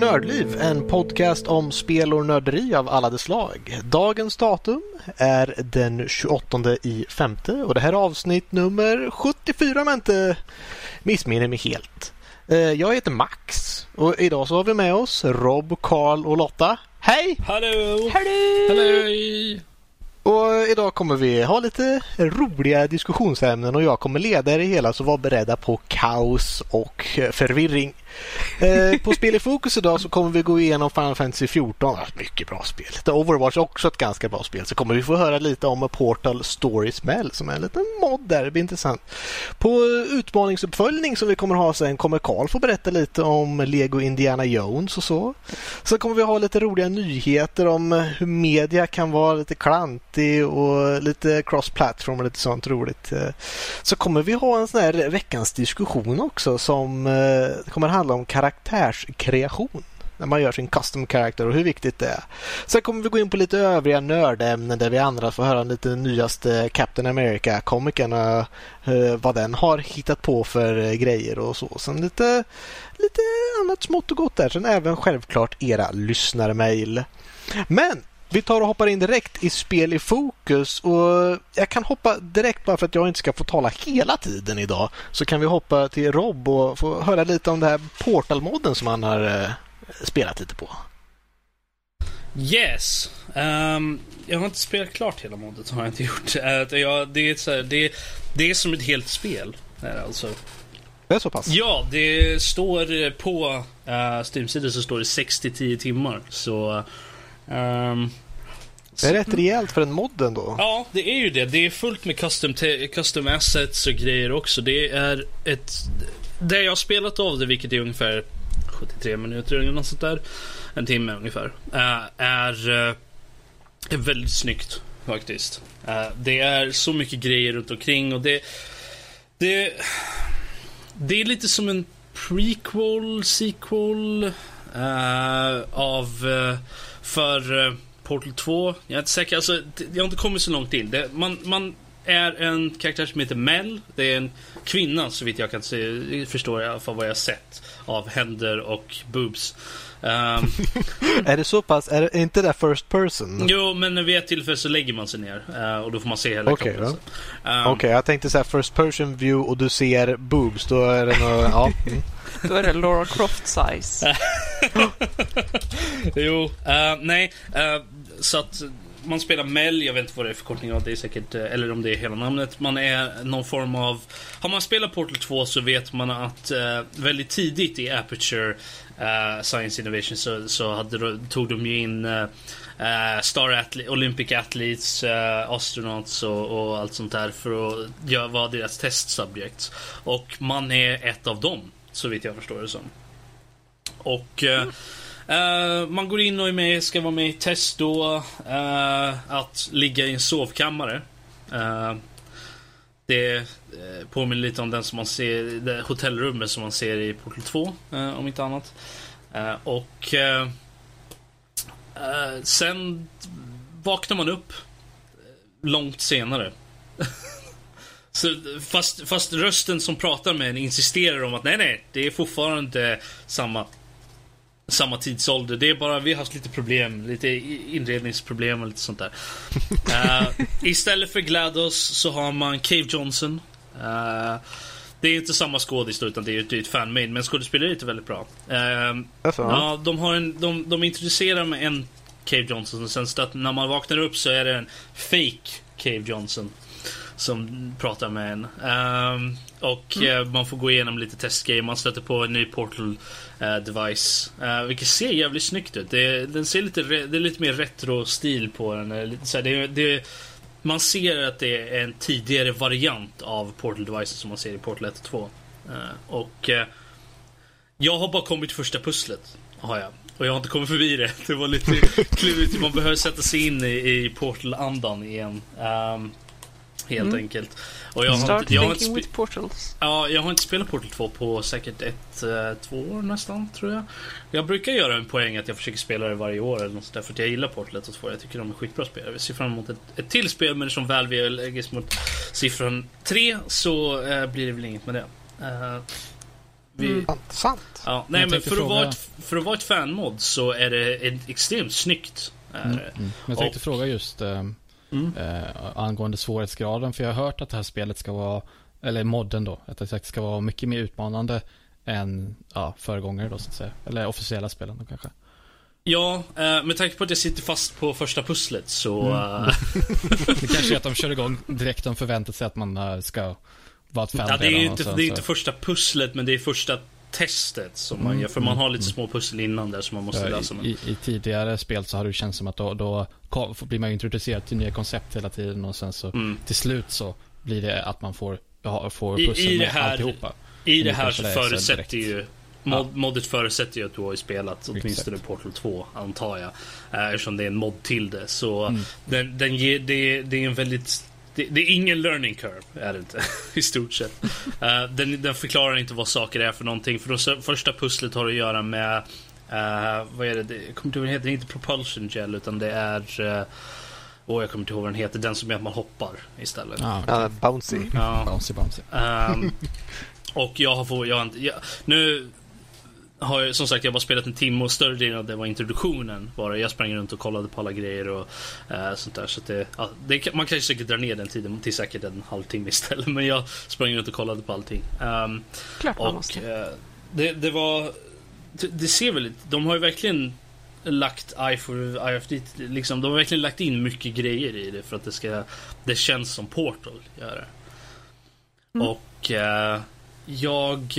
Nördliv, en podcast om spel och nörderi av alla de slag. Dagens datum är den 28 i femte och det här är avsnitt nummer 74 om jag inte missminner mig helt. Eh, jag heter Max och idag så har vi med oss Rob, Karl och Lotta. Hej! Hallå! Hallå! Hallå! Och idag kommer vi ha lite roliga diskussionsämnen och jag kommer leda det hela så var beredda på kaos och förvirring. Eh, på Spel i fokus idag så kommer vi gå igenom Final Fantasy 14. Mycket bra spel. The Overwatch är också ett ganska bra spel. Så kommer vi få höra lite om Portal Story Smell som är en liten mod där. Det blir intressant. På utmaningsuppföljning som vi kommer ha sen kommer Karl få berätta lite om Lego Indiana Jones och så. Sen kommer vi ha lite roliga nyheter om hur media kan vara lite klantig och lite cross-platform och lite sånt roligt. Eh, så kommer vi ha en sån här veckans diskussion också som eh, kommer handla om karaktärskreation när man gör sin custom character och hur viktigt det är. Sen kommer vi gå in på lite övriga nördämnen där vi andra får höra lite nyaste Captain America-komikern och eh, vad den har hittat på för eh, grejer och så. Sen lite, lite annat smått och gott där. Sen även självklart era lyssnarmail. Men vi tar och hoppar in direkt i spel i fokus och jag kan hoppa direkt bara för att jag inte ska få tala hela tiden idag. Så kan vi hoppa till Rob och få höra lite om det här Portal-modden som han har eh, spelat lite på. Yes. Um, jag har inte spelat klart hela modet, har jag inte gjort. Uh, jag, det, är så här, det, det är som ett helt spel. Alltså. Det är så pass? Ja, det står på uh, Steam-sidan så står det 60-10 timmar. Så Um, det är rätt rejält för en mod ändå. Ja, det är ju det. Det är fullt med custom, custom assets och grejer också. Det är ett... Det jag har spelat av det, vilket är ungefär 73 minuter eller något sånt där. En timme ungefär. Eh, är, eh, är väldigt snyggt faktiskt. Eh, det är så mycket grejer runt omkring och det... Det, det är lite som en prequel, sequel av för Portal 2. Jag är inte säker, alltså, jag har inte kommit så långt in. Det, man, man är en karaktär som heter Mel. Det är en kvinna så vitt jag kan se, förstår jag för vad jag sett av händer och boobs. Um, är det så pass? Är det inte det first person? Jo, men vid ett tillfälle så lägger man sig ner uh, och då får man se hela okay, kroppen. Um, Okej, okay, jag tänkte så här first person view och du ser boobs. Då är det nog, ja. Mm. Då är det Laura Croft size. jo, uh, nej. Uh, så att man spelar Mel, jag vet inte vad det är förkortning av, det är säkert, eh, eller om det är hela namnet. Man är någon form av... Har man spelat Portal 2 så vet man att uh, väldigt tidigt i Aperture uh, Science Innovation så, så hade, tog de ju in uh, Star Athlete, Olympic Athletes, uh, Astronauts och, och, allt sånt där för att vara deras testsubjekt. Och man är ett av dem, så vitt jag förstår det som. Och mm. Uh, man går in och är med, ska vara med i test då. Uh, att ligga i en sovkammare. Uh, det påminner lite om den som man ser, det hotellrummet som man ser i Portal 2, om inte annat. och sen vaknar man upp långt senare. Så, fast, fast rösten som pratar med en insisterar om att nej, nej, det är fortfarande samma samma tidsålder. Det är bara, vi har haft lite problem, lite inredningsproblem och lite sånt där. uh, istället för GLaDOS så har man Cave Johnson. Uh, det är inte samma skådis utan det är ett, ett fanmade, men skådespeleriet är väldigt bra. Uh, ja, de, har en, de, de introducerar med en Cave Johnson och sen så att när man vaknar upp så är det en fake Cave Johnson som pratar med en. Um, och mm. uh, man får gå igenom lite testgrejer. Man stöter på en ny portal uh, device. Uh, vilket ser jävligt snyggt ut. Det, den ser lite, det är lite mer retro-stil på den. Lite så här, det, det, man ser att det är en tidigare variant av portal device som man ser i Portal 1 och 2. och jag har bara kommit första pusslet. Har jag. Och jag har inte kommit förbi det. Det var lite klurigt. Man behöver sätta sig in i, i Portal-andan igen. Um, helt mm. enkelt. Och jag har Start inte, jag thinking har inte with portals. Ja, jag har inte spelat Portal 2 på säkert ett, eh, två år nästan, tror jag. Jag brukar göra en poäng att jag försöker spela det varje år eller något sånt där, för att jag gillar Portal 1 och 2. Jag tycker de är skitbra spel. Jag ser fram emot ett, ett till spel, men som väl vi lägger mot siffran 3 så uh, blir det väl inget med det. Uh, Vi... Mm. Sant. Ja, nej, men för, fråga... att vara ett, för att vara ett fanmod så är det ett extremt snyggt. Mm, mm. Men jag tänkte och... fråga just eh, mm. eh, angående svårighetsgraden. För jag har hört att det här spelet ska vara, eller modden då, att det ska vara mycket mer utmanande än ja, föregångare då så att säga. Eller officiella spelen då kanske. Ja, eh, med tanke på att jag sitter fast på första pusslet så... Mm. Eh, det kanske är att de kör igång direkt de förväntar sig att man eh, ska vara ett fan ja, det är ju inte, det är inte första pusslet men det är första testet som man mm, gör. För man har lite mm. små pussel innan där som man måste lösa. I, i, I, tidigare spel så har det känts som att då, då blir man introducerad till nya koncept hela tiden och sen så mm. till slut så blir det att man får, får pussel I, med här, alltihopa. I det här så förutsätter ju Mod, ja. Modet förutsätter ju att du har ju spelat åtminstone Portal 2, antar jag. Eh, eftersom det är en mod till det. Så mm. den, den ger, det, det är en väldigt det, det, är ingen learning curve, är det inte. I stort sett. Uh, den, den, förklarar inte vad saker är för någonting. För det första pusslet har att göra med... Uh, vad är det? det jag kommer inte ihåg vad den heter. Det är inte propulsion gel, utan det är... Uh, oh, jag kommer inte ihåg vad den heter. Den som gör att man hoppar istället. Ah, okay. uh, bouncy. Mm. Ja. Bouncy, bouncy. Um, och jag har fått... Jag, jag, nu har jag, som sagt, jag har bara spelat en timme och större delen av det var introduktionen. Bara. Jag sprang runt och kollade på alla grejer och uh, sånt där. Så det, ja, det, man kan säkert dra ner den tiden till säkert en halvtimme istället. Men jag sprang runt och kollade på allting. Um, Klart man och, måste. Uh, det, det var... Det, det ser väldigt... De har ju verkligen lagt eye for it, liksom, De har verkligen lagt in mycket grejer i det för att det ska... Det känns som Portal gör det. Mm. Och uh, jag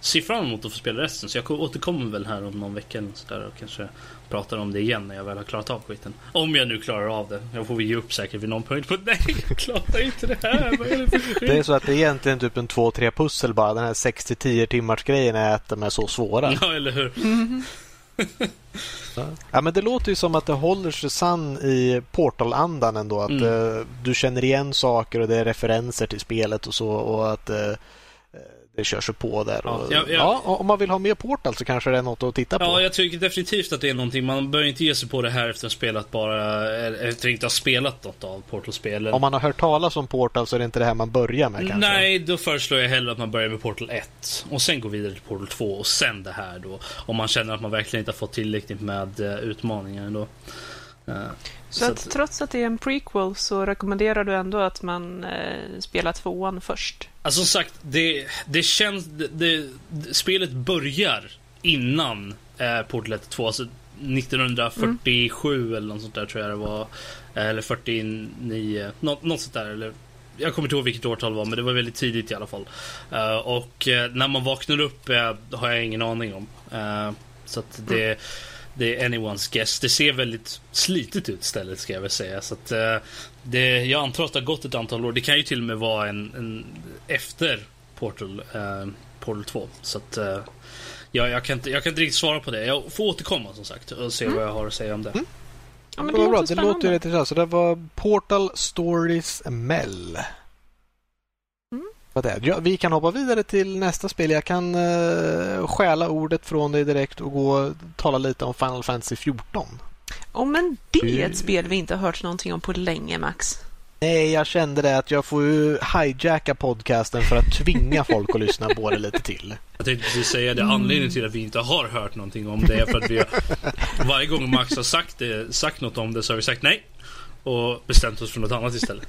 ser fram emot att få spela resten. Så jag återkommer väl här om någon vecka eller så där och kanske pratar om det igen när jag väl har klarat av skiten. Om jag nu klarar av det. Jag får väl ge upp säkert vid någon punkt. På, nej, jag klarar inte det här. Det är så att det är egentligen typ en 2-3 pussel bara. Den här 6-10 timmars grejen är att de är så svåra. Ja, eller hur? Mm. ja, men det låter ju som att det håller sig sann i Portal-andan ändå. Att mm. uh, du känner igen saker och det är referenser till spelet och så. Och att uh, det körs på där. Och, ja, ja, ja. om man vill ha mer Portal så kanske det är något att titta på. Ja, jag tycker definitivt att det är någonting. Man bör inte ge sig på det här efter att spelat bara, efter att inte ha spelat något av Portal-spelen. Om man har hört talas om Portal så är det inte det här man börjar med kanske? Nej, då föreslår jag hellre att man börjar med Portal 1 och sen går vidare till Portal 2 och sen det här då. Om man känner att man verkligen inte har fått tillräckligt med uh, utmaningar ändå. Uh, så, så att, trots att det är en prequel så rekommenderar du ändå att man eh, spelar tvåan först? Alltså som sagt, det, det känns... Det, det, spelet börjar innan eh, Portal 1 2. Alltså 1947 mm. eller något sånt där tror jag det var. Eller 49. Något, något sånt där. Eller, jag kommer inte ihåg vilket årtal det var, men det var väldigt tidigt i alla fall. Uh, och uh, när man vaknar upp uh, har jag ingen aning om. så att det... Mm det är anyone's guess. Det ser väldigt slitet ut istället ska jag väl säga. Så att, uh, det, jag antar att det har gått ett antal år. Det kan ju till och med vara en, en efter Portal, uh, Portal 2. Så att, uh, ja, jag, kan inte, jag kan inte riktigt svara på det. Jag får återkomma som sagt och se mm. vad jag har att säga om det. Mm. Ja, men det, det, bra. det låter ju rätt intressant. Så det var Portal Stories Mell vad det är. Ja, vi kan hoppa vidare till nästa spel. Jag kan uh, stjäla ordet från dig direkt och gå och tala lite om Final Fantasy 14. Oh, men det är ett spel vi inte har hört någonting om på länge, Max. Nej, jag kände det att jag får ju hijacka podcasten för att tvinga folk att lyssna på det lite till. Jag tänkte precis säga det. Anledningen till att vi inte har hört någonting om det är för att vi har, varje gång Max har sagt, det, sagt något om det så har vi sagt nej och bestämt oss för något annat istället.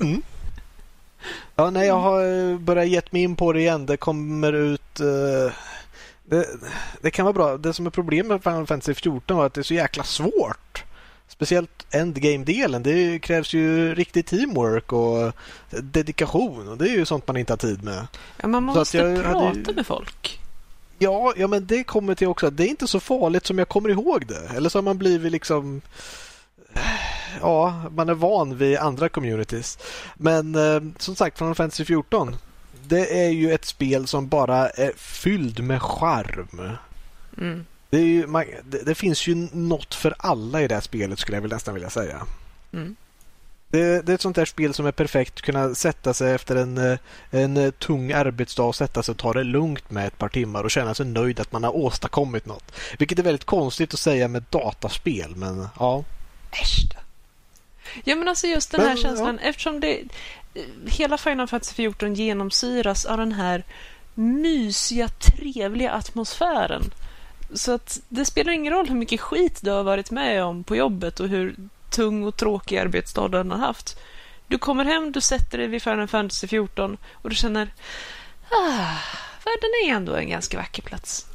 Mm. Ja, nej, jag har börjat gett mig in på det igen. Det kommer ut... Uh, det, det, kan vara bra. Det som är problemet med Final Fantasy 14 var att det är så jäkla svårt. Speciellt endgame-delen. Det krävs ju riktig teamwork och dedikation och det är ju sånt man inte har tid med. Ja, man måste prata hade... med folk. Ja, ja, men det kommer till också det är inte så farligt som jag kommer ihåg det. Eller så har man blivit liksom ja, man är van vid andra communities. Men eh, som sagt, Final Fantasy 14. Det är ju ett spel som bara är fylld med charm. Mm. Det, ju, man, det, det, finns ju något för alla i det här spelet skulle jag väl nästan vilja säga. Mm. Det, det, är ett sånt där spel som är perfekt. Kunna sätta sig efter en, eh, en tung arbetsdag och sätta sig och ta det lugnt med ett par timmar och känna sig nöjd att man har åstadkommit något. Vilket är väldigt konstigt att säga med dataspel, men ja. Äsch Ja men alltså just den här men, känslan, ja. eftersom det hela Final Fantasy 14 genomsyras av den här mysiga, trevliga atmosfären. Så att det spelar ingen roll hur mycket skit du har varit med om på jobbet och hur tung och tråkig arbetsdag du har haft. Du kommer hem, du sätter dig vid Final Fantasy 14 och du känner ah, världen är ändå en ganska vacker plats.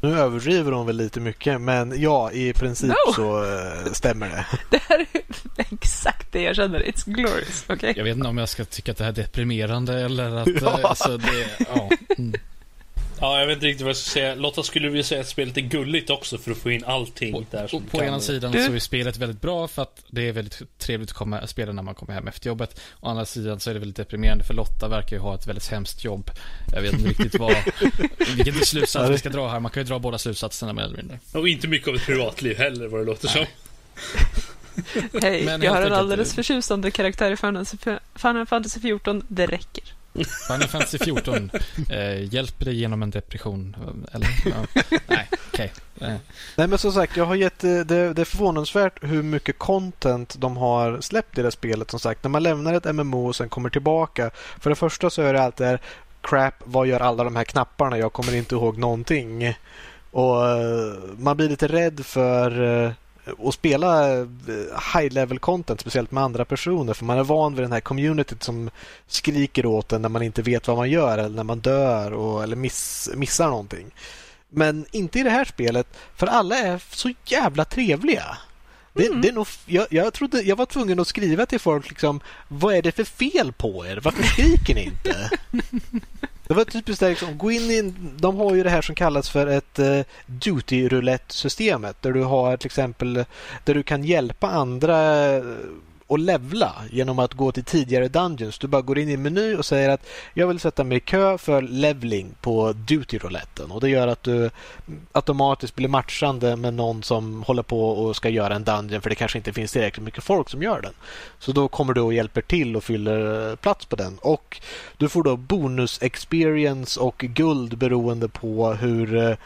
Nu överdriver hon väl lite mycket, men ja, i princip no. så äh, stämmer det. Det här är exakt det jag känner. It's glorious. Okay? Jag vet inte om jag ska tycka att det här är deprimerande eller att... Ja. Alltså, det, ja. Mm. Ja, jag vet inte riktigt vad jag ska säga. Lotta, skulle vilja säga att spelet är gulligt också för att få in allting på, där som På ena sidan så är spelet väldigt bra för att det är väldigt trevligt att komma, spela när man kommer hem efter jobbet. Å andra sidan så är det väldigt deprimerande för Lotta verkar ju ha ett väldigt hemskt jobb. Jag vet inte riktigt vad, vilken slutsats vi ska dra här. Man kan ju dra båda slutsatserna mer eller mindre. Och inte mycket av ett privatliv heller vad det låter Nej. som. Hej, jag har en alldeles förtjusande karaktär i Final Fantasy 14. Det räcker. Final Fantasy 14 eh, hjälper dig genom en depression? Eller? Ja. Nej, okej. Okay. Eh. Nej, men som sagt, jag har gett, eh, det, det är förvånansvärt hur mycket content de har släppt i det spelet. Som sagt, när man lämnar ett MMO och sen kommer tillbaka. För det första så är det alltid här, crap, vad gör alla de här knapparna? Jag kommer inte ihåg någonting. Och eh, man blir lite rädd för eh, och spela eh, high level content, speciellt med andra personer. För man är van vid den här communityt som skriker åt en när man inte vet vad man gör eller när man dör och, eller miss, missar någonting. Men inte i det här spelet, för alla är så jävla trevliga. Det, mm. det är nog, jag, jag, trodde, jag var tvungen att skriva till folk liksom, vad är det för fel på er? Varför skriker ni inte? Det var typiskt där, liksom, gå in i, de har ju det här som kallas för ett uh, duty roulette-systemet där du har till exempel där du kan hjälpa andra och levla genom att gå till tidigare dungeons. Du bara går in i en meny och säger att jag vill sätta mig i kö för leveling på duty-rouletten. Och det gör att du automatiskt blir matchande med någon som håller på och ska göra en dungeon för det kanske inte finns tillräckligt mycket folk som gör den. Så då kommer du och hjälper till och fyller eh, plats på den. Och du får då bonus experience och guld beroende på hur eh,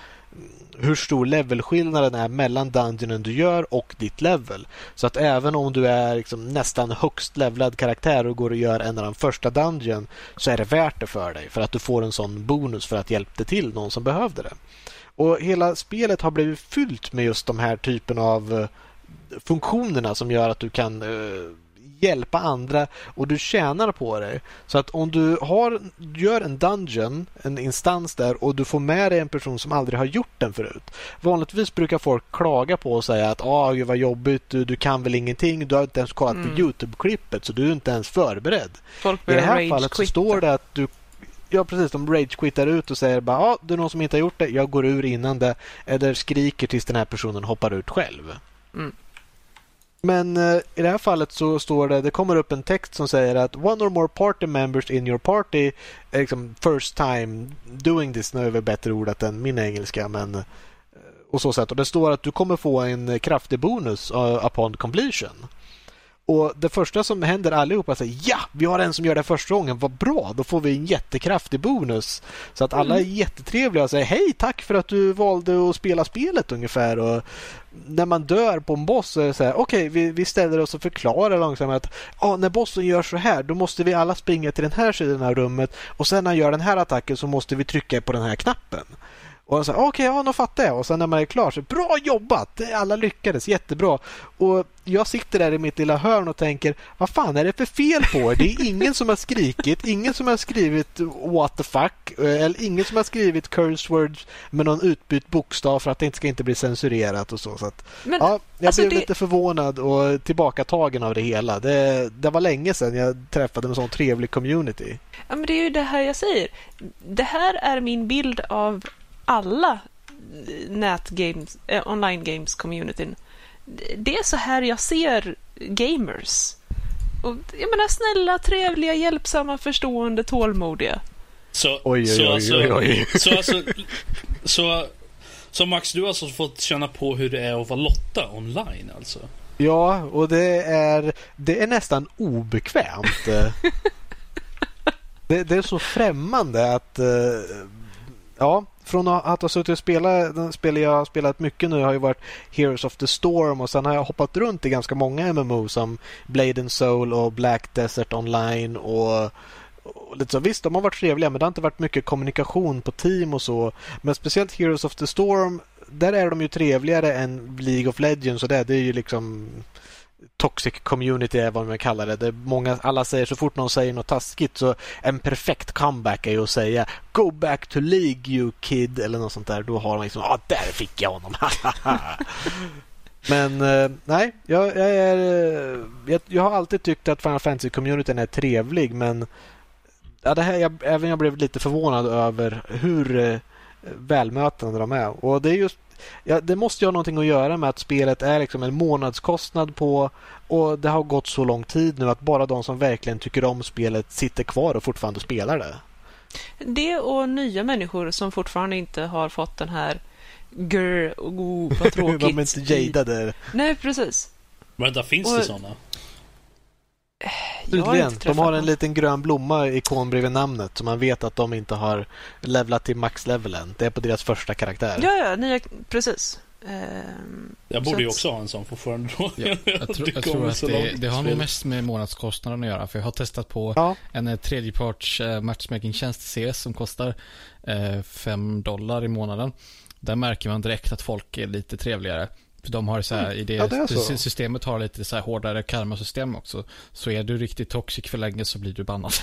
hur stor levelskillnaden är mellan dungeonen du gör och ditt level. Så att även om du är liksom nästan högst levlad karaktär och går och gör en av de första dungeon så är det värt det för dig för att du får en sån bonus för att hjälpa till någon som behövde det. Och hela spelet har blivit fyllt med just de här typen av eh, funktionerna som gör att du kan uh, hjälpa andra och du tjänar på det. Så att om du har, gör en dungeon, en instans där och du får med dig en person som aldrig har gjort den förut. Vanligtvis brukar folk klaga på och säga att ah, gud vad jobbigt, du, du kan väl ingenting, du har inte ens kollat mm. på Youtube-klippet så du är inte ens förberedd. I det här fallet så står det att du Ja precis, de rage-quittar ut och säger bara ja, ah, det är någon som inte har gjort det, jag går ur innan det. Eller skriker tills den här personen hoppar ut själv. Mm. Men eh, i det här fallet så står det, det kommer upp en text som säger att one or more party members in your party är liksom first time doing this. Nu är väl bättre ordat än min engelska men eh, och så sätt. Och det står att du kommer få en kraftig bonus eh, upon completion. Och det första som händer allihopa säger ja, vi har en som gör det första gången, vad bra, då får vi en jättekraftig bonus. Så att alla är mm. jättetrevliga och säger hej, tack för att du valde att spela spelet ungefär. Och när man dör på en boss så är det så här, okej, okay, vi, vi ställer oss och förklarar långsamt att ah, när bossen gör så här, då måste vi alla springa till den här sidan av rummet och sen när han gör den här attacken så måste vi trycka på den här knappen. Och så okej, okay, ja, nu fattar jag. Och sen när man är klar så bra jobbat! Alla lyckades jättebra. Och jag sitter där i mitt lilla hörn och tänker, vad fan är det för fel på er? Det är ingen som har skrikit, ingen som har skrivit what the fuck, eller ingen som har skrivit curse words med någon utbytt bokstav för att det inte ska inte bli censurerat och så. så att, Men, ja, jag alltså blev det... lite förvånad och tillbakatagen av det hela. Det, det var länge sedan jag träffade en sån trevlig community. Ja, men det är ju det här jag säger. Det här är min bild av alla nätgames, eh, online games communityn. Det är så här jag ser gamers. Och, jag menar snälla, trevliga, hjälpsamma, förstående, tålmodiga. Så, oj, oj, så, alltså, oj, oj, oj. så, alltså, så, så Max, du har alltså fått känna på hur det är att vara Lotta online alltså? Ja, och det är, det är nästan obekvämt. det, det, är så främmande att... Eh, ja, från att ha suttit och spelat, den spel jag har spelat mycket nu har ju varit Heroes of the Storm och sen har jag hoppat runt i ganska många MMO som Blade and Soul och Black Desert Online och och lite så, visst, de har varit trevliga men det har inte varit mycket kommunikation på team och så. Men speciellt Heroes of the Storm, där är de ju trevligare än League of Legends och det, det är ju liksom toxic community är vad man kallar det. det många, alla säger så fort någon säger något taskigt så en perfekt comeback är ju att säga Go back to League you kid eller något sånt där. Då har man liksom, ja ah, där fick jag honom. Men eh, nej, jag, jag, är, eh, jag, jag, har alltid tyckt att Final Fantasy-communityn är trevlig men ja, det här, jag, även jag blev lite förvånad över hur eh, välmötande de är. Och det är just ja, det måste ju ha någonting att göra med att spelet är liksom en månadskostnad på och det har gått så lång tid nu att bara de som verkligen tycker om spelet sitter kvar och fortfarande spelar det. Det och nya människor som fortfarande inte har fått den här grr, oh, vad tråkigt. de är inte jadade. Nej, precis. Men finns och... det sådana? Tydligen. De har en liten grön blomma ikon bredvid namnet så man vet att de inte har levlat till maxlevel än. Det är på deras första karaktär. Ja, ja, nya, precis. Ehm, jag borde ju också ha en sån fortfarande. Ja, jag, tror, jag tror att det, det, har nog mest med månadskostnaden att göra. För jag har testat på ja. en eh, tredjeparts uh, matchmaking-tjänst CS som kostar 5 uh, dollar i månaden. Där märker man direkt att folk är lite trevligare. De har så här, mm. i det, ja, det systemet har lite så här hårdare karmasystem också. Så är du riktigt toxic för länge så blir du bannad.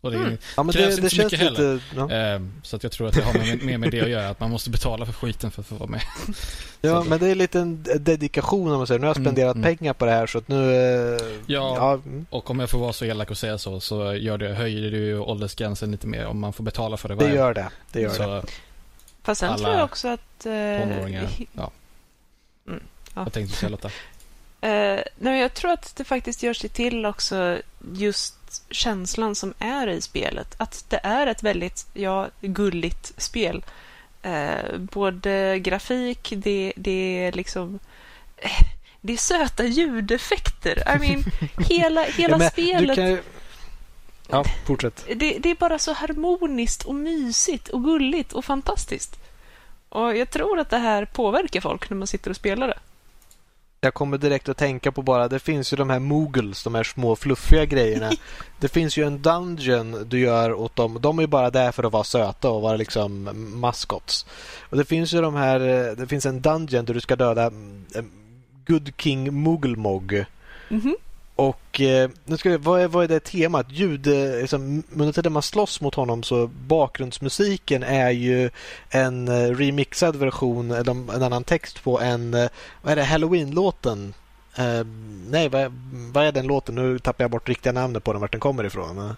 Och det mm. ja, men krävs det, inte det mycket heller. ja. Ehm, så att jag tror att det har med, med, med det att göra. Att man måste betala för skiten för att få vara med. Ja, men det är lite en dedikation om man säger. Nu har jag mm, spenderat mm, pengar på det här så att nu... Eh, ja, ja mm. och om jag får vara så elak och säga så så gör det, höjer det ju åldersgränsen lite mer om man får betala för det. Det gör det. det, gör så det. Fast sen tror jag också att... Eh, ja. Ja. Vad tänkte du säga Lotta? Uh, nej, jag tror att det faktiskt gör sig till också just känslan som är i spelet. Att det är ett väldigt ja, gulligt spel. Uh, både grafik, det, det är liksom... Det är söta ljudeffekter. I mean, hela, hela ja, spelet... Kan... Ja, fortsätt. Det, det är bara så harmoniskt och mysigt och gulligt och fantastiskt. Och jag tror att det här påverkar folk när man sitter och spelar det. Jag kommer direkt att tänka på bara, det finns ju de här moogles, de här små fluffiga grejerna. det finns ju en dungeon du gör åt dem. De är ju bara där för att vara söta och vara liksom maskots. Och det finns ju de här, det finns en dungeon där du ska döda eh, Good King Moogelmog. Mm -hmm. Och eh, nu ska vi, vad, är, vad är det temat? Ljud, eh, liksom, under tiden man slåss mot honom så bakgrundsmusiken är ju en eh, remixad version, eller en annan text på en, vad är det, Halloween-låten? Eh, nej, vad, vad, är den låten? Nu tappar jag bort riktiga namnet på den, vart den kommer ifrån.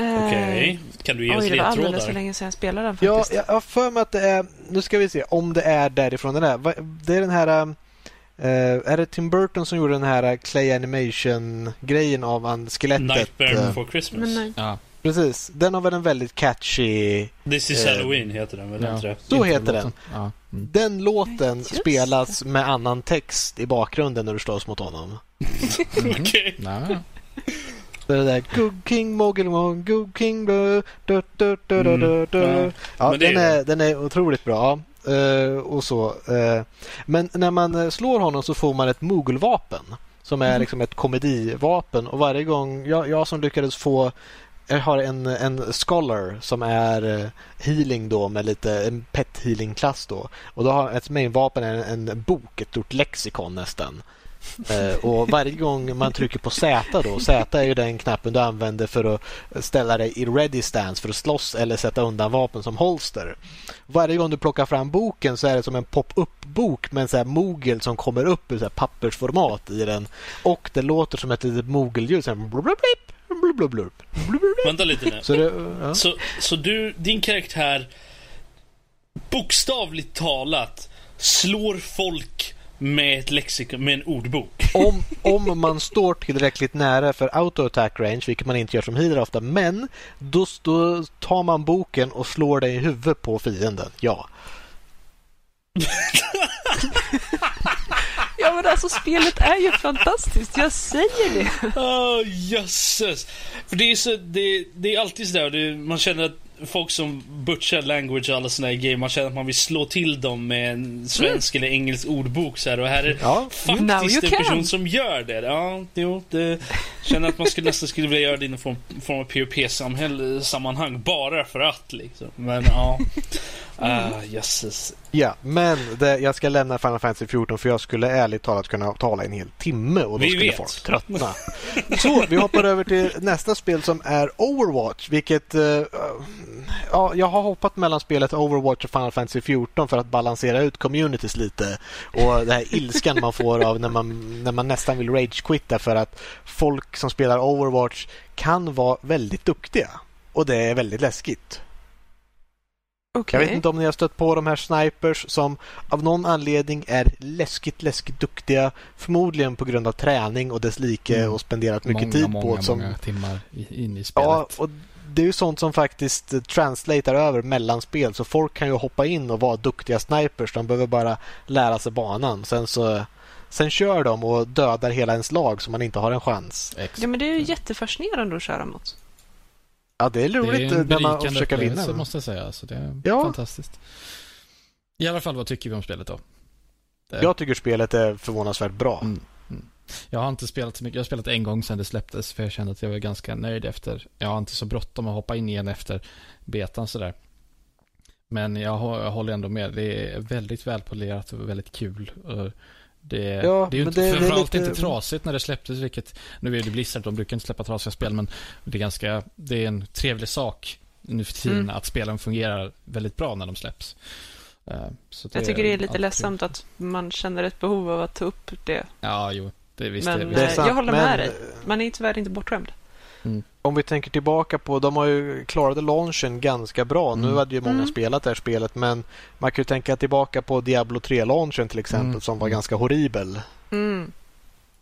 Okej, okay. kan du ge oss ledtrådar? Det var alldeles för länge sedan jag spelade den faktiskt. Ja, jag har för mig att det är, nu ska vi se om det är därifrån den är. Det är den här Uh, är det Tim Burton som gjorde den här Clay Animation-grejen av an skelettet? Nightmare uh, before Christmas. ja. Precis. Den har väl en väldigt catchy... This is uh, Halloween heter den väl? Ja. Så heter den. Ja. Mm. Den låten Just spelas det. med annan text i bakgrunden när du slåss mot honom. Okej. Okay. Det där Good King Mogelmon, Good King du, du, du, du, du, du. Mm. Ja, den, är, den är otroligt bra. Uh, och så. Uh, men när man eh, slår honom så får man ett mogulvapen som är mm. liksom ett komedivapen och varje gång jag, jag som lyckades få jag har en, en scholar som är healing då med lite en pet healing klass då och då har ett mainvapen en, en bok, ett stort lexikon nästan Eh, och varje gång man trycker på Z då, Z är ju den knappen du använder för att ställa dig i ready stance för att slåss eller sätta undan vapen som holster. Varje gång du plockar fram boken så är det som en pop-up-bok med en sån här mogel som kommer upp i så pappersformat i den. Och det låter som ett litet mogelljud. Vänta lite nu. Så, det, ja. så, så du, din karaktär bokstavligt talat slår folk med ett lexikon, med en ordbok. Om, om man står tillräckligt nära för auto-attack range, vilket man inte gör som healer ofta, men då, då tar man boken och slår den i huvudet på fienden. Ja. ja men alltså spelet är ju fantastiskt, jag säger det. Åh oh, jösses. För det är, så, det, det är alltid sådär, det, man känner att folk som butchar language och alla såna här grejer, man känner att man vill slå till dem med en svensk mm. eller engelsk ordbok så här, och här är ja. faktiskt en person som gör det. Ja, jo, det känner att man skulle, nästan skulle vilja göra det i någon form, form av POP-sammanhang bara för att liksom. Men ja. Mm. Uh, jösses. Ja, men det, jag ska lämna Final Fantasy 14 för jag skulle ärligt talat kunna tala en hel timme och då vi skulle vet. folk tröttna. Så vi hoppar över till nästa spel som är Overwatch, vilket uh, ja, jag har hoppat mellan spelet Overwatch och Final Fantasy 14 för att balansera ut communities lite och den här ilskan man får av när man, när man nästan vill rage-quitta för att folk som spelar Overwatch kan vara väldigt duktiga och det är väldigt läskigt. Okay. Jag vet inte om ni har stött på de här snipers som av någon anledning är läskigt, läskigt duktiga. Förmodligen på grund av träning och dess like mm. och spenderat mycket många, tid många, på det. Som... Många timmar in i spelet. Ja, och det är ju sånt som faktiskt translatear över mellan spel. Så folk kan ju hoppa in och vara duktiga snipers. De behöver bara lära sig banan. Sen så Sen kör de och dödar hela ens lag så man inte har en chans. Ja, men det är ju jättefascinerande att köra mot. Ja, det är roligt det är när man försöker vinna. Det måste jag säga. Så det är ja. fantastiskt. I alla fall, vad tycker vi om spelet då? Det... Jag tycker spelet är förvånansvärt bra. Mm. Mm. Jag har inte spelat så mycket. Jag har spelat en gång sedan det släpptes för jag kände att jag var ganska nöjd efter. Jag har inte så bråttom att hoppa in igen efter betan sådär. Men jag, håller ändå med. Det är väldigt välpolerat och väldigt kul. Det, ja, det är ju inte, det, framförallt det är lite... inte trasigt när det släpptes, vilket nu är det Blizzard, de brukar inte släppa trasiga spel, men det är ganska, det är en trevlig sak nu för tiden mm. att spelen fungerar väldigt bra när de släpps. Uh, jag tycker det är lite ledsamt att man känner ett behov av att ta upp det. Ja, jo. Det, visst, men det, visst. jag håller med men... dig. Man är tyvärr inte bortskämd. Mm. Om vi tänker tillbaka på, de har ju klarat launchen ganska bra. Mm. Nu hade ju många mm. spelat det här spelet men man kan ju tänka tillbaka på Diablo 3-launchen till exempel mm. som var ganska horribel. Mm.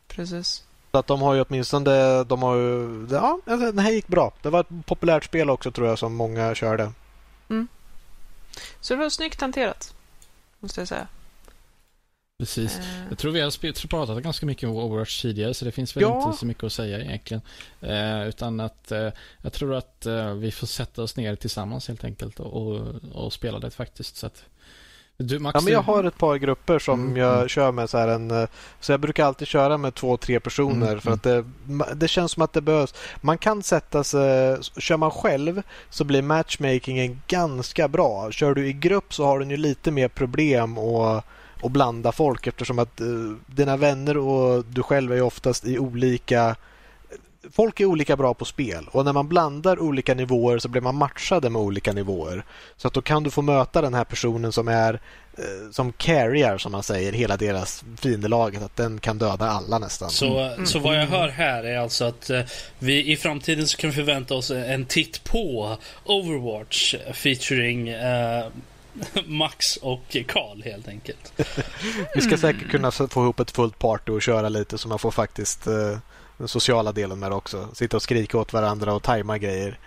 Precis. Så att de har ju åtminstone, de har ju, ja, den här gick bra. Det var ett populärt spel också tror jag som många körde. Mm. Så det var snyggt hanterat, måste jag säga. Precis. Uh. Jag tror vi har pratat ganska mycket om Overwatch tidigare så det finns väl ja. inte så mycket att säga egentligen. Uh, utan att uh, jag tror att vi får sätta oss ner tillsammans helt enkelt och, och, spela det faktiskt. Så att, du, Max, ja, men jag har ett par grupper som mm, jag mm. kör med. Så, här en, så jag brukar alltid köra med två, tre personer. Mm, för att det, det känns som att det behövs. Man kan sätta sig... Kör man själv så blir matchmakingen ganska bra. Kör du i grupp så har du ju lite mer problem och och blanda folk eftersom att uh, dina vänner och du själv är oftast i olika Folk är olika bra på spel och när man blandar olika nivåer så blir man matchade med olika nivåer. Så att då kan du få möta den här personen som är uh, som carrier som man säger hela deras fiendelaget. Att den kan döda alla nästan. Så, mm. så vad jag hör här är alltså att uh, vi i framtiden så kan vi förvänta oss en titt på Overwatch featuring Max och Karl helt enkelt. Vi ska säkert kunna få ihop ett fullt party och köra lite så man får faktiskt eh, den sociala delen med det också. Sitta och skrika åt varandra och tajma grejer.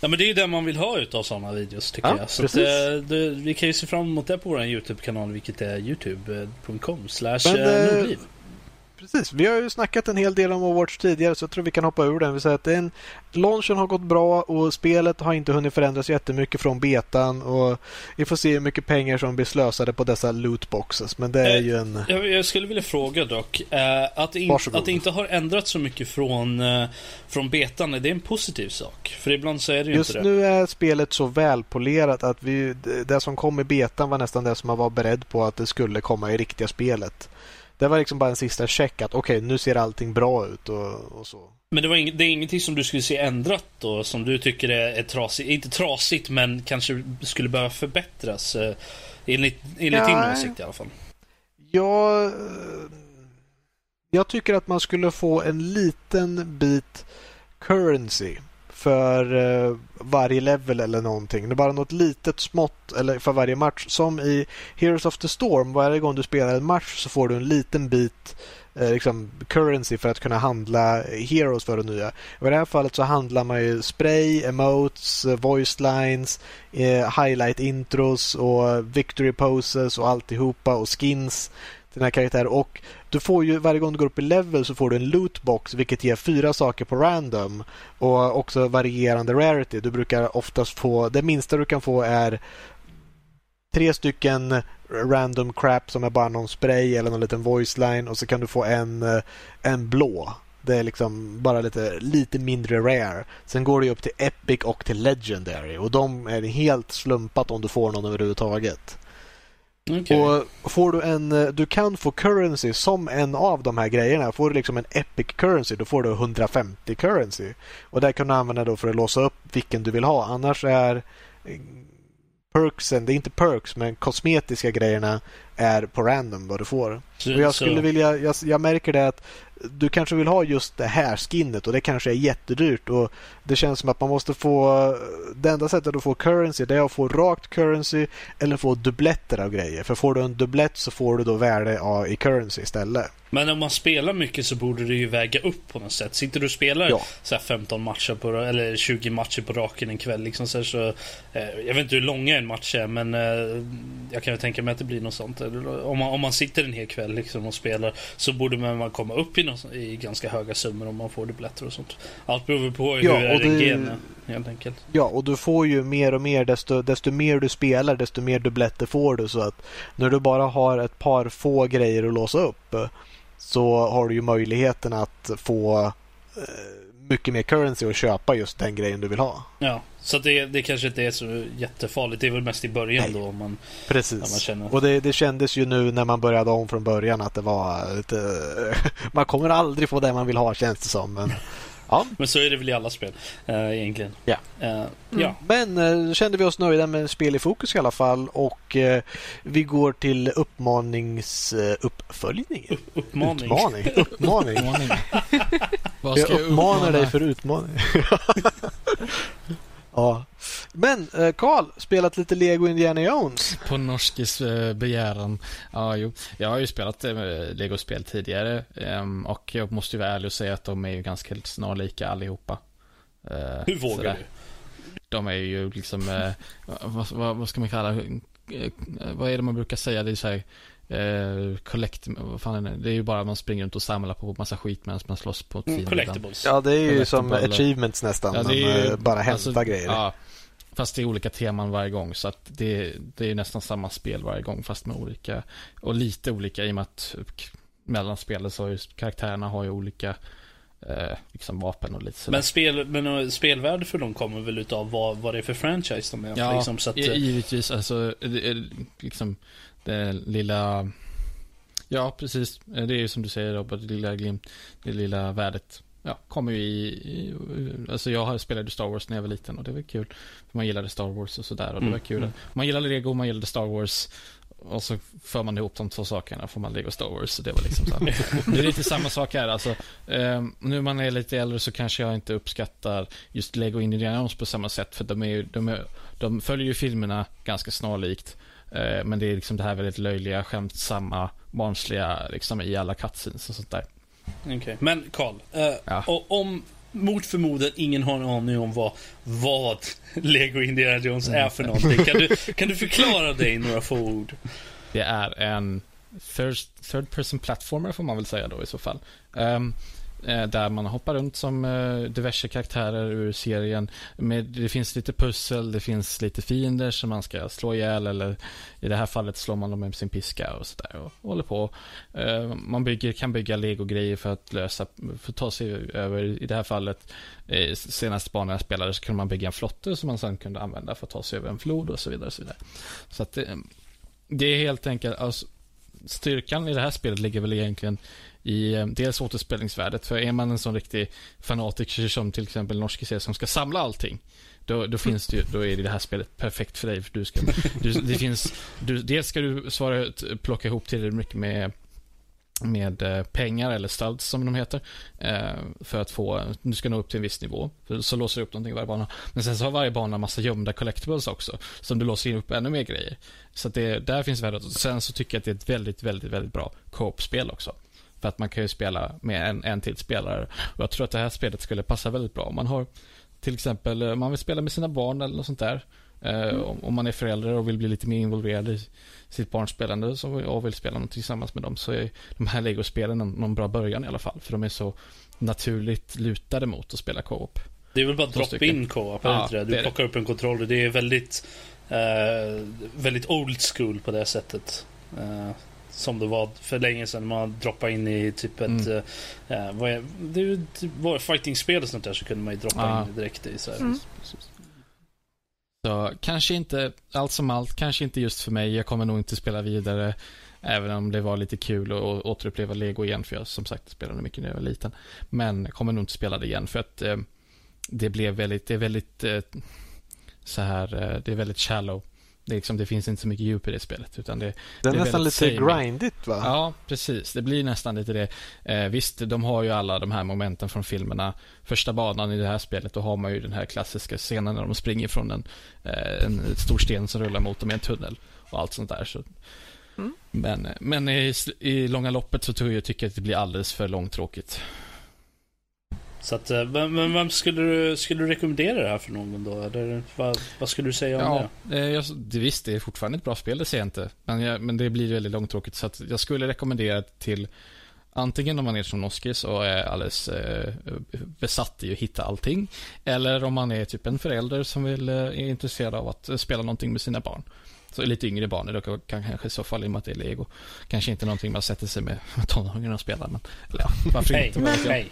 Ja men det är ju det man vill ha utav sådana videos tycker ja, jag. Så att, det, eh, det, vi kan ju se fram emot det på vår YouTube-kanal vilket är youtube.com slash eh, nordliv. Precis, vi har ju snackat en hel del om Overwatch tidigare så jag tror vi kan hoppa ur den. Vi säger att den, launchen har gått bra och spelet har inte hunnit förändras jättemycket från betan och vi får se hur mycket pengar som blir slösade på dessa lootboxes. Men det är ju en... Jag, skulle vilja fråga dock, eh, att, det in, att det inte har ändrats så mycket från, eh, från betan, är det en positiv sak? För ibland så är det ju Just inte det. Just nu är spelet så välpolerat att vi, det som kom i betan var nästan det som man var beredd på att det skulle komma i riktiga spelet. Det var liksom bara en sista check att okej, okay, nu ser allting bra ut och, och så. Men det, var ing, det är ingenting som du skulle se ändrat då, som du tycker är, är trasigt? Inte trasigt, men kanske skulle behöva förbättras? Eh, enligt, enligt ja, din åsikt i alla fall. Ja, jag tycker att man skulle få en liten bit currency för eh, varje level eller någonting. Det är bara något litet smått eller för varje match. Som i Heroes of the Storm. Varje gång du spelar en match så får du en liten bit eh, liksom currency för att kunna handla heroes för det nya. Och I det här fallet så handlar man ju spray, emotes, eh, voice lines, highlight intros och victory poses och alltihopa och skins dina karaktärer och du får ju varje gång du går upp i level så får du en lootbox vilket ger fyra saker på random och också varierande rarity. Du brukar oftast få, det minsta du kan få är tre stycken random crap som är bara någon spray eller någon liten voice line och så kan du få en, eh, en blå. Det är liksom bara lite, lite mindre rare. Sen går det upp till Epic och till Legendary och de är helt slumpat om du får någon överhuvudtaget. Okay. Och får du en, eh, du kan få currency som en av de här grejerna. Får du liksom en epic currency då får du 150 currency. Och det kan du använda då för att låsa upp vilken du vill ha. Annars är perksen, det är inte perks men kosmetiska grejerna är på random vad du får. Så, och jag skulle så. vilja, jag, jag märker det att du kanske vill ha just det här skinnet och det kanske är jättedyrt och det känns som att man måste få det enda sättet att få currency det är att få rakt currency eller få dubbletter av grejer. För får du en dubblett så får du då värde i currency istället. Men om man spelar mycket så borde det ju väga upp på något sätt. Sitter du och spelar ja. så 15 matcher på, eller 20 matcher på raken en kväll liksom så, så eh, Jag vet inte hur långa en match är men eh, jag kan ju tänka mig att det blir något sånt. Om man, om man sitter en hel kväll liksom och spelar så borde man komma upp i, i ganska höga summor om man får dubbletter och sånt. Allt beror på hur ja, är helt enkelt. Ja, och du får ju mer och mer desto, desto mer du spelar desto mer dubbletter får du så att när du bara har ett par få grejer att låsa upp så har du ju möjligheten att få eh, mycket mer currency och köpa just den grejen du vill ha. Ja, så det, det kanske inte är så jättefarligt. Det är väl mest i början Nej. då. Om man, Precis. Man känner... Och det, det kändes ju nu när man började om från början att det var lite... man kommer aldrig få det man vill ha känns det som. Men Ja. Men så är det väl i alla spel äh, egentligen. Ja. Äh, mm. ja. Men äh, kände vi oss nöjda med spel i fokus i alla fall och vi går till uppmaningsuppföljning. Upp, uppmaning. Utmaning. Uppmaning. Vad ska jag uppmanar dig för utmaning. Ja. Men eh, Karl, spelat lite Lego Indiana Jones? På norskis eh, begäran. Ja, jo. Jag har ju spelat eh, Lego-spel tidigare ehm, och jag måste ju vara ärlig och säga att de är ju ganska snarlika allihopa. Hur vågar sådär. du? De är ju liksom, vad, vad, vad, ska man kalla vad är det man brukar säga? Det är så här, Eh, collect, vad fan är det? det är ju bara att man springer runt och samlar på massa skit medan man slåss på mm, Collectibles. Ja, det är ju som achievements nästan. Ja, det är ju, bara hämta alltså, grejer. Ja, fast det är olika teman varje gång. Så att det, det är nästan samma spel varje gång fast med olika och lite olika i och med att mellan spelen så har ju karaktärerna har ju olika eh, liksom vapen och lite sådär. Men, spel, men spelvärde för dem kommer väl utav vad, vad det är för franchise de är? Ja, liksom, så att, givetvis. Alltså, liksom det lilla... Ja, precis. Det är ju som du säger Robert, det lilla, glimt, det lilla värdet ja, kommer ju i, i, Alltså jag spelade Star Wars när jag var liten och det var kul. För man gillade Star Wars och sådär och det var kul. Mm. Man gillade Lego, man gillade Star Wars. Och så för man ihop de två sakerna får man Lego Star Wars. Så det var liksom så. det är lite samma sak här. Alltså, eh, nu man är lite äldre så kanske jag inte uppskattar just Lego Indiana Jones på samma sätt. För de, är, de, är, de följer ju filmerna ganska snarlikt. Eh, men det är liksom det här väldigt löjliga, skämtsamma, barnsliga liksom i alla cutscenes och sånt där. Okej, okay. men Karl. Eh, ja. om mot förmodan ingen har en aning om vad, vad Lego Indiana Jones är för någonting. Kan du, kan du förklara det i några få ord? Det är en third, third person platformer får man väl säga då i så fall. Um, Eh, där man hoppar runt som eh, diverse karaktärer ur serien. det finns lite pussel, det finns lite fiender som man ska slå ihjäl eller i det här fallet slår man dem med sin piska och sådär och håller på. Eh, man bygger, kan bygga legogrejer för att lösa, för att ta sig över, i det här fallet, senaste banan jag spelade så kunde man bygga en flotte som man sen kunde använda för att ta sig över en flod och så vidare. Och så vidare. så att det, det är helt enkelt, alltså, styrkan i det här spelet ligger väl egentligen i eh, dels återspelningsvärdet. För är man en sån riktig fanatiker som till exempel norske ser som ska samla allting. Då, då, finns det, ju, då är det, det här spelet perfekt för dig. För du ska, du, det finns, du, dels ska du svara, plocka ihop tillräckligt mycket med med eh, pengar eller studs som de heter. Eh, för att få, du ska nå upp till en viss nivå. Så låser du upp någonting i varje bana. Men sen så har varje bana massa gömda collectibles också. Som du låser in upp ännu mer grejer. Så att det, där finns värdet. Sen så tycker jag att det är ett väldigt, väldigt, väldigt bra co-op-spel också. För att man kan ju spela med en, en till spelare. Och jag tror att det här spelet skulle passa väldigt bra. Om man har till exempel, eh, man vill spela med sina barn eller något sånt där. Mm. Om man är förälder och vill bli lite mer involverad i sitt barns spelande och vill spela något tillsammans med dem så är de här legospelen någon bra början i alla fall. För de är så naturligt lutade mot att spela co-op. Det är väl bara drop-in co-op, ja, inte det? Du det plockar det. upp en kontroller. Det är väldigt, uh, väldigt old school på det sättet. Uh, som det var för länge sedan. Man droppade in i typ ett... Mm. Uh, vad är, det var fighting-spel och sånt där så kunde man ju droppa ja. in direkt i. Så, mm så kanske inte, allt som allt, kanske inte just för mig. Jag kommer nog inte spela vidare. Även om det var lite kul att återuppleva Lego igen. För jag som sagt spelade mycket när jag var liten. Men kommer nog inte spela det igen. För att eh, det blev väldigt, det är väldigt eh, så här, eh, det är väldigt shallow. Det, liksom, det finns inte så mycket djup i det spelet. Utan det, det är, det är nästan lite samey. grindigt va? Ja, precis. Det blir nästan lite det. Eh, visst, de har ju alla de här momenten från filmerna. Första banan i det här spelet, då har man ju den här klassiska scenen när de springer från en, eh, en stor sten som rullar mot dem i en tunnel. Och allt sånt där. Så. Mm. Men, men i, i långa loppet så tror jag, tycker jag att det blir alldeles för långtråkigt. Så att, eh, men vem skulle du, skulle du rekommendera det här för någon då? Eller vad, vad skulle du säga om ja, det? Jag, det? Visst, det är fortfarande ett bra spel, det säger jag inte. Men, jag, men det blir väldigt långtråkigt. Så att jag skulle rekommendera till Antingen om man är som Noskis och är alldeles eh, besatt i att hitta allting. Eller om man är typ en förälder som vill, eh, är intresserad av att spela någonting med sina barn. Så lite yngre barn då kan kanske i så fall i och med att det är lego. Kanske inte någonting man sätter sig med, tonåringarna och spelar. Men eller, ja, varför nej, inte? Men, nej.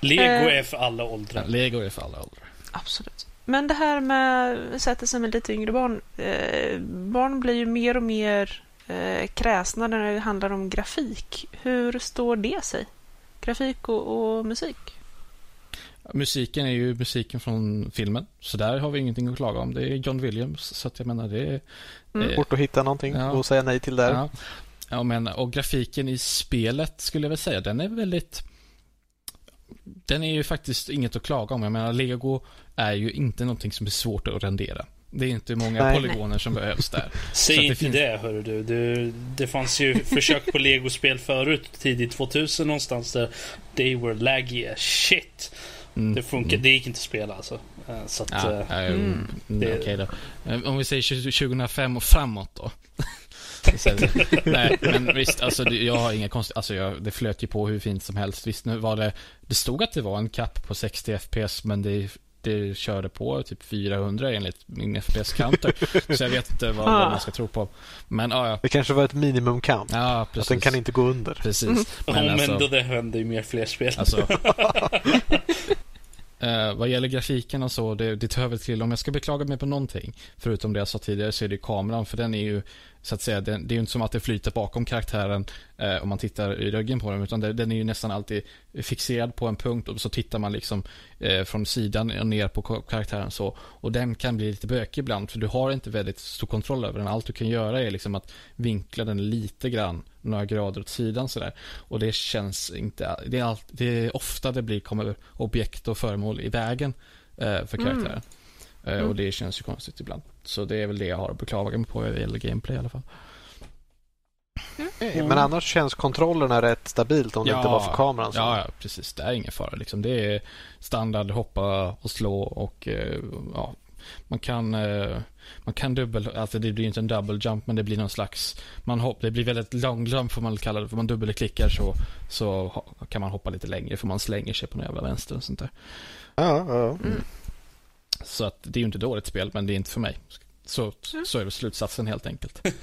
Lego eh, är för alla åldrar. Ja, lego är för alla åldrar. Absolut. Men det här med att sätta sig med lite yngre barn. Eh, barn blir ju mer och mer eh, kräsna när det handlar om grafik. Hur står det sig? Grafik och, och musik? Musiken är ju musiken från filmen, så där har vi ingenting att klaga om. Det är John Williams, så att jag menar det är... Mm. Svårt att hitta någonting ja. och säga nej till där. Ja. ja, men och grafiken i spelet skulle jag väl säga, den är väldigt... Den är ju faktiskt inget att klaga om. Jag menar, Lego är ju inte någonting som är svårt att rendera. Det är inte många Nej. polygoner som behövs där. Säg inte det, finns... det hörru du. Det, det fanns ju försök på Lego-spel förut, tidigt 2000 någonstans där they were laggy as shit. Mm. Det funkar, mm. det gick inte att spela alltså. Eh, så att, ja, äh, mm. det... Okej då. Eh, om vi säger 2005 och framåt då. Nej, men visst, alltså jag har inga konstiga, alltså jag, det flöt ju på hur fint som helst. Visst, nu var det, det stod att det var en kapp på 60 FPS, men det, det körde på typ 400 enligt min FPS-counter. så jag vet inte vad, vad, man ska tro på. Men ja, ja. Det kanske var ett minimum count. Ja, precis. Att den kan inte gå under. Precis. Mm. Men, oh, alltså, men då det händer ju mer fler spel. Alltså, Uh, vad gäller grafiken och så, det, det tar väl till, om jag ska beklaga mig på någonting, förutom det jag sa tidigare, så är det kameran, för den är ju, så att säga, det, det är ju inte som att det flyter bakom karaktären eh, om man tittar i ryggen på den, utan det, den är ju nästan alltid fixerad på en punkt och så tittar man liksom eh, från sidan och ner på karaktären så. Och den kan bli lite bökig ibland, för du har inte väldigt stor kontroll över den. Allt du kan göra är liksom att vinkla den lite grann några grader åt sidan sådär. Och det känns inte, det är, allt, det är ofta det blir, kommer objekt och föremål i vägen eh, för karaktären. Mm mm. Och det känns ju konstigt ibland. Så det är väl det jag har att beklaga mig på vad gäller gameplay i alla fall. Mm. Men annars känns kontrollerna rätt stabilt om ja, det inte var för kameran. Så. Ja, precis. Det är ingen fara. Liksom. Det är standard hoppa och slå och eh, ja, man kan, eh, man kan dubbel, alltså det blir inte en double jump men det blir någon slags, man hopp, det blir väldigt long jump får man kalla det, för man dubbelklickar så, så kan man hoppa lite längre för man slänger sig på den jävla vänster och sånt där. Ja, ja. Mm. Så att det är ju inte dåligt spel men det är inte för mig. Så, så är det slutsatsen helt enkelt. Okej,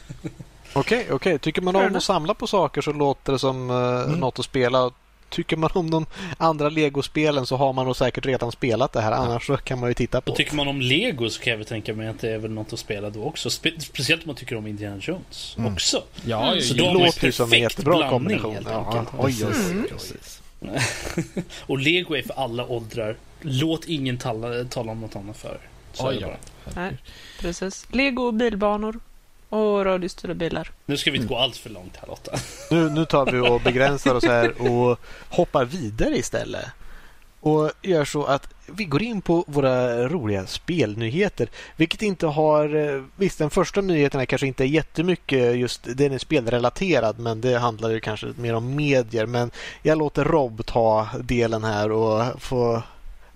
okej. Okay, okay. Tycker man om att samla på saker så låter det som uh, mm. något att spela tycker man om de andra legospelen så har man nog säkert redan spelat det här. Annars så kan man ju titta på. Och tycker man om lego så kan jag väl tänka mig att det är väl något att spela då också. Spe speciellt om man tycker om Indiana Jones mm. också. Ja, mm. så det låter ju som en jättebra kombination. Ja, oj, oj, oj. Mm. och lego är för alla åldrar. Låt ingen tala, tala om något annat för. Så oj, ja. Nej, precis. Lego bilbanor. Och radiostyrda bilar. Nu ska vi inte gå allt för långt här Lotta. Nu, nu tar vi och begränsar oss här och hoppar vidare istället. Och gör så att vi går in på våra roliga spelnyheter. Vilket inte har... Eh, visst, den första nyheten är kanske inte jättemycket just... Den är spelrelaterad men det handlar ju kanske mer om medier. Men jag låter Rob ta delen här och få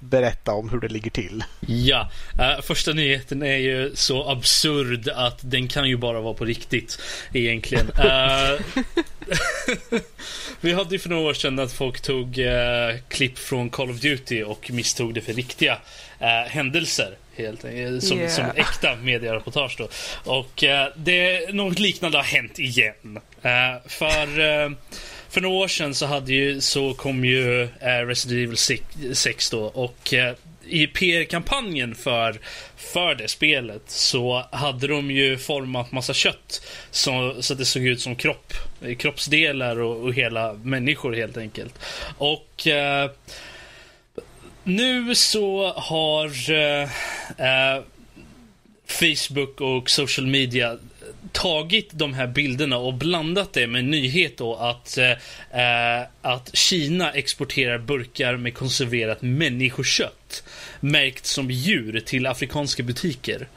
berätta om hur det ligger till. Ja, uh, första nyheten är ju så absurd att den kan ju bara vara på riktigt egentligen. Uh, vi hade ju för några år sedan att folk tog uh, klipp från Call of Duty och misstog det för riktiga händelser. Helt, som, yeah. som äkta mediereportage då. Och det, något liknande har hänt igen. för för några år sedan så, hade ju, så kom ju eh, Resident Evil 6, då och eh, i PR-kampanjen för, för det spelet så hade de ju format massa kött så, så att det såg ut som kropp, kroppsdelar och, och hela människor helt enkelt. Och eh, nu så har eh, eh Facebook och social media tagit de här bilderna och blandat det med en nyhet då att, eh, att Kina exporterar burkar med konserverat människokött märkt som djur till afrikanska butiker.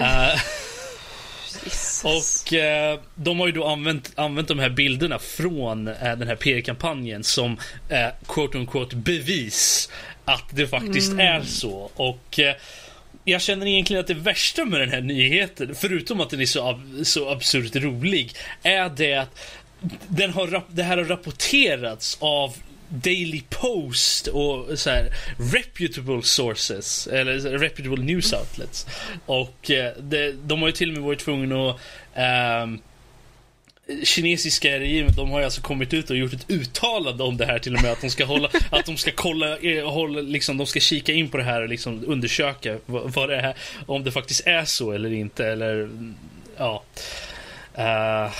Eh, och eh, de har ju då använt, använt de här bilderna från eh, den här PR-kampanjen som eh, quote unquote bevis att det faktiskt mm. är så. Och eh, jag känner egentligen att det värsta med den här nyheten, förutom att den är så, ab så absurt rolig, är det att den har, det här har rapporterats av Daily Post och så här, reputable sources, eller reputable news outlets. Och eh, det, de har ju till och med varit tvungna att eh, kinesiska regimen, de har ju alltså kommit ut och gjort ett uttalande om det här till och med. Att de ska hålla, att de ska kolla, eh, hålla, liksom, de ska kika in på det här och liksom undersöka vad, vad det är, om det faktiskt är så eller inte. Eller, ja. Uh,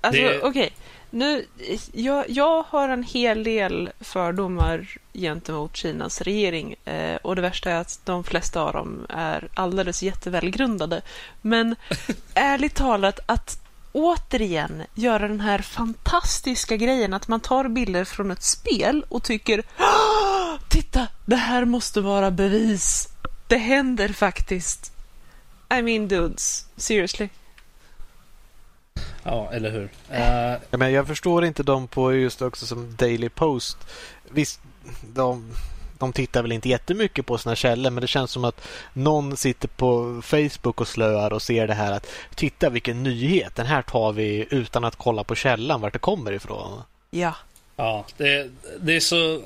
alltså, det... okej. Okay. Nu, jag, jag har en hel del fördomar gentemot Kinas regering eh, och det värsta är att de flesta av dem är alldeles jättevälgrundade. Men ärligt talat, att återigen göra den här fantastiska grejen att man tar bilder från ett spel och tycker Titta, det här måste vara bevis. Det händer faktiskt. I mean dudes, seriously. Ja, eller hur? Uh... Ja, men jag förstår inte dem på just också som Daily Post. Visst, de de tittar väl inte jättemycket på sina källor men det känns som att någon sitter på Facebook och slöar och ser det här att titta vilken nyhet, den här tar vi utan att kolla på källan vart det kommer ifrån. Ja. Ja, det, det är så...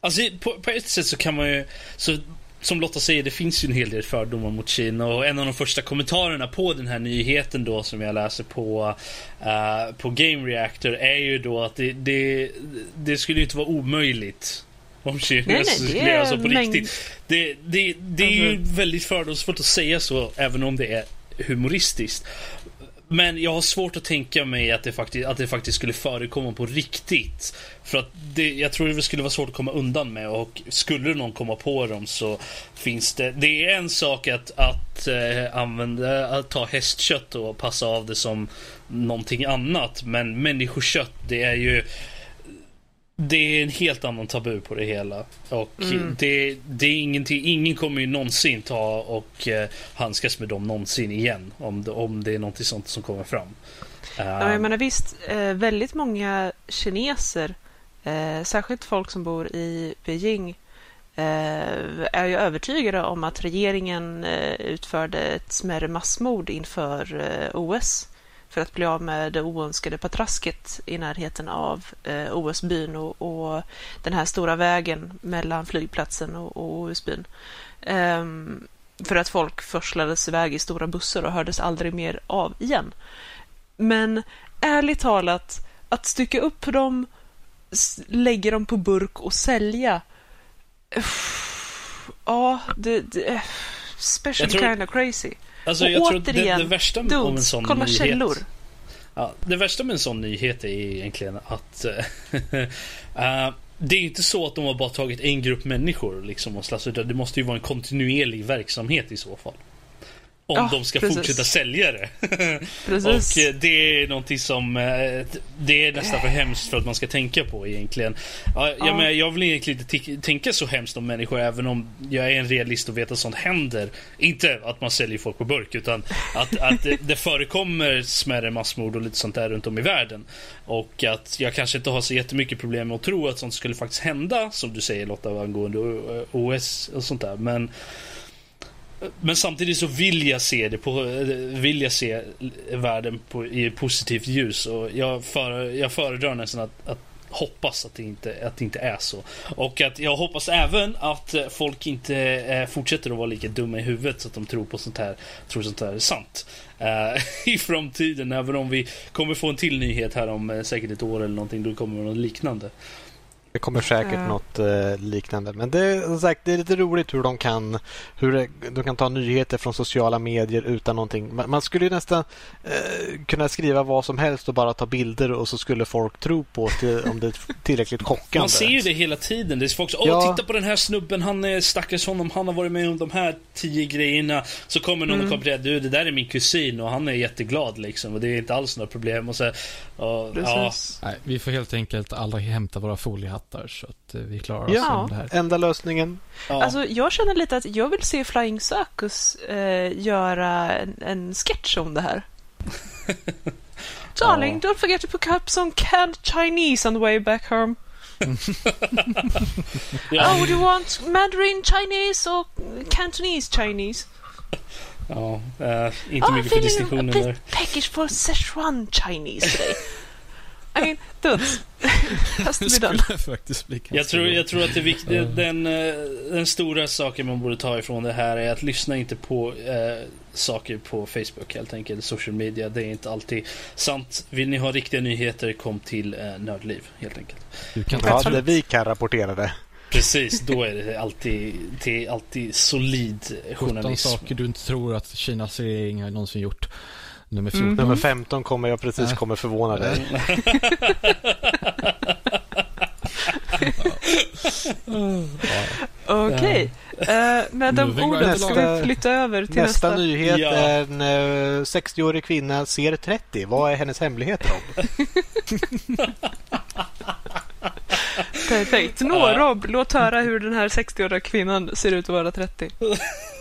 Alltså på, på ett sätt så kan man ju... Så, som Lotta säger, det finns ju en hel del fördomar mot Kina och en av de första kommentarerna på den här nyheten då som jag läser på, uh, på Game Reactor är ju då att det, det, det skulle inte vara omöjligt om Kines lever så på riktigt. Det, det, det är ju alltså- väldigt fördomsfullt att säga så, även om det är humoristiskt. Men jag har svårt att tänka mig att det faktiskt, att det faktiskt skulle förekomma på riktigt. För att det, jag tror det skulle vara svårt att komma undan med och skulle någon komma på dem så finns det. Det är en sak att, att äh, använda, att ta hästkött och passa av det som någonting annat. Men människokött, det är ju det är en helt annan tabu på det hela. Och mm. det, det, är ingenting, ingen kommer ju någonsin ta och eh, handskas med dem någonsin igen. Om det, om det är något sånt som kommer fram. Ja, jag ehm. menar visst, eh, väldigt många kineser, eh, särskilt folk som bor i Beijing, är ju övertygade om att regeringen utförde ett smärre massmord inför OS för att bli av med det oönskade patrasket i närheten av eh, OS-byn och, och, den här stora vägen mellan flygplatsen och, och OS-byn. Um, för att folk förslades iväg i stora bussar och hördes aldrig mer av igen. Men ärligt talat, att stycka upp dem, lägga dem på burk och sälja. Ja, det, det special tror... kind of crazy. Alltså, och jag återigen, tror det, det värsta dudes, en sån kolla nyhet, källor. Ja, det värsta med en sån nyhet är egentligen att uh, det är inte så att de har bara tagit en grupp människor liksom och utan det måste ju vara en kontinuerlig verksamhet i så fall. Om Ja, de ska precis. fortsätta sälja det. Och eh, det är någonting som eh, det är nästan för hemskt för att man ska tänka på egentligen. Ja, jag, Ja. menar, jag vill egentligen inte tänka så hemskt om människor även om jag är en realist och vet att sånt händer. Inte att man säljer folk på burk utan att, att det, det förekommer smärre massmord och lite sånt där runt om i världen. Och att jag kanske inte har så jättemycket problem med att tro att sånt skulle faktiskt hända som du säger Lotta angående eh, OS och sånt där. Men men samtidigt så vill jag se det på, vill jag se världen på, i positivt ljus och jag, för, jag föredrar nästan att, att hoppas att det, inte, att det inte är så. Och att jag hoppas även att folk inte eh, fortsätter att vara lika dumma i huvudet så att de tror på sånt här, tror sånt här är sant. Eh, I framtiden, även om vi kommer få en till nyhet här om eh, säkert ett år eller någonting, då kommer det något liknande. Det kommer säkert Ja. något eh, liknande. Men det är, som sagt, det är lite roligt hur de kan hur det, de kan ta nyheter från sociala medier utan någonting. Man, man skulle ju nästan eh, kunna skriva vad som helst och bara ta bilder och så skulle folk tro på det om det är tillräckligt chockande. Man ser ju det hela tiden. Det är folk som Åh, Ja. titta på den här snubben, han är stackars honom, han har varit med om de här tio grejerna. Så kommer någon och kommer du det där är min kusin och han är jätteglad liksom och det är inte alls några problem. Och så, och, ja. Nej, vi får helt enkelt aldrig hämta våra foliehattar så att eh, vi klarar oss Ja. det här. Enda lösningen. ja. Alltså, jag känner lite att jag vill se Flying Circus eh, göra en, en sketch om det här. Darling, don't forget to pick up some canned Chinese on the way back home. ja, Oh, do you want Mandarin Chinese or Cantonese Chinese? ja, eh, inte oh, I'm mycket för feeling a distinktionen bit där. peckish for Szechuan Chinese today. I mean, to Det skulle faktiskt bli Jag tror, jag tror att det är viktigt, den, eh, den stora saken man borde ta ifrån det här är att lyssna inte på eh, saker på Facebook helt enkelt. Social media, det är inte alltid sant. Vill ni ha riktiga nyheter, kom till eh, Nördliv helt enkelt. Du kan Ja, ta det vi kan rapportera det. Precis, då är det alltid, det är alltid solid 17 journalism. saker du inte tror att Kinas regering har någonsin gjort. Nummer 14. Mm. Nummer 15 kommer jag precis kommer förvåna dig. Okej. Eh, med de orden ska vi flytta över till Nästa, nästa. nyhet Ja. är en eh, 60-årig kvinna ser 30. Vad är hennes hemligheter om? Perfekt. Nå. Rob, låt höra hur den här 60-åriga kvinnan ser ut att vara 30.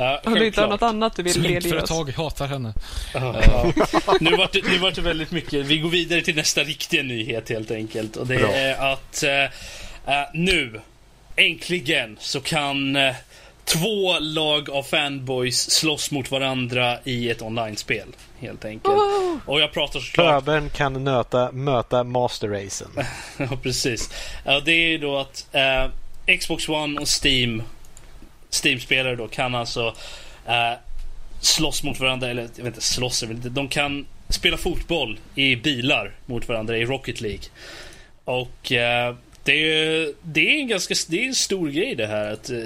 Ja, Om du inte har något annat du vill delge oss. Sminkföretag hatar henne. Ja. Nu vart det, nu vart det väldigt mycket. Vi går vidare till nästa riktiga nyhet helt enkelt. Och det Bra. är att eh, nu, äntligen, så kan eh, två lag av fanboys slåss mot varandra i ett online-spel. Helt enkelt. Woho! Och jag pratar såklart Pöbeln kan nöta, möta Master Racen. Ja, precis. Det är ju då att eh, Xbox One och Steam Steam-spelare då kan alltså eh, slåss mot varandra, eller jag vet inte, slåss är väl inte. De kan spela fotboll i bilar mot varandra i Rocket League. Och eh, det, är, det är en ganska det är en stor grej det här. Att, eh,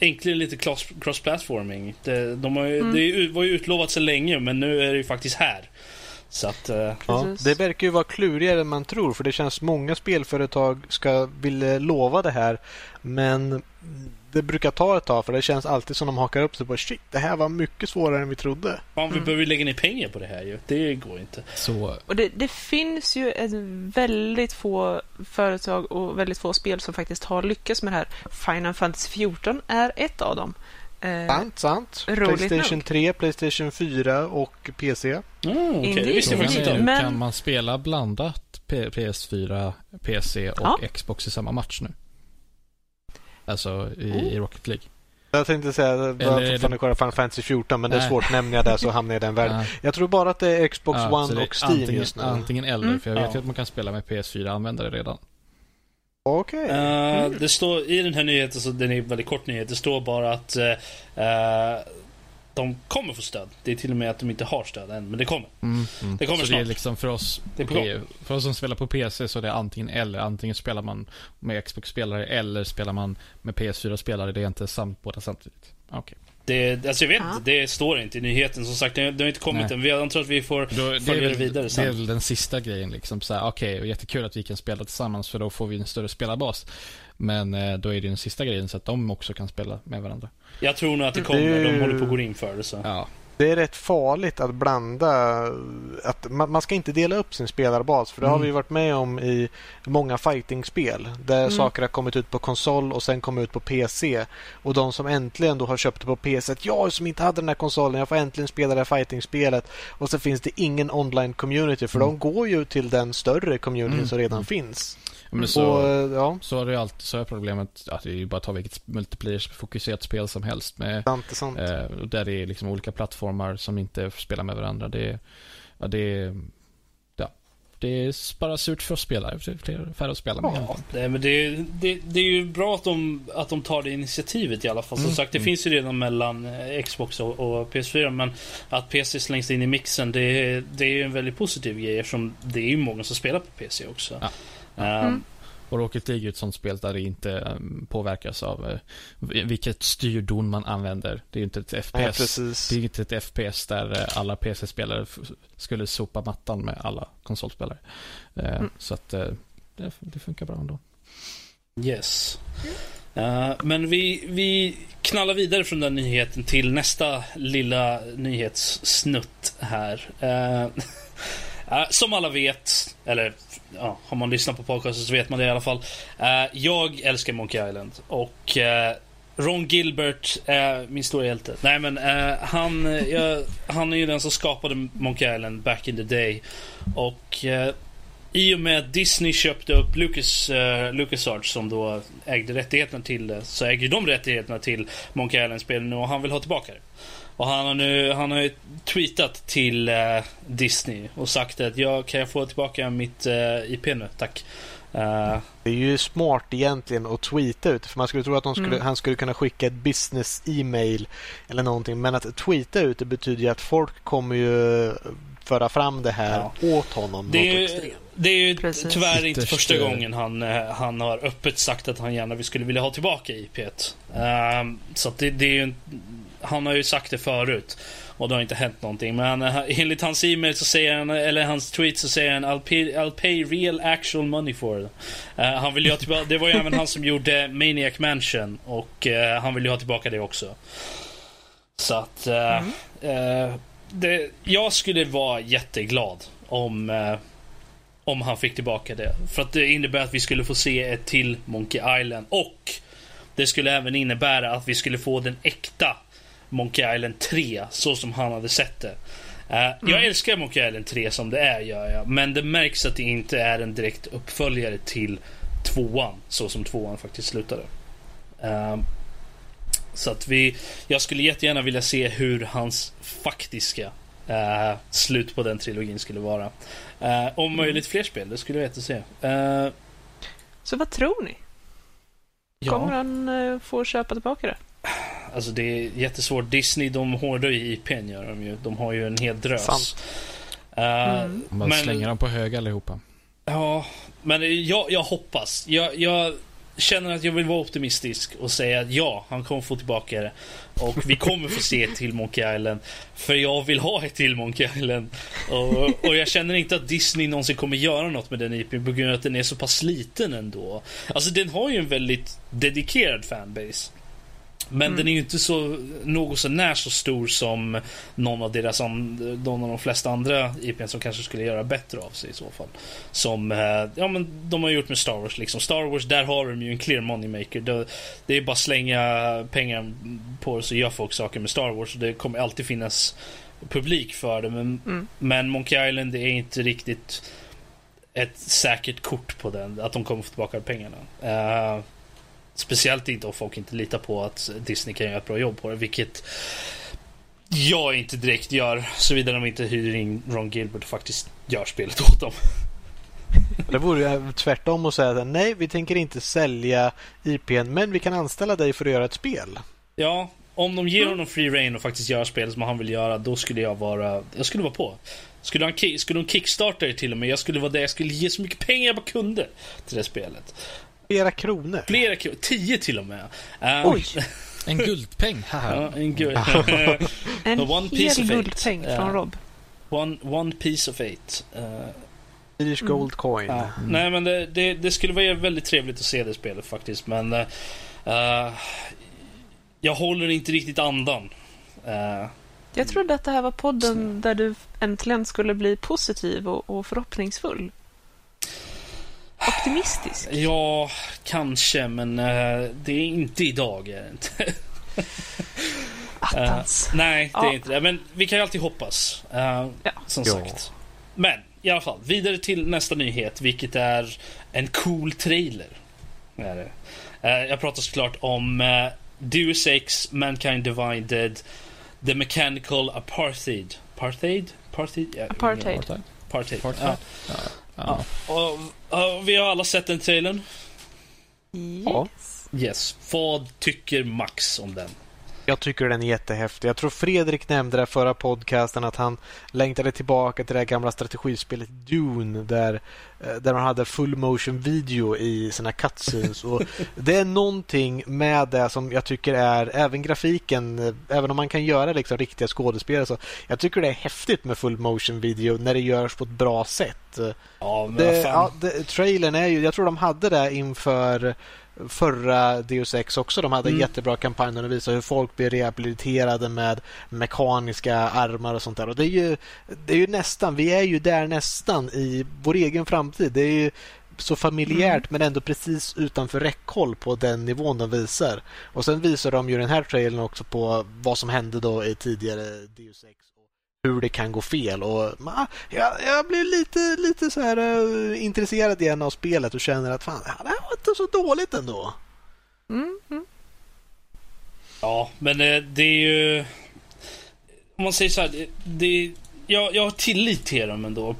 äntligen lite cross- cross-platforming. Det, de har ju, det är ju- var ju utlovat så länge men nu är det ju faktiskt här. Så att... Eh, Ja, det verkar ju vara klurigare än man tror för det känns många spelföretag ska vilja lova det här men det brukar ta ett tag för det känns alltid som de hakar upp sig på shit, det här var mycket svårare än vi trodde. fan, vi behöver ju lägga ner pengar på det här ju. Det går inte. Så Och det, det finns ju ett väldigt få företag och väldigt få spel som faktiskt har lyckats med det här. Final Fantasy 14 är ett av dem. Eh, Sant, sant. Playstation nog. 3, Playstation 4 och PC. Mm, Okej, det visste jag frågan faktiskt är inte. Men- kan man spela blandat P- PS4, PC och Ja. Xbox i samma match nu? Alltså i, Oh. i Rocket League. Jag tänkte säga att jag är det- fortfarande köra Final Fantasy 14 men det är Nej. svårt. Nämner jag det så hamnar jag i den världen. Ja. Jag tror bara att det är Xbox Ja, One är och Steam antingen, just nu. Antingen eller, Mm. för jag vet Ja. ju att man kan spela med PS4-användare redan. Okej. Eh, Det står i den här nyheten, så den är väldigt kort nyhet, det står bara att eh, de kommer få stöd. Det är till och med att de inte har stöd än, men det kommer. Mm, mm. Det kommer så det är snart. liksom för oss, Det är för oss som spelar på PC så är det antingen eller. Antingen spelar man med Xbox-spelare eller spelar man med PS4-spelare. Det är inte samt, båda samtidigt. Okej. Det, alltså jag vet Ja. inte, det står inte i nyheten. Som sagt, det, det har inte kommit Nej. än. Vi- Jag tror att vi får Då, det, följa det väl, vidare det sen. är väl den sista grejen liksom. Okej, jättekul att vi kan spela tillsammans för då får vi en större spelarbas. Men eh, då är det den sista grejen så att de också kan spela med varandra. Jag tror nog att det Det kommer. är De håller på att gå in för det. Så. Ja. Det är rätt farligt att blanda... Att man, man ska inte dela upp sin spelarbas för det har Mm. vi varit med om i många fightingspel där Mm. saker har kommit ut på konsol och sen kommit ut på PC. Och de som äntligen då har köpt det på PC, att jag som inte hade den här konsolen, jag får äntligen spela det här fightingspelet. Och så finns det ingen online community för Mm. de går ju till den större communityn Mm. som redan Mm. finns. Men så, Och, eh, ja, så har det ju alltid, så är problemet att det är ju bara att ta vilket multiplayer-fokuserat spel som helst med sant sant. Eh, och där det är liksom olika plattformar som inte spelar med varandra. Det, är- ja, det, ja, det är bara surt för spelare. Det är fler, färre att spela med. Ja, det, men det, det, det är ju bra att de, att de tar det initiativet i alla fall. Som Mm. sagt, det Mm. finns ju redan mellan eh, Xbox och, och PS4. Men att PC slängs in i mixen, det, är- det är ju en väldigt positiv grej eftersom det är ju många som spelar på PC också. Ja. Ehm, Mm. Och Rocket League är ett sånt spel där det inte um, påverkas av eh, vilket styrdon man använder. Det är ju inte ett Nej, FPS. precis. det är inte ett FPS där eh, alla PC-spelare f- skulle sopa mattan med alla konsolspelare. Eh, Mm. Så att eh, det, det funkar bra ändå. Yes. Eh, men vi, vi knallar vidare från den nyheten till nästa lilla nyhetssnutt här. Eh, eh, som alla vet, eller ja, har man lyssnat på podcasten så vet man det i alla fall. Eh, jag älskar Monkey Island och eh, Ron Gilbert är min stora hjälte. Nej men uh, han, jag, han är ju den som skapade Monkey Island back in the day. Och uh, i och med att Disney köpte upp Lucas, uh, LucasArts som då ägde rättigheterna till det, så äger de rättigheterna till Monkey Island-spelen nu och han vill ha tillbaka det. Och han har nu han har ju tweetat till eh, Disney och sagt att jag kan jag få tillbaka mitt uh, IP nu, tack. Eh, Det är ju smart egentligen att tweeta ut för man skulle tro att skulle, Mm. han skulle kunna skicka ett business e-mail eller någonting men att tweeta ut det betyder ju att folk kommer ju föra fram det här åt honom. Det är, ju, det är ju Precis. tyvärr inte första eh, gången han, eh, han har öppet sagt att han gärna skulle vilja ha tillbaka IP. Um, så att det, det är ju Han har ju sagt det förut. Och det har inte hänt någonting. Men eh, enligt hans e-mail så säger han, eller hans tweet så säger han I'll pay, I'll pay real actual money for it. Eh, han vill ju ha tillbaka, det var ju även han som gjorde Maniac Mansion. Och eh, han vill ju ha tillbaka det också. Så att... eh, eh, det, jag skulle vara jätteglad om, om han fick tillbaka det. För att det innebär att vi skulle få se ett till Monkey Island. Och det skulle även innebära att vi skulle få den äkta Monkey Island 3, så som han hade sett det. Eh, Jag älskar Monkey Island 3 som det är, gör jag. Men det märks att det inte är en direkt uppföljare till tvåan, så som tvåan faktiskt slutade. Eh, så att vi, jag skulle jättegärna vilja se hur hans faktiska eh, slut på den trilogin skulle vara. Eh, om möjligt fler spel, det skulle jag jättese. Uh, Så vad tror ni? Kommer han få köpa tillbaka det? Alltså det är jättesvårt. Disney de hårdar ju IPn gör de ju. De har ju en hel drös. Sant. Eh, Mm. Man Men- slänger dem på hög allihopa. Ja, men jag, jag hoppas. Jag, jag känner att jag vill vara optimistisk och säga att ja, han kommer få tillbaka det. Och vi kommer få se ett till Monkey Island. För jag vill ha ett till Monkey Island. Och, och jag känner inte att Disney någonsin kommer göra något med den IP på grund av att den är så pass liten ändå. Alltså den har ju en väldigt dedikerad fanbase. Men Mm. den är ju inte så något så när så stor som någon av deras någon av de flesta andra IPn som kanske skulle göra bättre av sig i så fall. Som, eh, ja men de har gjort med Star Wars liksom. Star Wars, där har de ju en clear moneymaker. Det, det är bara att slänga pengar på det så gör folk saker med Star Wars. Det kommer alltid finnas publik för det. Men, Mm. men Monkey Island det är inte riktigt ett säkert kort på den. Att de kommer få tillbaka pengarna. Eh, speciellt inte om folk inte litar på att Disney kan göra ett bra jobb på det. Vilket jag inte direkt gör. Såvida de inte hyr in Ron Gilbert och faktiskt gör spelet åt dem. Det vore tvärtom att säga att nej, vi tänker inte sälja IPn men vi kan anställa dig för att göra ett spel. Ja, om de ger honom free reign och faktiskt gör spelet som han vill göra, då skulle jag vara... Jag skulle vara på. Skulle, han, skulle de kickstarta det till och med, jag skulle vara där, jag skulle ge så mycket pengar jag bara kunde till det spelet. Flera kronor. Flera kronor, tio till och med. Eh, Oj! En guldpeng. Ja, en guld. En One piece hel of eight. guldpeng från Rob. one, one piece of eight. Eh, Swedish Mm. Gold Coin. Ja. Nej, men det, det, det skulle vara väldigt trevligt att se det spelet faktiskt. Men eh, eh, jag håller inte riktigt andan. Eh, Jag trodde att det här var podden där du äntligen skulle bli positiv och, och förhoppningsfull. Optimistisk. ja, kanske, men eh, det är inte idag. Är det inte. Attans. Nej, det är Ja. inte det. Men vi kan ju alltid hoppas. eh, Ja. Som Ja. sagt. Men i alla fall, vidare till nästa nyhet, vilket är en cool trailer. Är det. Eh, jag pratar såklart om uh, Deus Ex, Mankind Divided, The Mechanical Apartheid. Apartheid? Apartheid? Ja, Apartheid. Apartheid. Apartheid. Apartheid. Ja. Och, och vi har alla sett den trailern. Ja. Yes. Yes. Vad tycker Max om den? Jag tycker den är jättehäftig. Jag tror Fredrik nämnde det förra podcasten att han längtade tillbaka till det gamla strategispelet Dune där, eh, där man hade full motion video i sina cutscenes. Och det är någonting med det som jag tycker är, även grafiken, eh, även om man kan göra liksom riktiga skådespelare så jag tycker det är häftigt med full motion video när det görs på ett bra sätt. Ja, men Det, ja, det, trailern är ju, jag tror de hade det inför förra Deus Ex också. De hade Mm. jättebra kampanj där de visade hur folk blir rehabiliterade med mekaniska armar och sånt där. Och det är ju, det är ju nästan, vi är ju där nästan i vår egen framtid. Det är ju så familjärt men ändå precis utanför räckhåll på den nivån de visar. Och sen visar de ju den här trailern också på vad som hände då i tidigare Deus Ex och hur det kan gå fel. Och, jag, jag blir lite, lite så här eh, intresserad igen av spelet och känner att fan, det inte så dåligt ändå. Mm, mm. Ja, men eh, det är ju... Om man säger så här, det, det, jag, jag har tillit till dem ändå.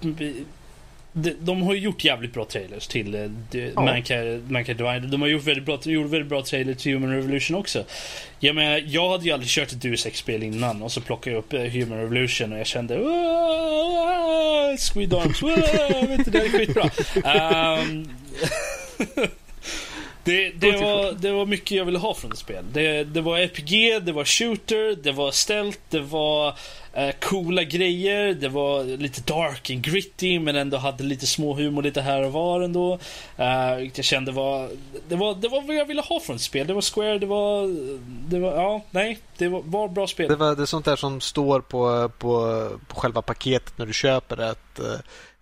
De, de har ju gjort jävligt bra trailers till eh, de- Ja. Mankind, Mankind Divided. De har gjort väldigt bra, gjort väldigt bra trailer till Human Revolution också. Jag menar, jag hade ju aldrig kört ett Deus Ex-spel innan och så plockade jag upp eh, Human Revolution och jag kände "Åh, Squid Arms, vet inte, det är skitbra. Ehm, Det, det, var, det var mycket jag ville ha från ett spel. Det, det var RPG, det var shooter, det var stealth, det var eh, coola grejer, det var lite dark and gritty men ändå hade lite små humor lite här och var ändå. Eh, jag kände var, det var, det var vad jag ville ha från ett spel. Det var Square, det var, det var, ja, nej, det var, var bra spel. Det, var, det är sånt där som står på, på, på själva paketet när du köper det. Att, eh,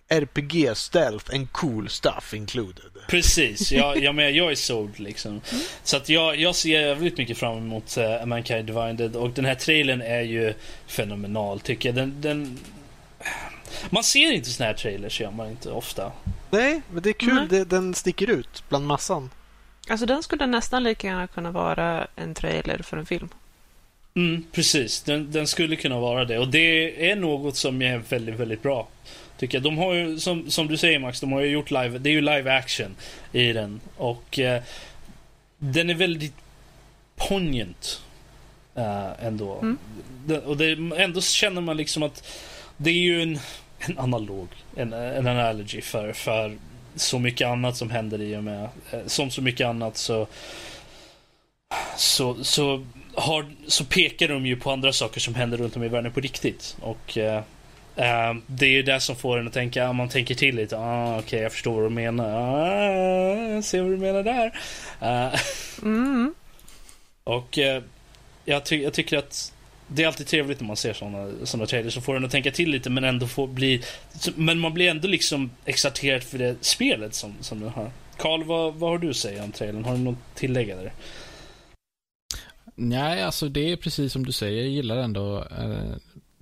RPG, stealth and cool stuff included. Precis, jag, jag, men, jag är sold liksom. Så att jag, jag ser jävligt mycket fram emot uh, Mankind Divided och den här trailern är ju fenomenal tycker jag. Den, den... Man ser inte såna här trailers, gör man inte ofta. Nej, men det är kul. Nej. Det, den sticker ut bland massan. Alltså den skulle nästan lika gärna kunna vara en trailer för en film. Mm, precis, den, den skulle kunna vara det och det är något som är väldigt, väldigt bra. Tycker jag. De har ju, som, som du säger Max, de har ju gjort live, det är ju live action i den och eh, den är väldigt poignant eh, ändå. Mm. Det, och det, ändå känner man liksom att det är ju en, en analog, en, en analogy för, för så mycket annat som händer i och med, eh, som så mycket annat så så, så, har, så pekar de ju på andra saker som händer runt om i världen på riktigt. Och eh, eh, det är ju det som får en att tänka, om man tänker till lite, ah, okej jag förstår vad du menar, ah, jag ser vad du menar där. Eh, Mm. och eh, jag, ty jag tycker att det är alltid trevligt när man ser såna, såna trailers som får en att tänka till lite men ändå får bli, men man blir ändå liksom exalterad för det spelet som, som den har. Karl, vad, vad har du att säga om trailern? Har du något tillägg där? Nej, alltså det är precis som du säger. Jag gillar ändå eh,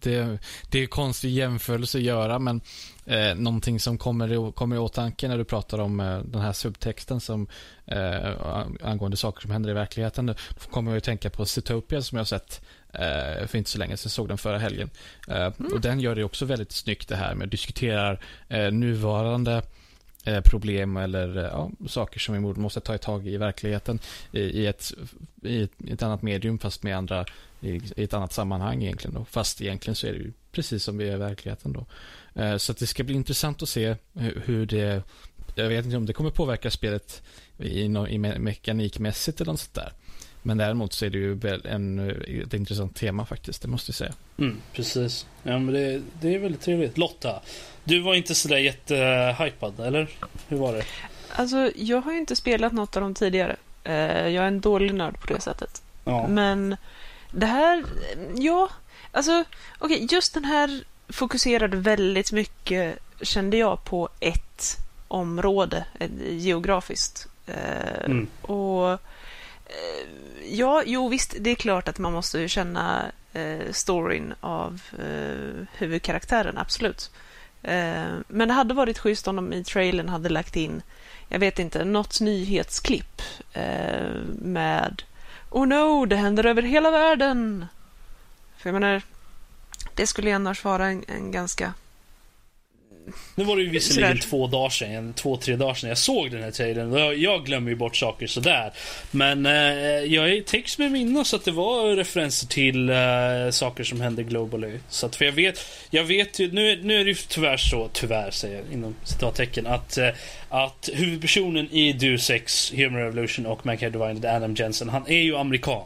det, det är konstig jämförelse att göra, men eh, någonting som kommer i, kommer i åtanke när du pratar om eh, den här subtexten som eh, angående saker som händer i verkligheten. Då kommer jag att tänka på Zootopia som jag har sett eh, för inte så länge sedan. såg den förra helgen. Eh, Och den gör det också väldigt snyggt det här med att diskutera eh, nuvarande eh, problem eller ja, saker som vi måste ta tag i i verkligheten i, i, i ett, i ett annat medium fast med andra i, i ett annat sammanhang egentligen då. Fast egentligen så är det ju precis som vi är i verkligheten då. Eh, Så att det ska bli intressant att se hur, hur det jag vet inte om det kommer påverka spelet i, i me- mekanikmässigt eller något sånt där. Men däremot så är det ju en, ett intressant tema faktiskt, det måste jag säga. Mm, precis. Ja, men det, det är väldigt trevligt. Lotta, du var inte sådär jättehypad, eller? Hur var det? Alltså, jag har ju inte spelat något av dem tidigare. Eh, jag är en dålig nörd på det sättet. Ja. Men det här, ja, alltså okej, okay, just den här fokuserade väldigt mycket, kände jag, på ett område geografiskt. Eh, mm. Och eh, ja, jo visst, det är klart att man måste känna eh, storyn av eh, huvudkaraktären, absolut. Eh, men det hade varit schysst om de i trailern hade lagt in, jag vet inte, något nyhetsklipp eh, med Oh no, det händer över hela världen! För jag menar, det skulle ju annars vara en, en ganska nu var det ju visserligen två dagar sedan, två, tre dagar sedan jag såg den här trailern. Jag glömmer ju bort saker sådär. Men eh, jag täcks med minnas att det var referenser till eh, saker som hände globally. Så att, för jag vet, jag vet ju, nu, nu är det ju tyvärr så, tyvärr säger jag inom citattecken, att, eh, att huvudpersonen i Deus Ex, Human Revolution och Mankind Divided, Adam Jensen, han är ju amerikan.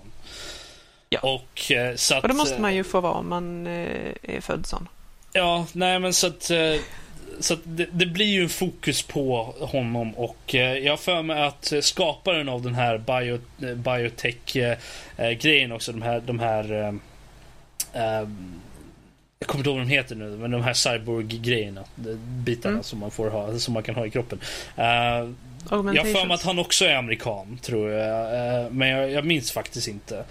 Ja. Och, eh, så att, och det måste man ju få vara om man eh, är född sån. Ja, nej men så att eh, så det, det, blir ju en fokus på honom och eh, jag har för mig att skaparen av den här bio, eh, biotech-grejen eh, också, de här, de här jag kommer inte ihåg vad de heter nu, men de här cyborg-grejerna. Bitarna mm. som man får ha, som man kan ha i kroppen. Uh, jag har för mig att han också är amerikan, tror jag. Uh, men jag, jag minns faktiskt inte.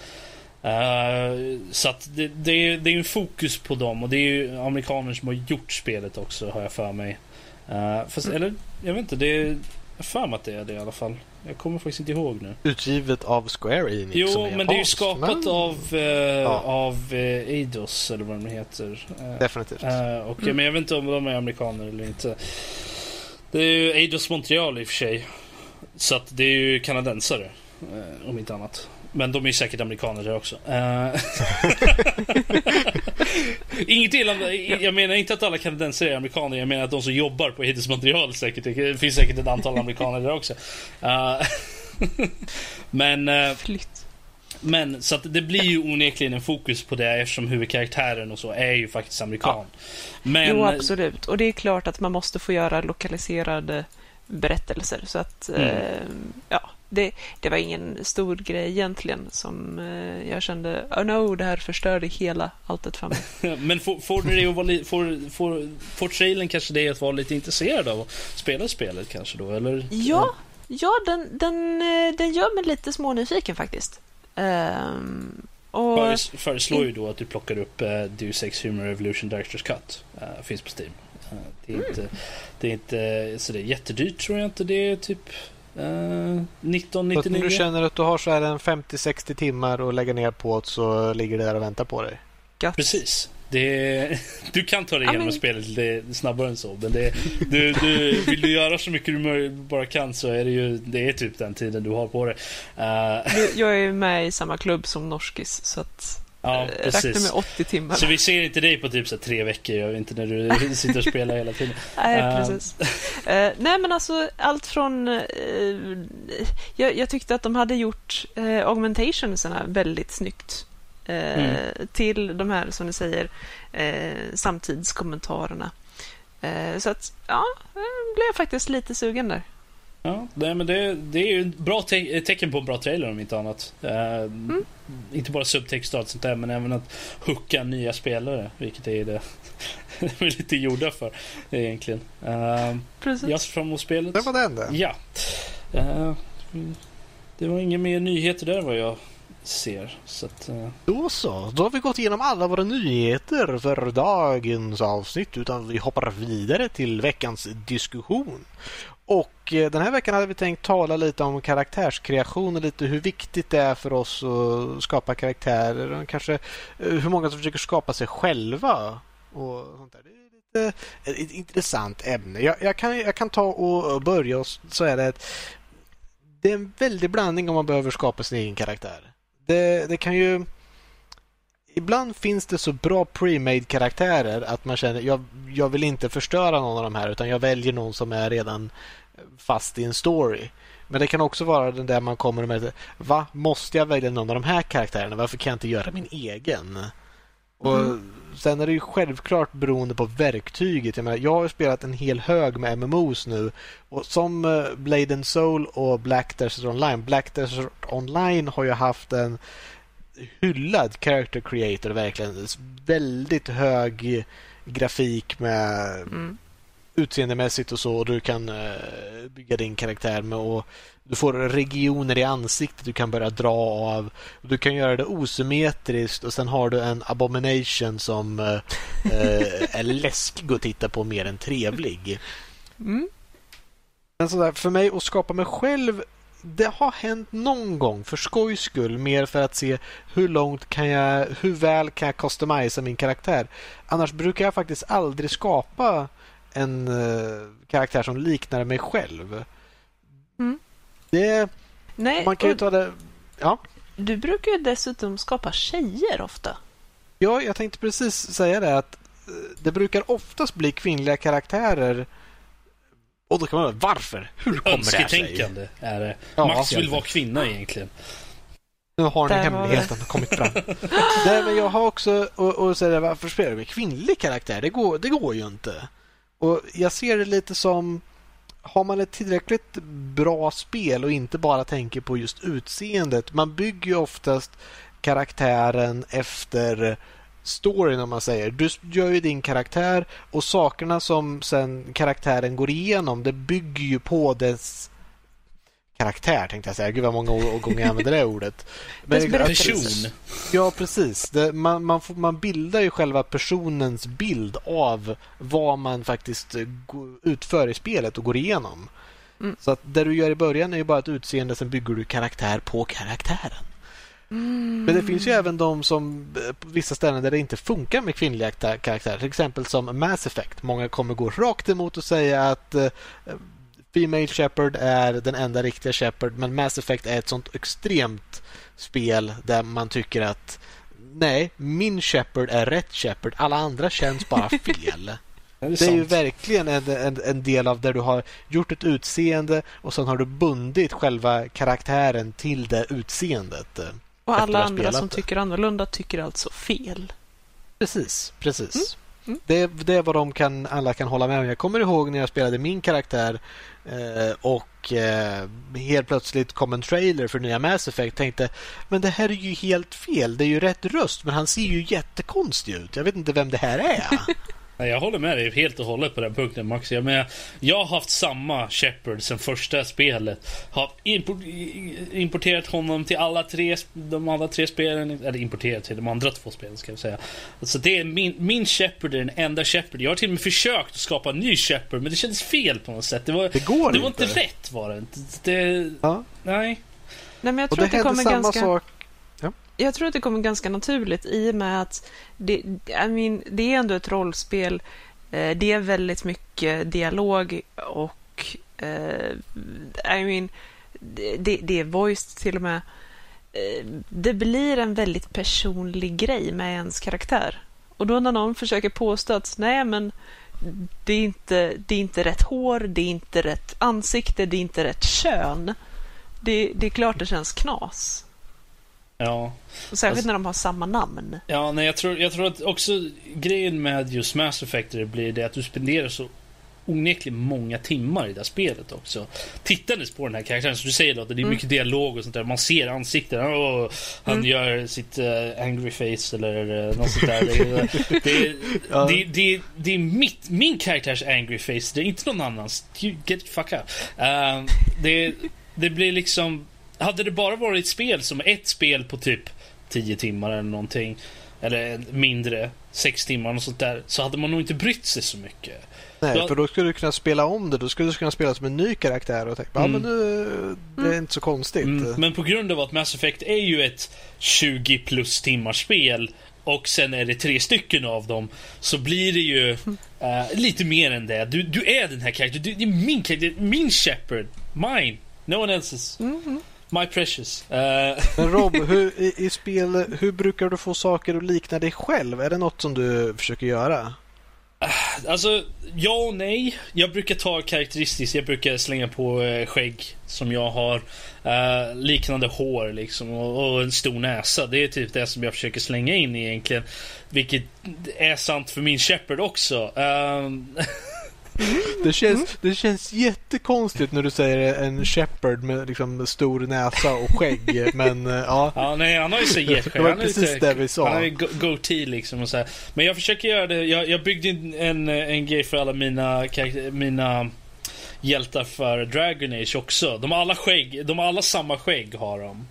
Uh, så att det, det, är, det är en fokus på dem och det är ju amerikaner som har gjort spelet också har jag för mig. Uh, fast, mm. Eller jag vet inte, det är jag för mig att det är det i alla fall. Jag kommer faktiskt inte ihåg nu. Utgivet av Square Enix Jo, som är men det är ju skapat men... av, uh, ja. av uh, Eidos eller vad de heter. Definitivt. och, mm. Men jag vet inte om de är amerikaner eller inte. Det är ju Eidos Montreal i och för sig. Så att det är ju kanadensare. om inte annat. Men de är säkert amerikaner där också. Uh... Inget illa, jag menar inte att alla kanadensare är amerikaner. Jag menar att de som jobbar på Hades material säkert. Det finns säkert ett antal amerikaner där också. Uh... men... Uh... Men så att det blir ju onekligen en fokus på det eftersom huvudkaraktären och så är ju faktiskt amerikan. Ja. Men... Jo, absolut. Och det är klart att man måste få göra lokaliserade berättelser. Så att, mm. eh, ja, det, det var ingen stor grej egentligen som eh, jag kände, oh no, det här förstörde hela alltet för mig. Men får, får, det att vara får, får, får trailern kanske dig att vara lite intresserad av att spela spelet kanske då, eller? Ja, ja den, den, eh, den gör mig lite smånyfiken faktiskt. Um, och... Föreslår ju då att du plockar upp uh, Deus Ex Human Revolution Directors Cut. Uh, finns på Steam. Uh, det, är mm. inte, det är inte så det är jättedyrt tror jag inte. Det är typ Uh, 1999. Så när du känner att du har så här en 50-60 timmar att lägga ner på så ligger det där och väntar på dig? Gött. Precis. Det, du kan ta dig igenom men... spelet lite snabbare än så. Men det, du, du, vill du göra så mycket du bara kan så är det ju det är typ den tiden du har på dig. Uh... Jag är med i samma klubb som Norskis så att Ja, eh, precis. Med 80 timmar. Så vi ser inte dig på typ så tre veckor, jag inte när du sitter och spelar hela tiden. nej, uh. precis. Uh, nej, men alltså allt från... Uh, jag, jag, tyckte att de hade gjort uh, augmentationsarna väldigt snyggt. Mm. Till de här, som ni säger, samtidskommentarerna. så att, ja, jag blev faktiskt lite sugen där. Ja, nej, men det, det är ju ett bra te tecken på en bra trailer om inte annat. Uh, mm. Inte bara subtext och allt sånt där, men även att hooka nya spelare, vilket är det de är lite gjorda för egentligen. Uh, Precis. Jag ser fram emot spelet. Det var det enda? Ja. Uh, det var inga mer nyheter där vad jag ser. Så att, uh... Då så, då har vi gått igenom alla våra nyheter för dagens avsnitt utan vi hoppar vidare till veckans diskussion. Och eh, den här veckan hade vi tänkt tala lite om karaktärskreation och lite hur viktigt det är för oss att skapa karaktärer och kanske eh, hur många som försöker skapa sig själva. Och sånt där. Det är lite eh, ett intressant ämne. Jag, jag, kan, jag kan ta och börja och så är det att det är en väldig blandning om man behöver skapa sin egen karaktär. Det, det kan ju ibland finns det så bra pre-made karaktärer att man känner jag, jag vill inte förstöra någon av de här utan jag väljer någon som är redan fast i en story. Men det kan också vara den där man kommer med Va? Måste jag välja någon av de här karaktärerna? Varför kan jag inte göra min egen? Och mm. Sen är det ju självklart beroende på verktyget. Jag, menar, jag har spelat en hel hög med MMOs nu. Och Som eh, Blade and Soul och Black Desert Online. Black Desert Online har ju haft en hyllad character creator verkligen. Väldigt hög grafik med mm. Utseendemässigt och så. Och du kan uh, bygga din karaktär med och du får regioner i ansiktet du kan börja dra av. Du kan göra det osymmetriskt och sen har du en abomination som uh, är läskig att titta på mer än trevlig. Mm. Men sådär, för mig att skapa mig själv det har hänt någon gång för skojs skull, mer för att se hur långt kan jag, hur väl kan jag customisa min karaktär. Annars brukar jag faktiskt aldrig skapa en uh, karaktär som liknar mig själv. Mm. Det, Nej, man kan ju ta det... Ja. Du brukar ju dessutom skapa tjejer ofta. Ja, jag tänkte precis säga det att eh, det brukar oftast bli kvinnliga karaktärer och då kan man undra varför? Hur kommer det här sig? är det. Ja, Max vill vara kvinna egentligen. Nu har ni hemligheten kommit fram. Nej, men jag har också... Och, och så varför spelar du med kvinnlig karaktär? Det går, det går ju inte. Och Jag ser det lite som... Har man ett tillräckligt bra spel och inte bara tänker på just utseendet. Man bygger ju oftast karaktären efter storyn om man säger. Du gör ju din karaktär och sakerna som sen karaktären går igenom det bygger ju på dess karaktär tänkte jag säga. Gud vad många gånger jag använder det ordet. Men, person. Ja, precis. Det, man, man, får, man bildar ju själva personens bild av vad man faktiskt utför i spelet och går igenom. Mm. Så att det du gör i början är ju bara ett utseende, sen bygger du karaktär på karaktären. Mm. Men det finns ju även de som eh, på vissa ställen där det inte funkar med kvinnliga karaktärer. Till exempel som Mass Effect. Många kommer gå rakt emot och säga att uh, Female Shepard är den enda riktiga Shepard men Mass Effect är ett sånt extremt spel där man tycker att nej, min Shepard är rätt Shepard. Alla andra känns bara fel. Det är, det är ju verkligen en, en, en, del av där du har gjort ett utseende och sen har du bundit själva karaktären till det utseendet. Och alla andra som tycker annorlunda tycker alltså fel. Precis, precis. Mm. Mm. Det, det är vad de kan, alla kan hålla med om. Jag kommer ihåg när jag spelade min karaktär eh, och eh, helt plötsligt kom en trailer för nya Mass Effect. Tänkte, men det här är ju helt fel. Det är ju rätt röst, men han ser ju jättekonstig ut. Jag vet inte vem det här är. Jag håller med dig helt och hållet på den punkten Max. Jag, menar, jag har haft samma Shepard sen första spelet. Har importerat honom till alla tre, de andra tre spelen. Eller importerat till de andra två spelen ska jag säga. Alltså det är min, min Shepard är den enda Shepard. Jag har till och med försökt att skapa en ny Shepard men det kändes fel på något sätt. Det var, det går det var inte. rätt var det det, ja. Nej. Nej men jag tror och det att det kommer samma ganska... sak jag tror att det kommer ganska naturligt i och med att det, I mean, det är ändå ett rollspel. Eh, det är väldigt mycket dialog och eh, I mean, det, det är voice till och med. Eh, det blir en väldigt personlig grej med ens karaktär. Och då när någon försöker påstå att nej men det är, inte, det är inte rätt hår, det är inte rätt ansikte, det är inte rätt kön. Det, det är klart det känns knas. Ja. Och särskilt alltså, när de har samma namn. Ja, nej, jag, tror, jag tror att också grejen med just Mass Effect blir det att du spenderar så onekligen många timmar i det här spelet också. Tittandes på den här karaktären, som du säger Lotta, det är mm. mycket dialog och sånt där. Man ser ansikten. Oh, han mm. gör sitt uh, angry face eller uh, något sånt där. Det, det, ja. det, det, det, är mitt, min karaktärs angry face, det är inte någon annans. Get the fuck out. Uh, det, det blir liksom hade det bara varit ett spel som ett spel på typ 10 timmar eller någonting. Eller mindre, 6 timmar och sånt där. Så hade man nog inte brytt sig så mycket. Nej, då... för då skulle du kunna spela om det. Då skulle du kunna spela som en ny karaktär och tänka mm. ja, men nu, det är mm. inte så konstigt. Mm. Men på grund av att Mass Effect är ju ett 20 plus timmars spel och sen är det tre stycken av dem så blir det ju uh, lite mer än det. Du, du är den här karaktären. Du, det är min karaktär, min Shepard. Mine. No one else's. Mm -hmm. My precious. Uh... Men Rob, hur, i, i, spel, hur brukar du få saker att likna dig själv? Är det något som du försöker göra? Alltså, ja och nej. Jag brukar ta karaktäristiskt. Jag brukar slänga på eh, skägg som jag har. Eh, liknande hår liksom och, och, en stor näsa. Det är typ det som jag försöker slänga in egentligen. Vilket är sant för min Shepard också. Uh, Det känns, det känns jättekonstigt när du säger en shepherd med liksom stor näsa och skägg. Men eh, ja. Ja, nej, han har ju så getskägg. Det var precis det vi sa. Han har ju goatee liksom och så här. Men jag försöker göra det. Jag, jag byggde en, en grej för alla mina, mina hjältar för Dragon Age också. De har alla skägg. De har alla samma skägg har de.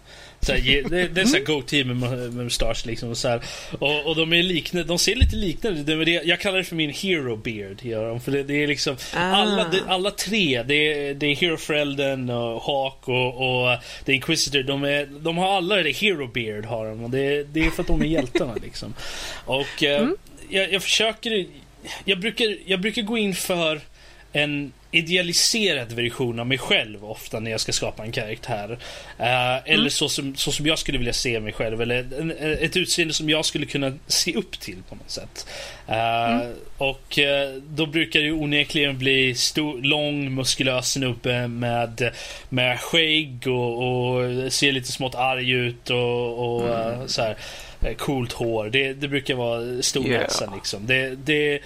Så här, det, det är såhär go-team med, med mustasch liksom. Och, så här. Och, och de är liknande, de ser lite liknande det, Jag kallar det för min hero beard. För det, det är liksom ah. alla, det, alla tre. Det är, det är hero-föräldern och Hawk och, och The Inquisitor. De, är, de har alla det hero beard har de. Och det, det är för att de är hjältarna liksom. Och eh, mm. jag, jag försöker... Jag brukar, jag brukar gå in för en idealiserad version av mig själv ofta när jag ska skapa en karaktär. Uh, mm. Eller så som, så som jag skulle vilja se mig själv. Eller en, ett utseende som jag skulle kunna se upp till på något sätt. Uh, mm. Och uh, då brukar det onekligen bli stor, lång, muskulös snubbe med, med skägg och, och ser lite smått arg ut och, och mm. så här, coolt hår. Det, det brukar vara stor yeah. liksom. Det, det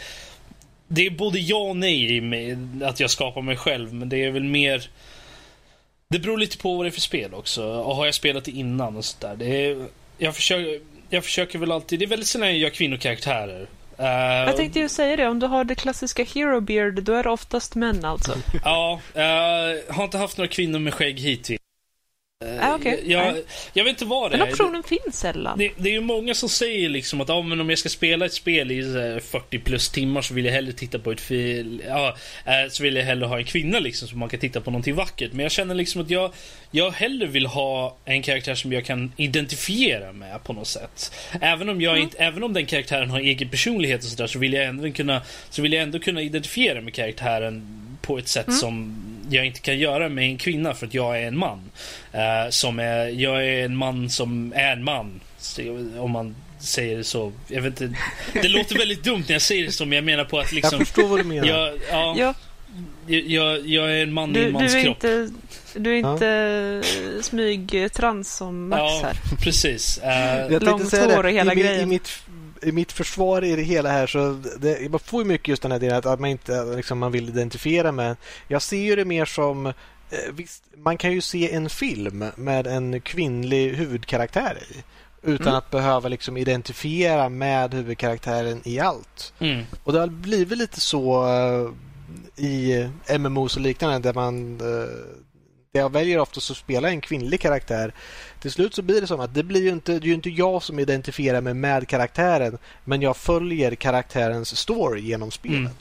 det är både ja och nej i mig, att jag skapar mig själv, men det är väl mer... Det beror lite på vad det är för spel också. Och har jag spelat det innan och sådär. Det är, jag, försöker, jag försöker väl alltid... Det är väldigt sällan jag gör kvinnokaraktärer. Uh, jag tänkte ju säga det, om du har det klassiska Hero Beard, då är det oftast män alltså. ja, uh, har inte haft några kvinnor med skägg hittills. Ah, okay. jag, jag, vet inte vad det Den optionen finns sällan. Det, det, är ju många som säger liksom att ah, men om jag ska spela ett spel i 40 plus timmar så vill jag hellre titta på ett fil, ja, eh, så vill jag hellre ha en kvinna liksom så man kan titta på någonting vackert. Men jag känner liksom att jag, jag hellre vill ha en karaktär som jag kan identifiera med på något sätt. Även om, jag mm. inte, även om den karaktären har egen personlighet och sådär så vill jag ändå kunna, så vill jag ändå kunna identifiera med karaktären på ett sätt mm. som jag inte kan göra med en kvinna för att jag är en man. Uh, som är, jag är en man som är en man. Om man säger det så. Jag vet inte, det låter väldigt dumt när jag säger det så, men jag menar på att liksom... Jag förstår vad du menar. Jag, ja, ja. Jag, jag, är en man du, i en mans du är kropp. Inte, du är inte ja. smygtrans som Max ja, här. precis. Uh, Långt hår och hela I, grejen. I mitt, i mitt försvar i det hela här så det, man får ju mycket just den här delen att man inte liksom, man vill identifiera med. Jag ser ju det mer som eh, visst, man kan ju se en film med en kvinnlig huvudkaraktär i utan mm. att behöva liksom identifiera med huvudkaraktären i allt. Mm. Och det har blivit lite så uh, i MMOs och liknande där man uh, jag väljer oftast att spela en kvinnlig karaktär. Till slut så blir det som att det blir ju inte, det är ju inte jag som identifierar mig med karaktären men jag följer karaktärens story genom spelet. Mm.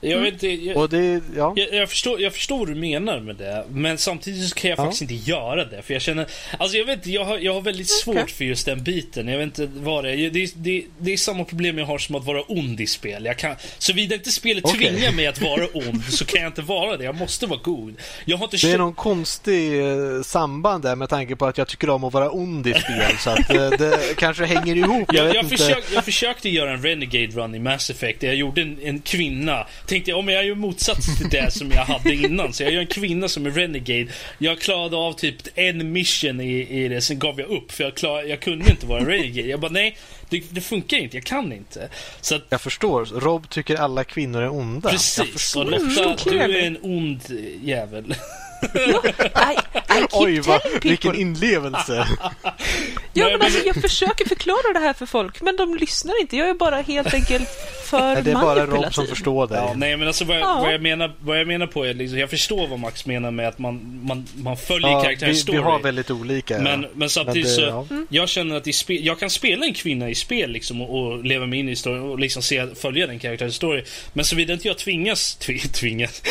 Jag, vet inte, jag, och det, ja. jag, jag, förstår, jag förstår vad du menar med det. Men samtidigt så kan jag ja. faktiskt inte göra det. För jag känner, alltså jag vet jag har, jag har väldigt svårt okay. för just den biten. Jag vet inte vad det är. Det, det, det är samma problem jag har som att vara ond i spel. Jag kan, såvida inte spelet okay. tvingar mig att vara ond så kan jag inte vara det. Jag måste vara god. Jag har inte det är någon konstig eh, samband där med tanke på att jag tycker om att vara ond i spel. så att det, eh, det kanske hänger ihop. Jag, jag, jag, försök, jag försökte göra en Renegade Run i Mass Effect. Jag gjorde en, en kvinna tänkte jag, om jag gör motsats till det som jag hade innan. Så jag gör en kvinna som är renegade. Jag klarade av typ en mission i, i det, sen gav jag upp. För jag, klar, jag kunde inte vara renegade. Jag bara, nej, det, det, funkar inte. Jag kan inte. Så att, jag förstår. Rob tycker alla kvinnor är onda. Precis. Och Lotta, du är en ond jävel. I, I Oj, vad, vilken inlevelse. ja, men alltså, jag försöker förklara det här för folk, men de lyssnar inte. Jag är bara helt enkelt för nej, Det är bara Rob som förstår dig. Ja, nej, men alltså, vad, jag, ja. vad, jag menar, vad jag menar på är liksom, jag förstår vad Max menar med att man, man, man följer ja, karaktärens story. Vi har väldigt olika. Men, men samtidigt men det, så, ja. Mm. jag känner att i spel, jag kan spela en kvinna i spel liksom, och, och leva mig in i storyn och liksom se, följa den karaktärens story. Men såvida inte jag tvingas, tvingas,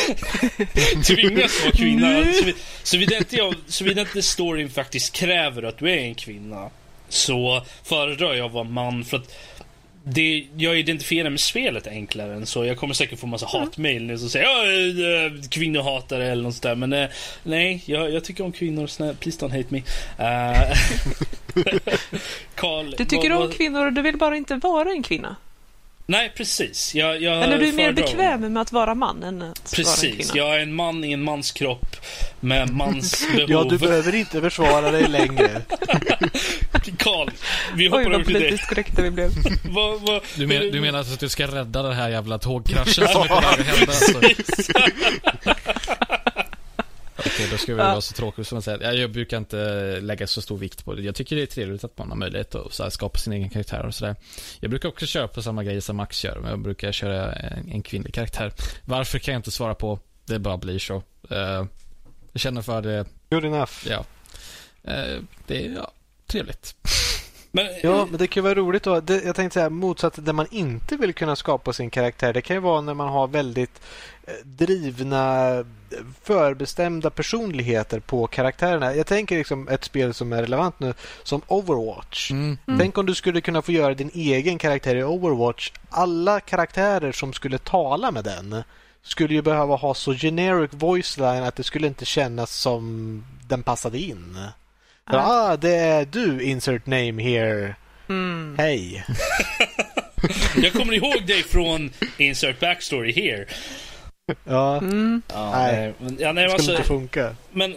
tvingas vara kvinna Såvida inte, jag, såvida inte storyn faktiskt kräver att du är en kvinna så föredrar jag att vara man för att det, jag identifierar med spelet enklare än så. Jag kommer säkert få massa mm. hatmail nu som säger äh, kvinnohatare eller något sådär. Men äh, nej, jag, jag, tycker om kvinnor. Snälla, please don't hate me. Uh, Carl, du tycker vad, om kvinnor och du vill bara inte vara en kvinna? Nej, precis. Jag, jag Eller du är mer bekväm med att vara man än att vara en Precis. kvinna? Jag är en man i en mans kropp med mans behov. Ja, du behöver inte försvara dig längre. Karl, vi Oj, hoppar vad över till dig. politiskt korrekta vi blev. Vad, vad, Du, men, du menar alltså att du ska rädda den här jävla tågkraschen som är på väg att hända? Alltså. Okej, då ska vi vara så tråkiga som att säga. Ja, Jag brukar inte lägga så stor vikt på det. Jag tycker det är trevligt att man har möjlighet att så här, skapa sin egen karaktär och sådär. Jag brukar också köra på samma grejer som Max gör, men jag brukar köra en, en kvinnlig karaktär. Varför kan jag inte svara på. Det bara blir så. Eh, jag känner för det, Good enough. ja. Eh, det är ja, trevligt. Men, Ja, men det kan ju vara roligt då. Det, jag tänkte säga motsatt där man inte vill kunna skapa sin karaktär. Det kan ju vara när man har väldigt eh, drivna, förbestämda personligheter på karaktärerna. Jag tänker liksom ett spel som är relevant nu, som Overwatch. Mm. Tänk om du skulle kunna få göra din egen karaktär i Overwatch. Alla karaktärer som skulle tala med den skulle ju behöva ha så generic voice line att det skulle inte kännas som den passade in. Ah, det är du, insert name here. Mm. Hej. jag kommer ihåg dig från Insert Backstory here. Ja, Mm. Ja, Nej. Men, ja, nej, det skulle alltså, inte funka. men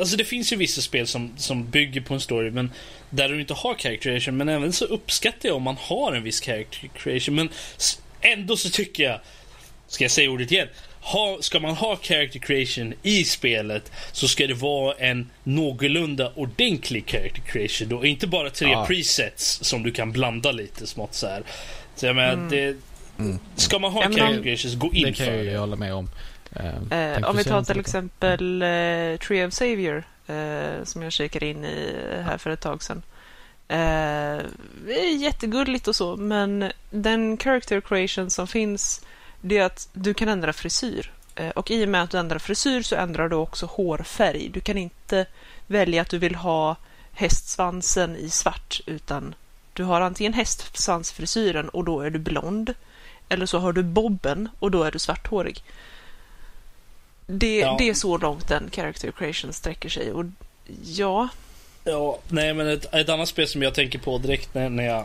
alltså det finns ju vissa spel som, som bygger på en story men där du inte har character creation. Men även så uppskattar jag om man har en viss character creation. Men ändå så tycker jag, ska jag säga ordet igen? Ha, ska man ha character creation i spelet så ska det vara en någorlunda ordentlig character creation då. Inte bara tre Ja. presets som du kan blanda lite smått så här. Så jag menar, det, ska man ha Ja, men character om- creation så gå in Det kan för jag det. ju hålla med om. Tänkte om vi tar till exempel eh, Tree of Savior eh, som jag kikade in i här för ett tag sedan. Eh, det är jättegulligt och så, men den character creation som finns det är att du kan ändra frisyr. Eh, och i och med att du ändrar frisyr så ändrar du också hårfärg. Du kan inte välja att du vill ha hästsvansen i svart utan du har antingen hästsvansfrisyren och då är du blond eller så har du bobben och då är du svarthårig. Det, Ja. det är så långt den character creation sträcker sig. Och ja, Ja, nej men ett, ett annat spel som jag tänker på direkt när, när jag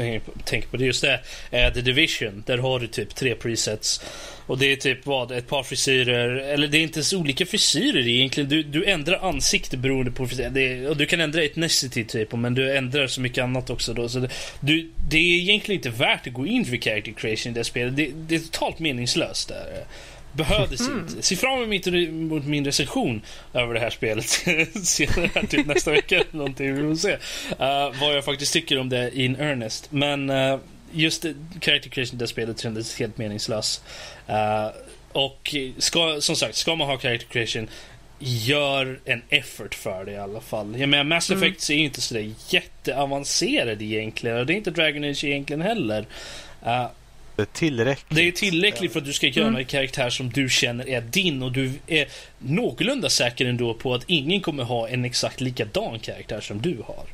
tänker på, tänker på det just det är The Division. Där har du typ tre presets. Och det är typ vad, ett par frisyrer, eller det är inte ens olika frisyrer egentligen. Du, du ändrar ansikte beroende på frisyr. Det är, och du kan ändra ethnicity typ, men du ändrar så mycket annat också då. Så det, du, det är egentligen inte värt att gå in för character creation i det spelet. Det, det är totalt meningslöst där. Behövdes inte. Se fram emot, min recension över det här spelet senare, här, typ nästa vecka någonting. Vi får se uh, vad jag faktiskt tycker om det in earnest. Men uh, just character creation i det spelet kändes helt meningslös. Uh, och ska, som sagt, ska man ha character creation Gör en effort för det i alla fall. Jag menar, Mass Mm. Effect är ju inte sådär jätteavancerad egentligen. Och det är inte Dragon Age egentligen heller. Uh, tillräckligt. det är tillräckligt för att du ska göra Mm. en karaktär som du känner är din och du är någorlunda säker ändå på att ingen kommer ha en exakt likadan karaktär som du har.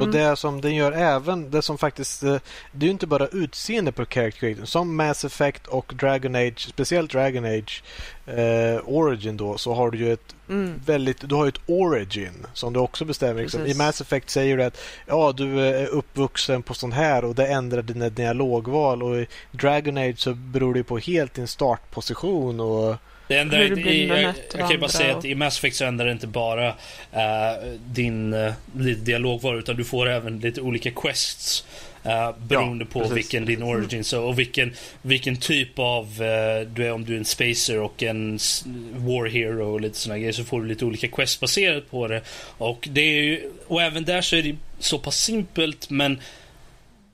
Och Mm. det som den gör även, det som faktiskt, eh, det är ju inte bara utseende på character creation. Som Mass Effect och Dragon Age, speciellt Dragon Age eh, Origin då, så har du ju ett mm, väldigt, du har ju ett origin som du också bestämmer. Liksom. I. Mass Effect säger du att ja, du är uppvuxen på sån här och det ändrar dina dialogval och i Dragon Age så beror det på helt din startposition och Det ändrar Hur inte, blir i, jag, bemött jag kan ju bara säga att i Mass Effect så ändrar det inte bara eh, din uh, dialogval utan du får även lite olika quests. Uh, beroende på precis. vilken din origin så, och vilken, vilken typ av eh, du är om du är en spacer och en war hero och lite såna grejer så får du lite olika quests baserat på det. Och det är ju, och även där så är det så pass simpelt men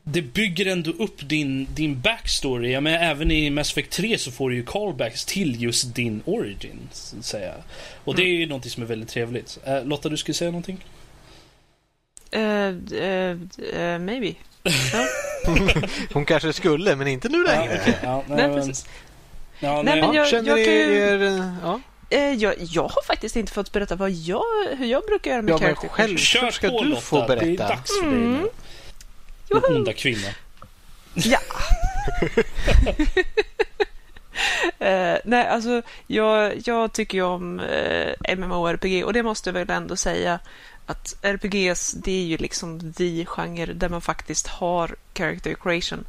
det bygger ändå upp din, din backstory. Jag menar, även i Mass Effect 3 så får du ju callbacks till just din origin. Så att säga. Och det är ju någonting som är väldigt trevligt. Uh, Lotta, du skulle säga någonting? eh, eh, maybe. Ja. hon kanske skulle men inte nu Ja, längre. okej. ja, nej, Nej, men, precis. ja, Nej, nej, men Ja, jag- känner jag ju- er... eh, Ja, jag, jag har faktiskt inte fått berätta vad jag, hur jag brukar göra med ja men självklart ska du Lotta, få det är berätta. dags för dig Mm. nu. Joho! Den onda kvinna. Ja. Eh, nej, alltså jag, jag tycker ju om eh, MMORPG och det måste jag väl ändå säga att RPGs, det är ju liksom the genre där man faktiskt har character creation.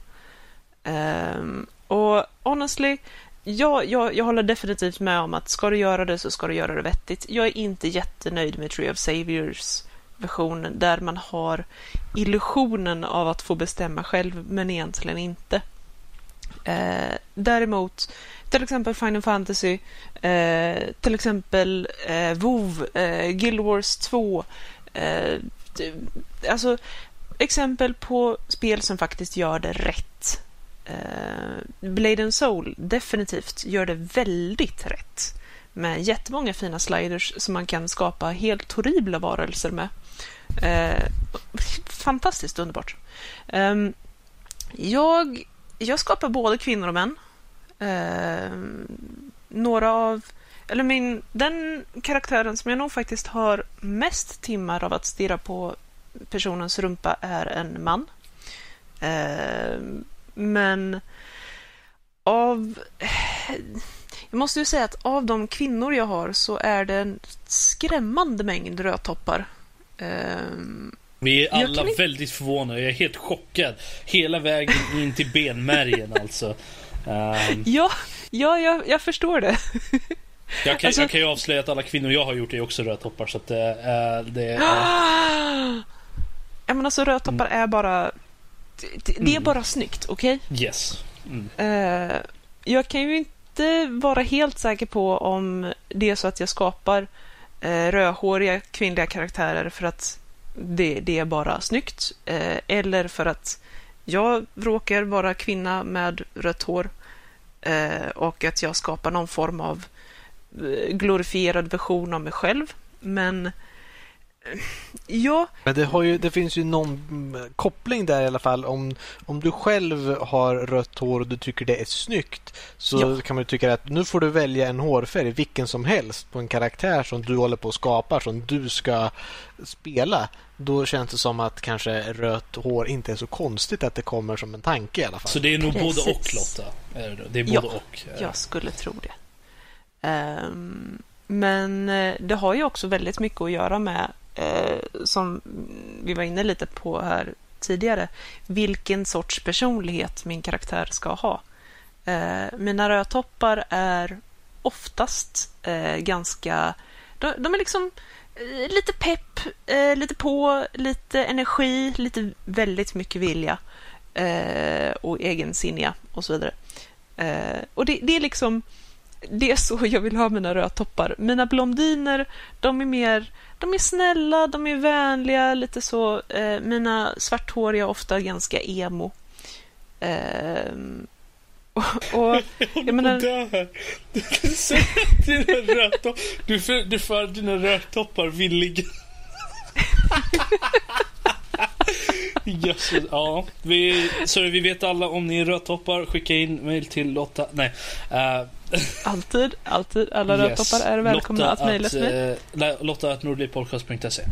Um, och honestly, ja, jag, jag håller definitivt med om att ska du göra det så ska du göra det vettigt. Jag är inte jättenöjd med Tree of Saviors version där man har illusionen av att få bestämma själv men egentligen inte. Eh, däremot, till exempel Final Fantasy, eh, till exempel eh, WoW, eh, Guild Wars 2. Eh, alltså exempel på spel som faktiskt gör det rätt. Eh, Blade and Soul definitivt gör det väldigt rätt med jättemånga fina sliders som man kan skapa helt horribla varelser med. Eh, fantastiskt underbart. Eh, jag, jag skapar både kvinnor och män. Eh, några av... Eller min, den karaktären som jag nog faktiskt har mest timmar av att stirra på personens rumpa är en man. Ehm, men av... Jag måste ju säga att av de kvinnor jag har så är det en skrämmande mängd rödtoppar. Um, vi är alla kan... väldigt förvånade. Jag är helt chockad. Hela vägen in till benmärgen alltså. Um... Ja, ja jag, jag förstår det. Jag kan, alltså... jag kan ju avslöja att alla kvinnor jag har gjort är också rödtoppar så att uh, det... Uh... Ja men alltså rödtoppar mm. är bara... Det, det är mm. bara snyggt, okej? Okay? Yes. Mm. Uh, jag kan ju inte vara helt säker på om det är så att jag skapar Eh, rödhåriga kvinnliga karaktärer för att det, det är bara snyggt. Eh, eller för att jag råkar vara kvinna med rött hår eh, och att jag skapar någon form av eh, glorifierad version av mig själv. Men Ja. Men det, har ju, det finns ju någon koppling där i alla fall. Om, om du själv har rött hår och du tycker det är snyggt så ja. kan man tycka att nu får du välja en hårfärg, vilken som helst, på en karaktär som du håller på att skapa, som du ska spela. Då känns det som att kanske rött hår inte är så konstigt att det kommer som en tanke i alla fall. Så det är nog Precis. både och Lotta? Det är både ja, och? jag skulle tro det. Um, men eh, det har ju också väldigt mycket att göra med eh, som vi var inne lite på här tidigare, vilken sorts personlighet min karaktär ska ha. Eh, mina rödtoppar är oftast eh, ganska... De, de, är liksom eh, lite pepp, eh, lite på, lite energi, lite väldigt mycket vilja eh, och egensinniga och så vidare. Eh, och det, det är liksom det är så jag vill ha mina rödtoppar. Mina blondiner, de är mer de är snälla, de är vänliga, lite så. Eh, mina svarthåriga är ofta ganska emo. Eh, och, och jag menar... Du kan säga dina. Du, för, du för dina rödtoppar villiga. Jösses, ja. Vi, sorry, vi vet alla om ni är rödtoppar. Skicka in mail till Lotta. Nej. Uh, Alltid, alltid. Alla yes. rödtoppar är välkomna Lotta att mejla till mig. Eh, Lotta att nordlivpodcast.se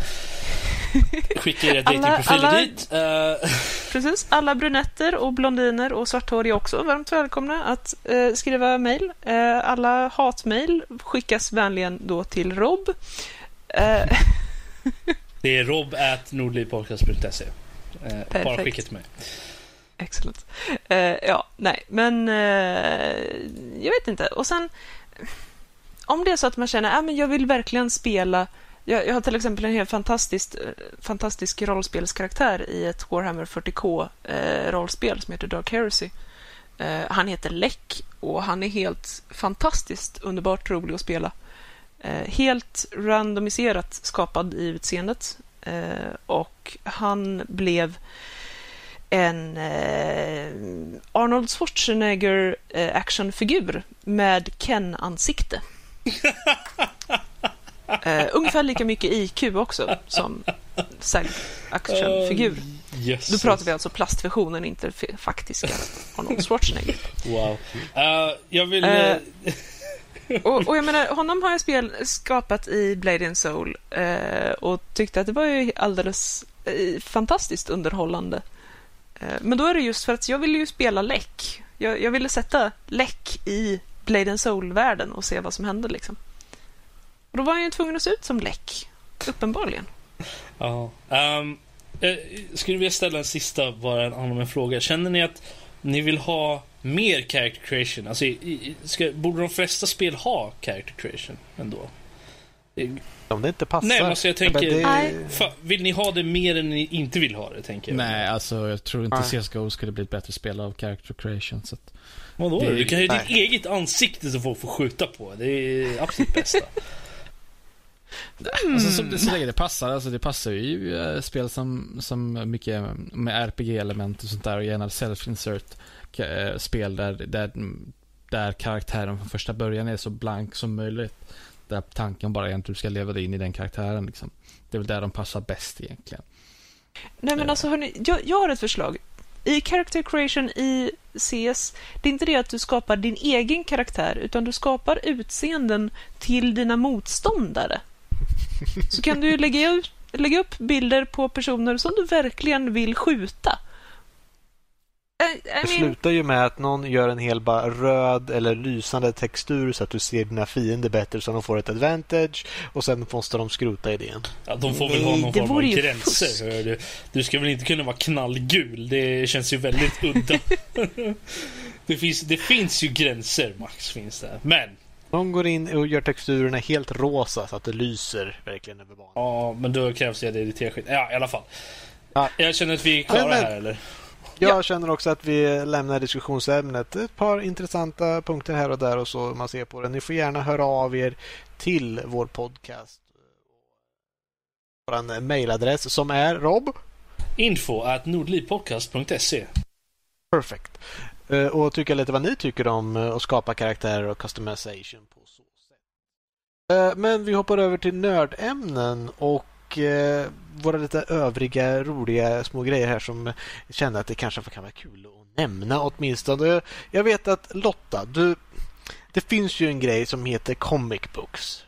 Skicka era datingprofiler dit. Uh... Precis. Alla brunetter och blondiner och svarthåriga också varmt välkomna att uh, skriva mejl. Uh, alla hatmejl skickas vänligen då till Rob. Det är rob at nordlivpodcast.se. Bara skicka till mig. Excellent. Uh, ja, nej, men uh, jag vet inte. Och sen, om det är så att man känner att ah, jag vill verkligen spela jag, jag, har till exempel en helt fantastisk, eh, fantastisk rollspelskaraktär i ett Warhammer 40K eh, rollspel som heter Dark Heresy. Eh, han heter Leck och han är helt fantastiskt underbart rolig att spela. Eh, helt randomiserat skapad i utseendet och han blev en eh, Arnold Schwarzenegger eh, actionfigur med Ken-ansikte. eh, ungefär lika mycket IQ också som SAG actionfigur. Uh, Då pratar vi alltså plastversionen, inte faktiska Arnold Schwarzenegger. Wow. Uh, jag vill... Uh, och, och, jag menar, honom har jag spel, skapat i Blade and Soul uh, och tyckte att det var ju alldeles fantastiskt underhållande. Eh, men då är det just för att jag ville ju spela läck. Jag, jag ville sätta läck i Blade and Soul-världen och se vad som hände. Liksom. Och då var jag ju tvungen att se ut som läck, uppenbarligen. Ja. Um, jag skulle vilja ställa en sista, bara en annan fråga. Känner ni att ni vill ha mer character creation. Alltså, ska, borde de flesta spel ha character creation ändå? Eh, om det inte passar. Nej, men alltså jag tänker... det... Vill ni ha det mer än ni inte vill ha det, tänker jag? Nej, alltså jag tror inte Nej. CSGO skulle bli ett bättre spel av character creation. Så att... Vadå? Det... Du kan ju ditt eget ansikte som folk får skjuta på. Det är absolut bästa. Mm. Alltså, så, så länge det passar. Alltså, det passar ju äh, spel som, som mycket med RPG-element och sånt där och gärna self-insert äh, spel där, där, där karaktären från första början är så blank som möjligt. Där tanken bara är att du ska leva dig in i den karaktären. Liksom. Det är väl där de passar bäst egentligen. Nej men alltså hörni, jag, jag har ett förslag. I character creation i CS, det är inte det att du skapar din egen karaktär, utan du skapar utseenden till dina motståndare. Så kan du lägga, ut, lägga upp bilder på personer som du verkligen vill skjuta. I, I det slutar ju med att någon gör en hel bara röd eller lysande textur så att du ser dina fiender bättre så de får ett advantage och sen måste de skrota idén. Ja, de får väl ha någon form av gränser. Du, du ska väl inte kunna vara knallgul? Det känns ju väldigt udda. det, finns, det finns ju gränser, Max, finns det. Men de går in och gör texturerna helt rosa så att det lyser verkligen över banan. Ja, men då krävs det irriterskit. Ja, i alla fall. Ja. Jag känner att vi är klara men, här, eller? Jag ja. känner också att vi lämnar diskussionsämnet. Ett par intressanta punkter här och där och så man ser på det. Ni får gärna höra av er till vår podcast. Vår mejladress som är Rob? Info at nordlivpodcast.se Perfect. Eh, och tycka lite vad ni tycker om eh, att skapa karaktärer och customization på så sätt. Eh, men vi hoppar över till nördämnen och våra lite övriga roliga små grejer här som kände att det kanske kan vara kul att nämna åtminstone. Jag vet att Lotta, du, det finns ju en grej som heter comic books.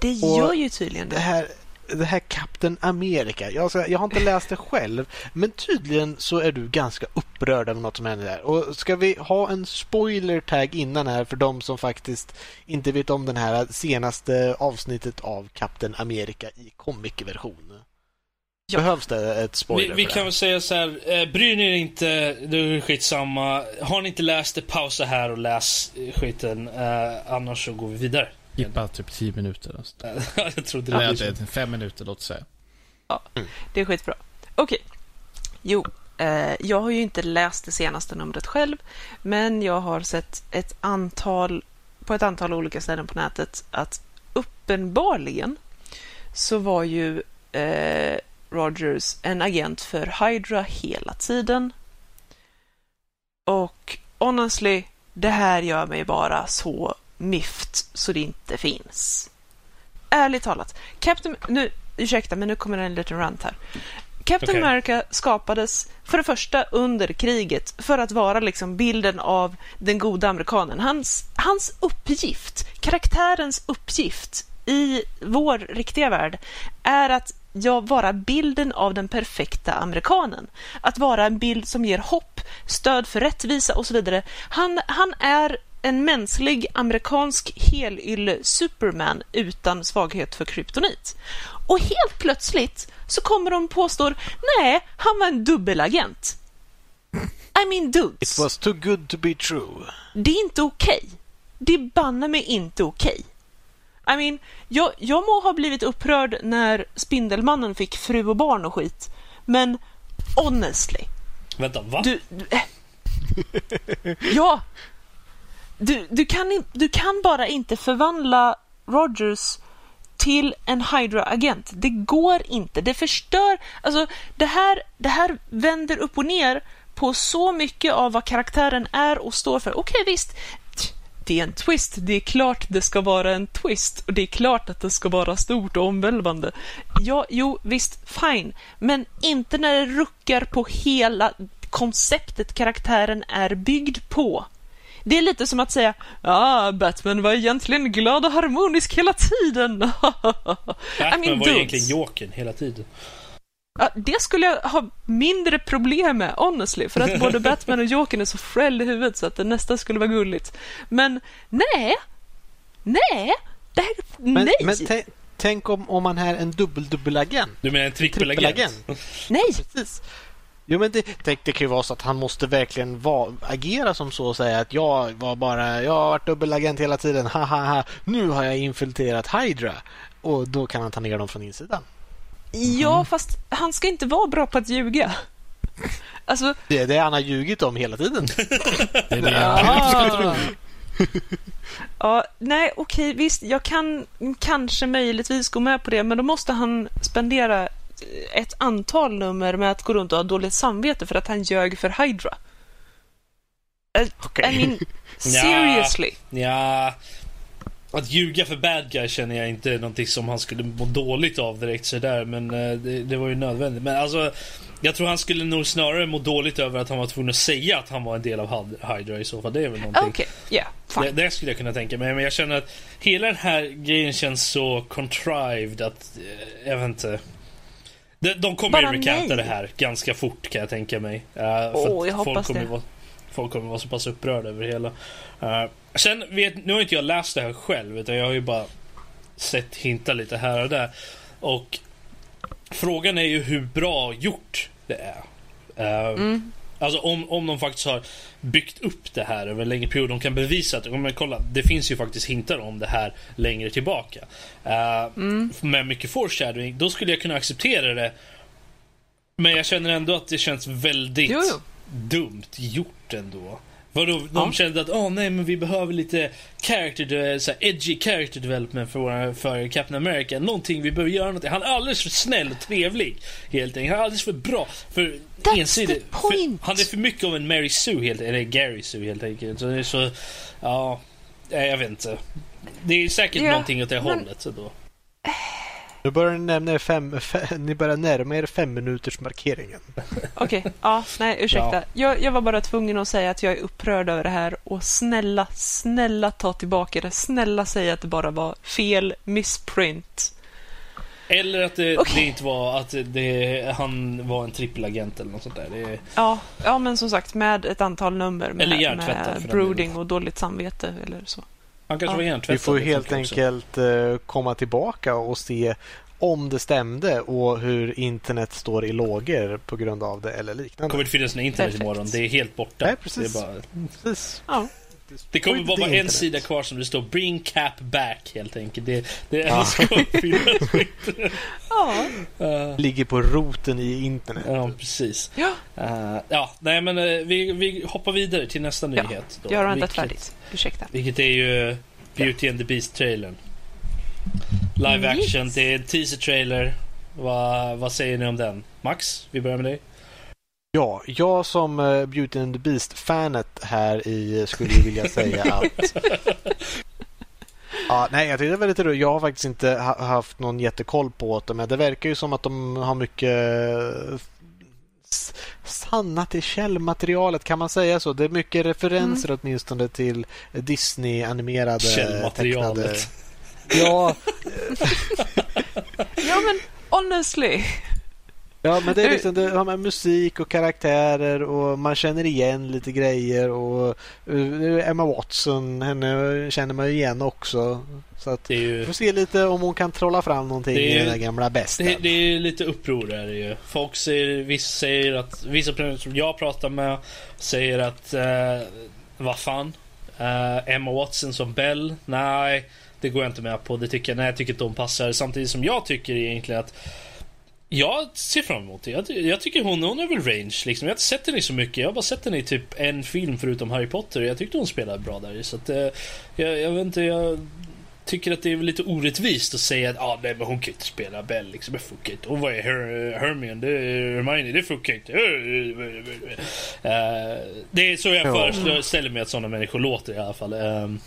Det gör ju tydligen det. det här, det här Captain America. Jag, ska, jag har inte läst det själv, men tydligen så är du ganska upprörd över något som händer där. Och ska vi ha en spoiler tag innan här för de som faktiskt inte vet om det här senaste avsnittet av Captain America i comic-version? Ja. Behövs det ett spoiler Vi, vi kan väl säga så här, eh, bryr ni er inte, det är skitsamma. Har ni inte läst det, pausa här och läs skiten. Eh, annars så går vi vidare. Skippa typ 10 minuter. jag trodde det. Nej, det fem minuter låt säga. Ja, det är skitbra. Okej. Okay. Jo, eh, jag har ju inte läst det senaste numret själv, men jag har sett ett antal, på ett antal olika ställen på nätet att uppenbarligen så var ju eh, Rogers en agent för Hydra hela tiden. Och honestly, det här gör mig bara så myft så det inte finns. Ärligt talat, Captain... Nu, ursäkta, men nu kommer en liten rant här. Captain okay. America skapades för det första under kriget för att vara liksom bilden av den goda amerikanen. Hans, hans uppgift, karaktärens uppgift i vår riktiga värld är att ja, vara bilden av den perfekta amerikanen. Att vara en bild som ger hopp, stöd för rättvisa och så vidare. Han, han är en mänsklig amerikansk helylle Superman utan svaghet för kryptonit. Och helt plötsligt så kommer de och påstår nej, han var en dubbelagent. I mean dudes. It was too good to be true. Det är inte okej. Okay. Det är banne mig inte okej. Okay. I mean, jag, jag må ha blivit upprörd när Spindelmannen fick fru och barn och skit, men honestly. Vänta, va? Du, du äh. ja, du, du, kan, du kan bara inte förvandla Rogers till en Hydra-agent. Det går inte. Det förstör... Alltså, det här, det här vänder upp och ner på så mycket av vad karaktären är och står för. Okej, okay, visst. Det är en twist. Det är klart det ska vara en twist. Och det är klart att det ska vara stort och omvälvande. Ja, jo, visst, fine. Men inte när det ruckar på hela konceptet karaktären är byggd på. Det är lite som att säga ja, ah, Batman var egentligen glad och harmonisk hela tiden. Batman I mean, var egentligen Jokern hela tiden. Ja, det skulle jag ha mindre problem med, honestly. För att både Batman och Jokern är så fräll i huvudet så att det nästan skulle vara gulligt. Men nej, nej, det här, men, nej. Men tänk om, om man är en dubbel-dubbelagent. Du menar en trippelagent? Nej. Precis. Jo men det, det, det kan ju vara så att han måste verkligen va, agera som så och säga att jag var bara, jag har varit dubbelagent hela tiden, ha ha ha, nu har jag infiltrerat Hydra. Och då kan han ta ner dem från insidan. Ja, fast han ska inte vara bra på att ljuga. Alltså, Det är det han har ljugit om hela tiden. Det är det Ah. ja, nej, okej, visst, jag kan kanske möjligtvis gå med på det, men då måste han spendera ett antal nummer med att gå runt och ha dåligt samvete för att han ljög för Hydra. I mean, seriously. Ja, att ljuga för bad guy känner jag inte är någonting som han skulle må dåligt av direkt sådär. Men eh, det, det var ju nödvändigt. Men alltså, jag tror han skulle nog snarare må dåligt över att han var tvungen att säga att han var en del av Hyd- Hydra i så fall. Det är väl någonting. Ja, Det, fine. det skulle jag kunna tänka mig. Men jag känner att hela den här grejen känns så contrived att, eh, jag vet inte. De, de kommer Bara ju recanta det här ganska fort kan jag tänka mig. Uh, att jag hoppas det. Vara, folk kommer vara så pass upprörda över det hela. Eh, sen vet, nu har inte jag läst det här själv utan jag har ju bara sett hinta lite här och där. Och frågan är ju hur bra gjort det är. Eh, Mm. Alltså om, om de faktiskt har byggt upp det här över en längre period. De kan bevisa att, men kolla, det finns ju faktiskt hintar om det här längre tillbaka. Uh, Mm. Med mycket foreshadowing, då skulle jag kunna acceptera det. Men jag känner ändå att det känns väldigt Jo, jo. Dumt gjort ändå. Vadå, de Ja. kände att åh nej men vi behöver lite character, de- så edgy character development för, våra, för Captain America. Någonting, vi behöver göra någonting. Han är alldeles för snäll och trevlig. Helt enkelt. Han är alldeles för bra. För That's point. För, han är för mycket av en Mary Sue, helt, eller Gary Sue helt enkelt. Så det är så, ja, jag vet inte. Det är säkert Ja, någonting åt det men- hållet. Så då. Nu börjar ni, nämna er fem, fe- ni börjar närma er fem minuters markeringen. Okej, ja, nej ursäkta. Jag, jag var bara tvungen att säga att jag är upprörd över det här och snälla, snälla ta tillbaka det. Snälla säga att det bara var fel missprint. Eller att det, Okej. det inte var att det, han var en trippelagent eller något sånt där. Det Ja, ja, men som sagt med ett antal nummer med, Eller hjärntvättad, med brooding och dåligt samvete eller så. Han kanske Ja. var hjärntvättad. Vi får det helt funkar också. enkelt eh, komma tillbaka och se om det stämde och hur internet står i lågor på grund av det eller Det liknande. kommer inte finnas något internet Perfekt. imorgon. Det är helt borta. Nej, precis. Det, är bara, Precis. Ja, det kommer bara är vara en sida kvar som det står Bring Cap Back helt enkelt. Det, det Ja. på internet. ja, Eh, Ligger på roten i internet. Ja, precis. ja. Eh, ja, nej men eh, vi, vi hoppar vidare till nästa Ja, nyhet. Då, jag har vilket- färdigt. Ursäkta. Vilket är ju Beauty and the Beast-trailern. Live Yes. action, det är en teaser-trailer. Vad, vad säger ni om den? Max, vi börjar med dig. Ja, jag som eh, Beauty and the Beast-fanet här i skulle ju vilja säga att... Ja, nej, jag tycker det är väldigt roligt. Jag har faktiskt inte ha- haft någon jättekoll på det, men det verkar ju som att de har mycket eh, sanna till källmaterialet, kan man säga så? Det är mycket referenser åtminstone till Disney-animerade Källmaterialet. tecknade- Ja, Ja, men honestly. Ja, men det är liksom det har med musik och karaktärer och man känner igen lite grejer och eh, Emma Watson, henne känner man ju igen också. Så att Det är ju vi får se lite om hon kan trolla fram någonting är- i den där gamla besten. det, det är lite uppror är det ju. Folk säger, vissa säger att, vissa som jag pratar med säger att, eh, vad fan? Eh, Emma Watson som Bell? Nej, det går jag inte med på. Det tycker jag, nej, jag tycker inte hon passar. Samtidigt som jag tycker egentligen att jag ser fram emot det. Jag, jag tycker hon, hon är väl range liksom. Jag har inte sett henne i så mycket. Jag har bara sett henne i typ en film förutom Harry Potter. Jag tyckte hon spelade bra där. Så att, eh, jag, jag vet inte, jag tycker att det är väl lite orättvist att säga att ah, nej, men hon kan inte spela Bell liksom. Det funkar inte. Hon var ju Her- Hermione, det är Hermione, det funkar inte. Eh, det är så jag Ja. föreställer mig att sådana människor låter i alla fall. Um,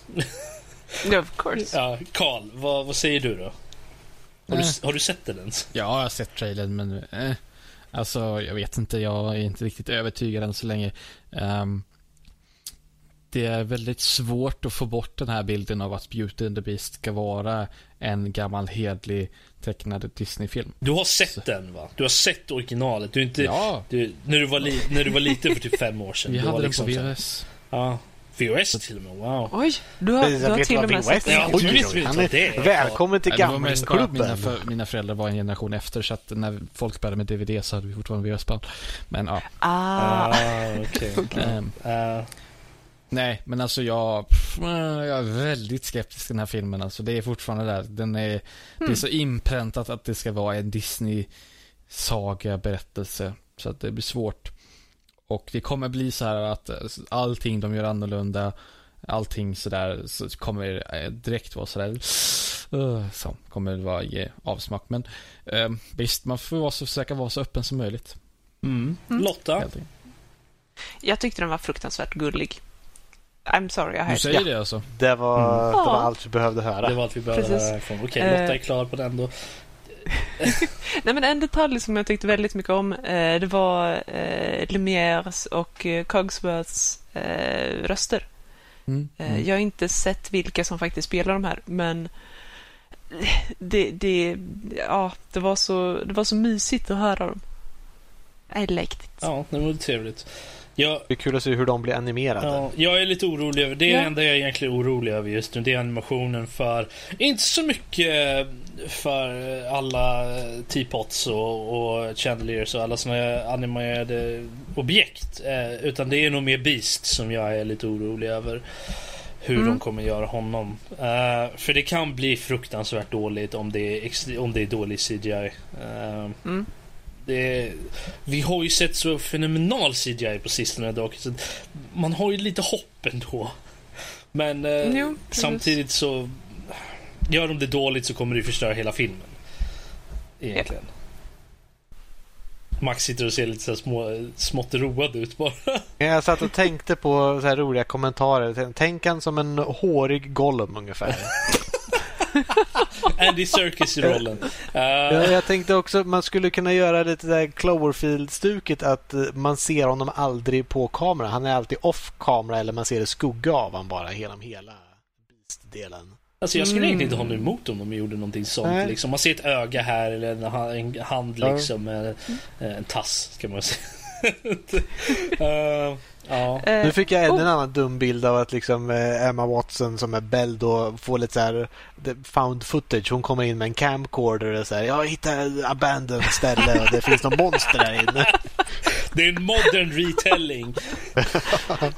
Yeah, of course. ja, Karl, vad, vad säger du då? Har du, har du sett den ens? Ja, jag har sett trailern men eh, alltså jag vet inte, jag är inte riktigt övertygad än så länge. Ehm, det är väldigt svårt att få bort den här bilden av att Beauty and the Beast ska vara en gammal hedlig tecknad Disney-film. Du har sett den va? Du har sett originalet. Du är inte... Ja, Du, när, du var li, när du var liten för typ fem år sedan. vi hade den liksom på så här- VHS. Ja. VHS till och med, wow. Oj, du har, du jag har till och med VHS sett. Ja, det är. Välkommen till att mina, för, mina föräldrar var en generation efter så att när folk spelade med DVD så hade vi fortfarande VHS-band. Men ja. Ah, Ah, okej. ehm, Eh, nej, men alltså jag, jag är väldigt skeptisk till den här filmen. Alltså det är fortfarande där. Den är, Det är så inpräntat att det ska vara en Disney-saga, berättelse. Så att det blir svårt. Och det kommer bli så här att eh, allting de gör annorlunda, allting sådär, så kommer eh, direkt vara sådär, så kommer det vara ge avsmak. Men eh, visst, man får vara så, försöka vara så öppen som möjligt. mm. Mm. Lotta? Jag tyckte den var fruktansvärt gullig. I'm sorry, jag Du har säger det alltså? Det var, Mm. det var Ja. allt vi behövde höra. Det var allt vi behövde Precis. höra. Okej, Eh. Lotta är klar på den då. Nej, men en detalj som jag tyckte väldigt mycket om, eh, det var eh, Lumières och eh, Cogsworths eh, röster. Mm. Mm. Jag har inte sett vilka som faktiskt spelar de här, men det, det, ja, det, var så, det var så mysigt att höra dem. I liked it. Ja, det var trevligt. Jag, Det är kul att se hur de blir animerade. ja, jag är lite orolig över, det är det enda jag är egentligen orolig över just nu, det är animationen för, inte så mycket för alla teapots och, och chandeliers och alla såna animerade objekt. Eh, utan det är nog mer Beast som jag är lite orolig över. Hur Mm. de kommer göra honom. Eh, för det kan bli fruktansvärt dåligt om det är, om det är dålig CGI. Eh, Mm. det, vi har ju sett så fenomenal CGI på sistone dock. Så man har ju lite hopp ändå. Men eh, Jo, samtidigt så... Gör de det dåligt så kommer det förstöra hela filmen. Egentligen. Max sitter och ser lite så små, smått road ut bara. Jag satt och tänkte på så här roliga kommentarer. Tänk han som en hårig Gollum ungefär. Andy Serkis i rollen. Eh, Ja, jag tänkte också man skulle kunna göra lite där Cloverfield-stuket att eh, man ser honom aldrig på kamera. Han är alltid off kamera eller man ser det skugga av honom bara genom hela Beast-delen. Alltså jag skulle Mm. egentligen inte ha något emot om de gjorde någonting sånt. Nej. Liksom. Man ser ett öga här eller en, ha- en hand Ja. liksom. med eh, En tass ska man säga. Eh, ja. Eh, Nu fick jag ännu oh. en annan dum bild av att liksom eh, Emma Watson som är Bell då får lite så här found footage. Hon kommer in med en camcorder och säger jag hittade ett abandoned ställe och det finns någon monster där inne. Det är en modern retelling.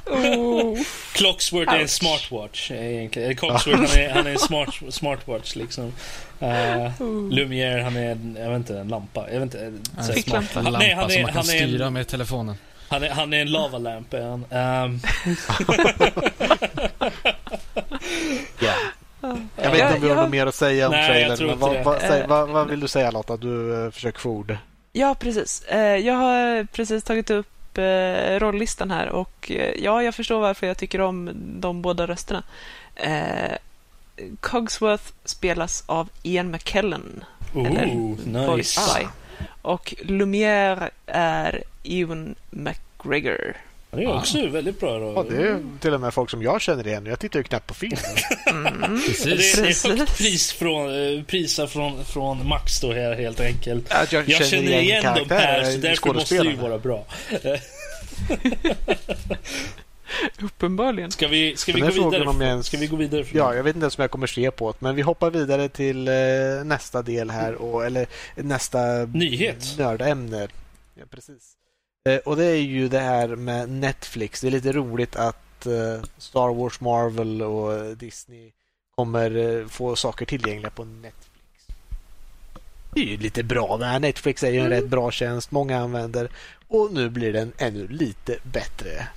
oh. Clocksworth är en smartwatch eh, egentligen. Eller Cogsworth han är, han är en smart, smartwatch liksom. Uh, Lumière han är en, jag vet inte, en lampa. Jag vet inte. en Ficklampa. smart- En lampa nej, han som är, man kan han är, styra en, med telefonen. han är, han är en lavalamp är han. Ehm, Ja. Jag vet inte om vi har något mer att säga om Nej, trailern. vad, vad, Eh. vad, vad vill du säga Lotta? Du uh, försöker få ord. Ja, precis. Eh, Jag har precis tagit upp eh, rolllistan här och eh, ja, jag förstår varför jag tycker om de båda rösterna. Cogsworth spelas av Ian McKellen, Eller oh, voice nice. by. Och Lumière är Ewan McGregor. Han är också väldigt bra då. Ja, det är till och med folk som jag känner igen. Jag tittar ju knappt på film. Mm. det, Precis. är, det är högt pris från, eh, prisar från, från Max då här helt enkelt. Att Jag känner igen de här karaktärer så därför måste det ju vara bra. Uppenbarligen. Ska vi, ska vi gå här vidare? om jag ens- Ska vi gå vidare? Ja, jag vet inte ens om jag kommer se på det. Men vi hoppar vidare till eh, nästa del här. Och, eller nästa Nyhet. nördämne. Ja, precis. Eh, och det är ju det här med Netflix. Det är lite roligt att eh, Star Wars, Marvel och Disney kommer eh, få saker tillgängliga på Netflix. Det är ju lite bra. Det här Netflix är ju en Mm. rätt bra tjänst. Många använder. Och nu blir den ännu lite bättre.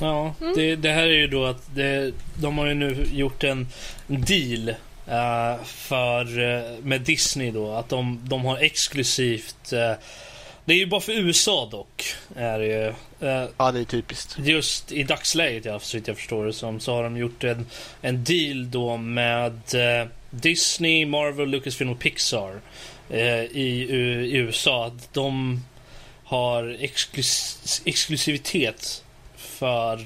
Ja, Mm. det, det här är ju då att det, de har ju nu gjort en deal eh, för, eh, med Disney då. Att de, de har exklusivt eh, det är ju bara för USA dock. Är det ju. Eh, Ja, det är typiskt. just i dagsläget, ja, så jag förstår det som, så har de gjort en, en deal då med eh, Disney, Marvel, Lucasfilm och Pixar eh, i, i USA. Att de har exklus, exklusivitet för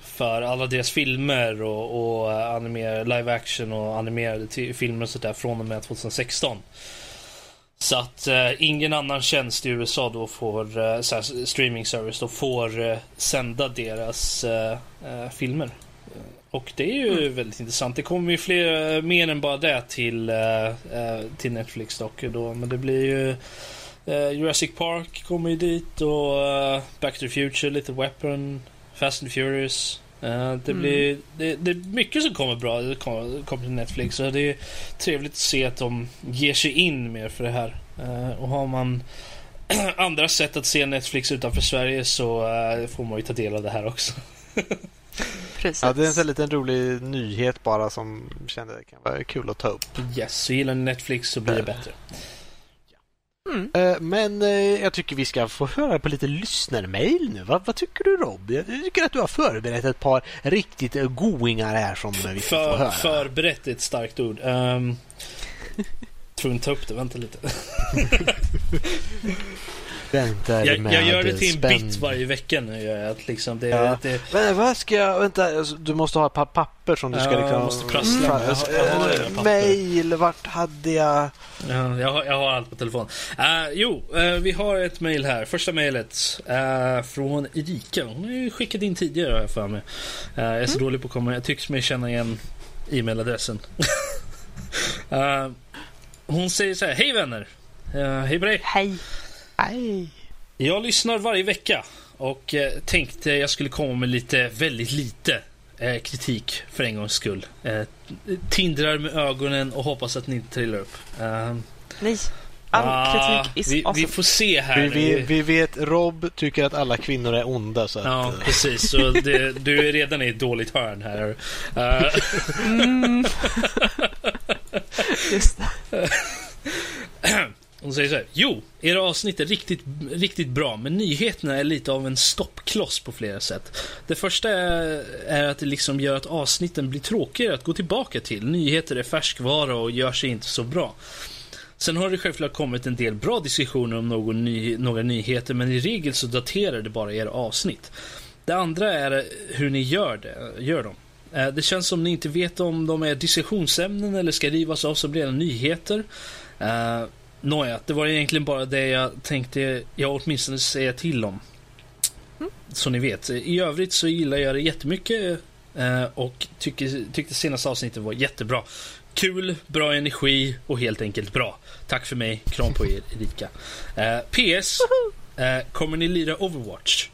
för alla deras filmer och, och animer, live action och animerade filmer och sådär från och med 2016. Så att uh, ingen annan tjänst i USA då får, uh, streaming service då får uh, sända deras filmer. Och det är ju mm. väldigt intressant. Det kommer ju fler, mer än bara det till, till Netflix dock. Då, men det blir ju Jurassic Park kommer ju dit och Back to the Future, Little Weapon, Fast and Furious. Uh, det, mm. blir, det, det, är mycket som kommer bra det kommer, kommer till Netflix. Så det är trevligt att se att de ger sig in mer för det här. Uh, och har man andra sätt att se Netflix utanför Sverige så uh, får man ju ta del av det här också. Precis. Ja, det är en sån liten rolig nyhet bara som kände kan vara kul att ta upp. Yes, så gillar ni Netflix så blir det bättre. Mm. Eh, men eh, jag tycker vi ska få höra på lite lyssnarmail nu. Vad, vad, tycker du Rob? Jag tycker att du har förberett ett par riktigt goingar här som vi ska För, få höra. Förberett är ett starkt ord. Um, tvungen att ta upp det, vänta lite. väntar jag, med jag gör det till en spänd... bit varje vecka nu. Jag, liksom, det, ja. det... Men vad ska jag... Vänta, alltså, du måste ha ett par papper som du ska... Ja, liksom... jag måste prassla med. Äh, mail, vart hade jag... Ja, jag, har, jag har allt på telefon. Uh, jo, uh, vi har ett mail här. Första mejlet uh, från Erika. Hon har ju skickat in tidigare har jag för mig. Uh, jag är så mm. dålig på att komma... Jag tycks mig känna igen e-mailadressen. hon säger så här. Hej vänner! hej på dig! Hej! Hej! Jag lyssnar varje vecka och eh, tänkte jag skulle komma med lite, väldigt lite eh, kritik för en gångs skull. Eh, tindrar med ögonen och hoppas att ni inte trillar upp. Uh, Nej. All ah, kritik is vi, awesome. vi får se här. Vi, vi, vi, vet, Rob tycker att alla kvinnor är onda. Så ja, att, precis. Så det, du är redan i ett dåligt hörn här. Mm. Just det. Hon säger så här. Jo, era avsnitt är riktigt, riktigt bra, men nyheterna är lite av en stoppkloss på flera sätt. Det första är, är att det liksom gör att avsnitten blir tråkigare att gå tillbaka till. Nyheter är färskvara och gör sig inte så bra. Sen har det självklart kommit en del bra diskussioner om någon ny, några nyheter, men i regel så daterar det bara era avsnitt. Det andra är hur ni gör, det, gör dem. Eh, det känns som ni inte vet om de är diskussionsämnen eller ska rivas av som rena nyheter. Eh, Nåja, det var egentligen bara det jag tänkte jag åtminstone säga till om. Mm. Så ni vet. I övrigt så gillar jag det jättemycket eh, och tycker, tyckte senaste avsnittet var jättebra. Kul, bra energi och helt enkelt bra. Tack för mig. Kram på er, Erika. Eh, PS. Eh, kommer ni lira Overwatch?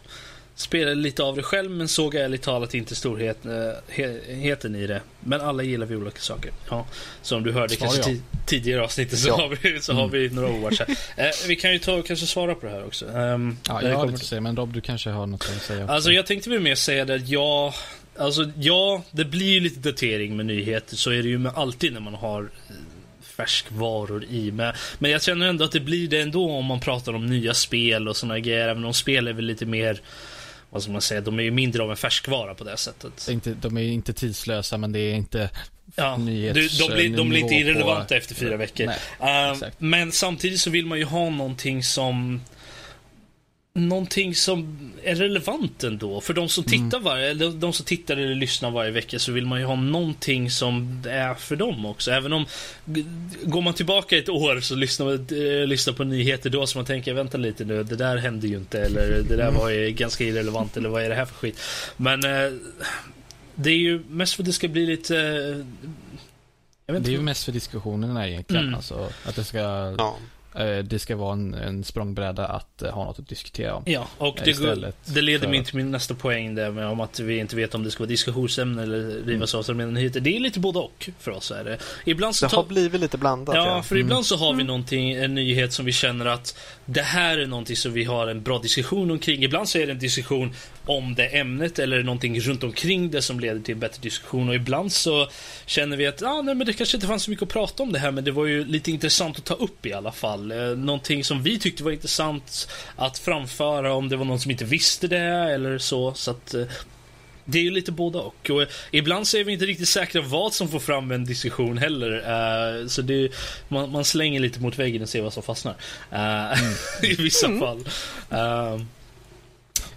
Spelade lite av det själv men såg ärligt talat inte storheten i det. Men alla gillar vi olika saker. Ja, som du hörde Svar kanske tidigare avsnittet så, ja. har, vi, så mm. har vi några Overwatch här. eh, vi kan ju ta och kanske svara på det här också. Um, ja, jag har lite att säga, men Rob du kanske har något att säga också. Alltså jag tänkte väl mer säga det att jag Alltså ja, det blir ju lite datering med nyheter. Så är det ju med alltid när man har eh, färskvaror i. Men, men jag känner ändå att det blir det ändå om man pratar om nya spel och såna grejer. Även om spel är väl lite mer vad ska man säga, de är ju mindre av en färskvara på det sättet. Inte, de är inte tidslösa men det är inte Ja, nyhets, de, blir, de blir inte irrelevanta på... efter fyra veckor. Nej, uh, men samtidigt så vill man ju ha någonting som någonting som är relevant ändå. För de som mm. tittar varje, eller de som tittar eller lyssnar varje vecka så vill man ju ha någonting som är för dem också. Även om går man tillbaka ett år så lyssnar man äh, lyssnar på nyheter då så man tänker vänta lite nu, det där hände ju inte eller det där var ju ganska irrelevant eller vad är det här för skit. Men äh, det är ju mest för att det ska bli lite äh, det är ju mest för diskussionerna egentligen. Mm. Alltså, att det ska ja. Eh, det ska vara en, en språngbräda att eh, ha något att diskutera om. Ja, och det, går, det leder för... mig till min nästa poäng där med om att vi inte vet om det ska vara diskussionsämne eller rivas av som nyheter. Det är lite både och för oss. Är det. Ibland så det har blivit lite blandat. Ja, ja. för mm. ibland så har vi mm. någonting, en nyhet som vi känner att det här är någonting som vi har en bra diskussion omkring. Ibland så är det en diskussion om det ämnet eller någonting runt omkring det som leder till bättre diskussion. Och ibland så känner vi att ah, nej, men det kanske inte fanns så mycket att prata om det här men det var ju lite intressant att ta upp i alla fall. Eh, någonting som vi tyckte var intressant att framföra om det var någon som inte visste det eller så. så att eh, det är ju lite både och. och. Ibland så är vi inte riktigt säkra vad som får fram en diskussion heller. Uh, så det, man, man, slänger lite mot väggen och ser vad som fastnar. Uh, mm. I vissa mm. fall. Uh,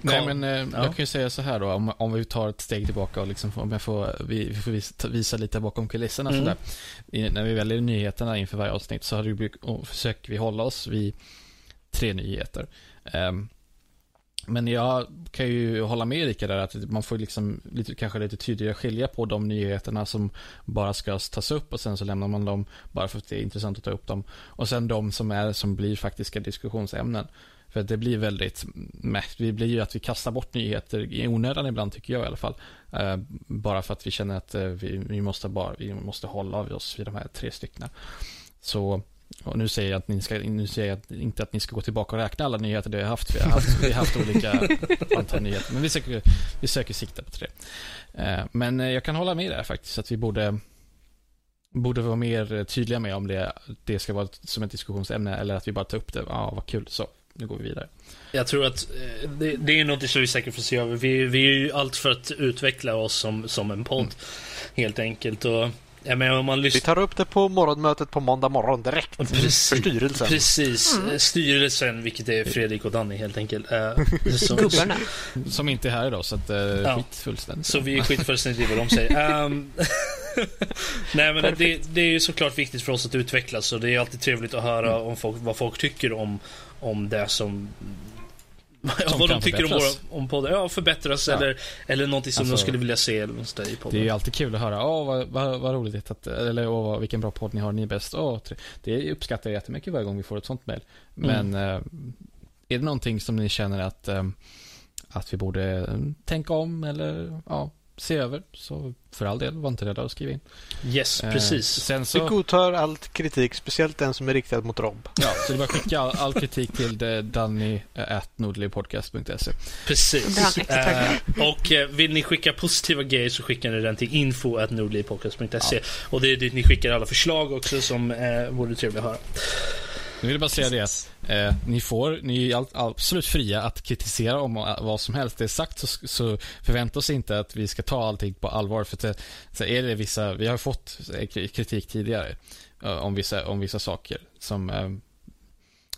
Nej, men eh, jag kan ju säga så här då, om, om vi tar ett steg tillbaka och liksom, om jag får, vi, vi får visa, visa lite bakom kulisserna Mm. sådär. I, när vi väljer nyheterna inför varje avsnitt så bruk- och försöker vi hålla oss vid tre nyheter. Ehm, men jag kan ju hålla med Erika där att man får liksom lite, kanske lite tydligare skilja på de nyheterna som bara ska tas upp och sen så lämnar man dem bara för att det är intressant att ta upp dem. Och sen de som är som blir faktiska diskussionsämnen. För det blir väldigt, meh, det blir ju att vi kastar bort nyheter i onödan ibland tycker jag i alla fall. Eh, bara för att vi känner att eh, vi, vi, måste bara, vi måste hålla oss vid de här tre styckena. Så, och nu säger jag, att ni ska, nu säger jag att- inte att ni ska gå tillbaka och räkna alla nyheter det har haft. Vi har haft, vi har haft olika antal nyheter. Men vi söker, vi söker sikta på tre. Eh, men eh, jag kan hålla med där faktiskt, att vi borde borde vara mer tydliga med om det, det ska vara som ett diskussionsämne eller att vi bara tar upp det. Ja, vad kul. Så, nu går vi vidare. Jag tror att eh, det, det är något som vi säkert får se över. Vi, vi är ju allt för att utveckla oss som, som en podd. Helt enkelt. Och, jag menar, om man Vi lyssnar... tar upp det på morgonmötet på måndag morgon direkt. Precis. För styrelsen. Precis. Eh, Styrelsen, vilket är Fredrik och Danny helt enkelt. Eh, så, Gubbarna. Som inte är här idag, så att eh, Ja. skit fullständigt. Så vi är skitfullständigt i vad de säger. Ehm, Nej men det, det är ju såklart viktigt för oss att utvecklas och det är alltid trevligt att höra om folk, vad folk tycker om, om det som Som vad de tycker om, våra, om podden. Ja, förbättras Ja. eller, eller någonting som de Alltså- skulle vilja se eller något i Det är podden. ju alltid kul att höra, åh vad, vad, vad roligt att, eller åh vilken bra podd ni har, ni är bäst. Åh, det uppskattar jag jättemycket varje gång vi får ett sånt mejl. Men eh, är det någonting som ni känner att, eh, att vi borde eh, tänka om eller ja, se över, så för all del, var inte rädda att skriva in. Yes, Eh, precis. Sen Vi så, godtar all kritik, speciellt den som är riktad mot Rob. ja, så det är bara att skicka all, all kritik till det- danny.nordlivpodcast.se. Precis. Eh, och eh, vill ni skicka positiva grejer så skickar ni den till info.nordlivpodcast.se Och det är dit ni skickar alla förslag också som eh, vore trevliga att höra. Nu vill jag bara säga det eh, ni får, ni är absolut fria att kritisera om eh, vad som helst. Det är sagt så, så förvänta oss inte att vi ska ta allting på allvar. För det- så är det vissa, vi har fått eh, kritik tidigare eh, om, vissa, om vissa saker som eh,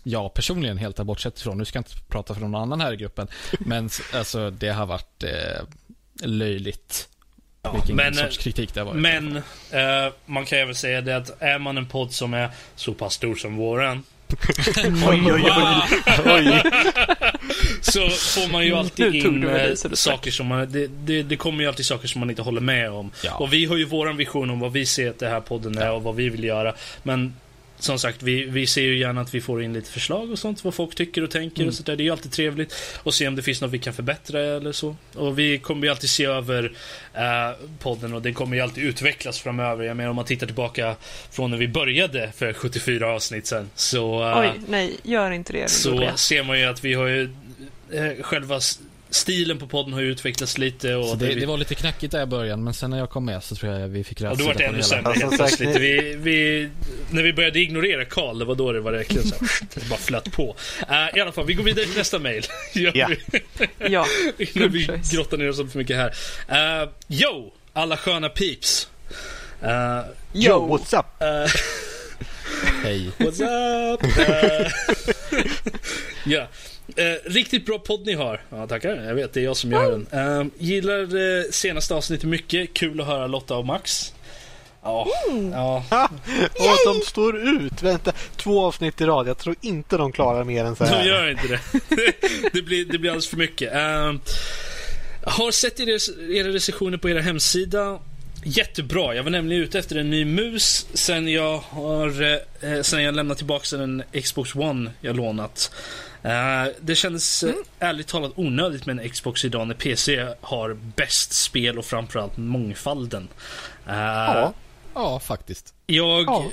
jag personligen helt har bortsett ifrån. Nu ska jag inte prata för någon annan här i gruppen. Men alltså, det har varit eh, löjligt vilken men, sorts kritik det har varit. Men eh, man kan även säga det att är man en podd som är så pass stor som våran Oj, oj, oj. oj. så får man ju alltid in eh, det saker som man... Det, det, det kommer ju alltid saker som man inte håller med om. Ja. Och vi har ju våran vision om vad vi ser att det här podden är och vad vi vill göra. Men som sagt, vi, vi ser ju gärna att vi får in lite förslag och sånt, vad folk tycker och tänker Mm. och sådär. Det är ju alltid trevligt. Och se om det finns något vi kan förbättra eller så. Och vi kommer ju alltid se över eh, podden och den kommer ju alltid utvecklas framöver. Jag menar om man tittar tillbaka från när vi började för 74 avsnitt sen. Så... eh, Oj, nej, gör inte det. så ser man ju att vi har ju eh, själva stilen på podden har utvecklats lite och det, vi, det var lite knackigt där i början, men sen när jag kom med så tror jag vi fick rätt då var det ännu sämre Alltså, helt sagt, plötsligt. Vi, vi, när vi började ignorera Karl, det var då det var verkligen så här, det bara flöt på. Eh, I alla fall, vi går vidare till nästa mail. Ja. Ja, innan vi grottar ner oss för mycket här. Uh, yo! Alla sköna peeps. Uh, Yo, what's up? uh, Hej. What's up? Ja. Eh, riktigt bra podd ni har. Ja, tackar. Jag vet, det är jag som gör den. Uh, gillar uh, senaste avsnittet mycket. Kul att höra Lotta och Max. Ja, ja. Och att de står ut. Vänta, två avsnitt i rad. Jag tror inte de klarar mer än så de här. gör inte det. det, blir, det blir alldeles för mycket. Eh, har sett era, era recensioner på era hemsida. Jättebra. Jag var nämligen ute efter en ny mus sen jag har eh, sen jag lämnat tillbaka den Xbox One jag lånat. Eh, det kändes eh, ärligt talat onödigt med en Xbox idag när PC har bäst spel och framförallt mångfalden. Eh, Ja. Ja, faktiskt. Jag Ja.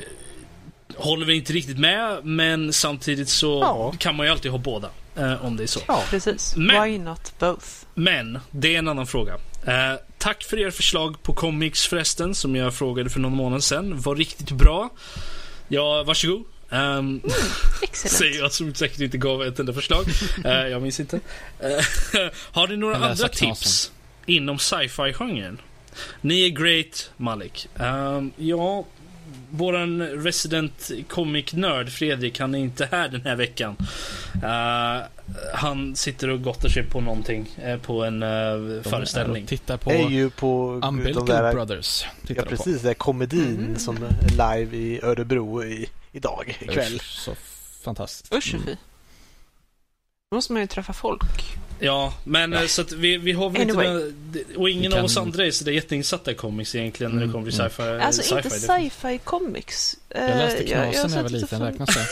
håller väl inte riktigt med, men samtidigt så Ja. kan man ju alltid ha båda. Om det är så. Ja. precis. Men- Why not both? Men, det är en annan fråga. Eh, tack för era förslag på comics förresten, som jag frågade för någon månad sedan. Var riktigt bra. Ja, varsågod. Um, säger jag som säkert inte gav ett enda förslag. Eh, jag minns inte. Eh, har ni några andra knasen. tips inom sci-fi-genren? Ni är great, Malik. Ehm, ja, våran resident comic-nörd Fredrik, han är inte här den här veckan. Uh, han sitter och gottar sig på någonting, uh, på en uh, föreställning. Tittar på är ju på Umbilical där, Brothers. Ja, precis. Det är komedin mm. som är live i Örebro i, idag, ikväll. Usch, så fantastiskt. Usch, mm. Då måste man ju träffa folk. Ja, men ja. så att vi, vi har väl anyway. inte... Och ingen kan... av oss andra är sådär jätteinsatta i comics egentligen mm. när det kommer till mm. sci-fi. Alltså sci inte sci-fi comics. Jag läste Knasen när jag var liten, räknas det?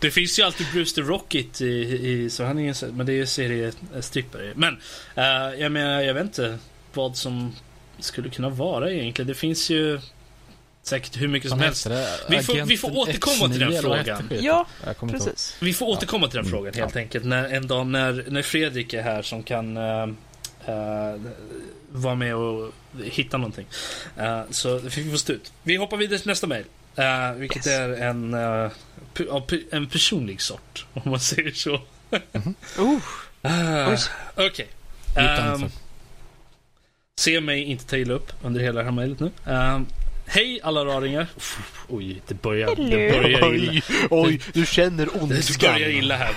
det finns ju alltid Bruce the Rocket i, i så han är men det är ju seriestrippare. Men, uh, jag menar, jag vet inte vad som skulle kunna vara egentligen. Det finns ju säkert hur mycket som helst. Vi får, vi får återkomma till den frågan. Ja, precis. Vi får återkomma till den frågan helt ja. enkelt. När, en dag när, när Fredrik är här som kan uh, uh, vara med och hitta någonting. Uh, så vi får stå ut. Vi hoppar vidare till nästa mejl. Uh, vilket yes. är en, uh, en personlig sort, om man säger så. mm -hmm. uh, Okej. Okay. Um, se mig inte ta illa upp under hela det här mejlet nu. Um, Hej alla raringar. Oj, det börjar, det börjar illa. Oj, oj, du känner ondskan. Det börjar illa här.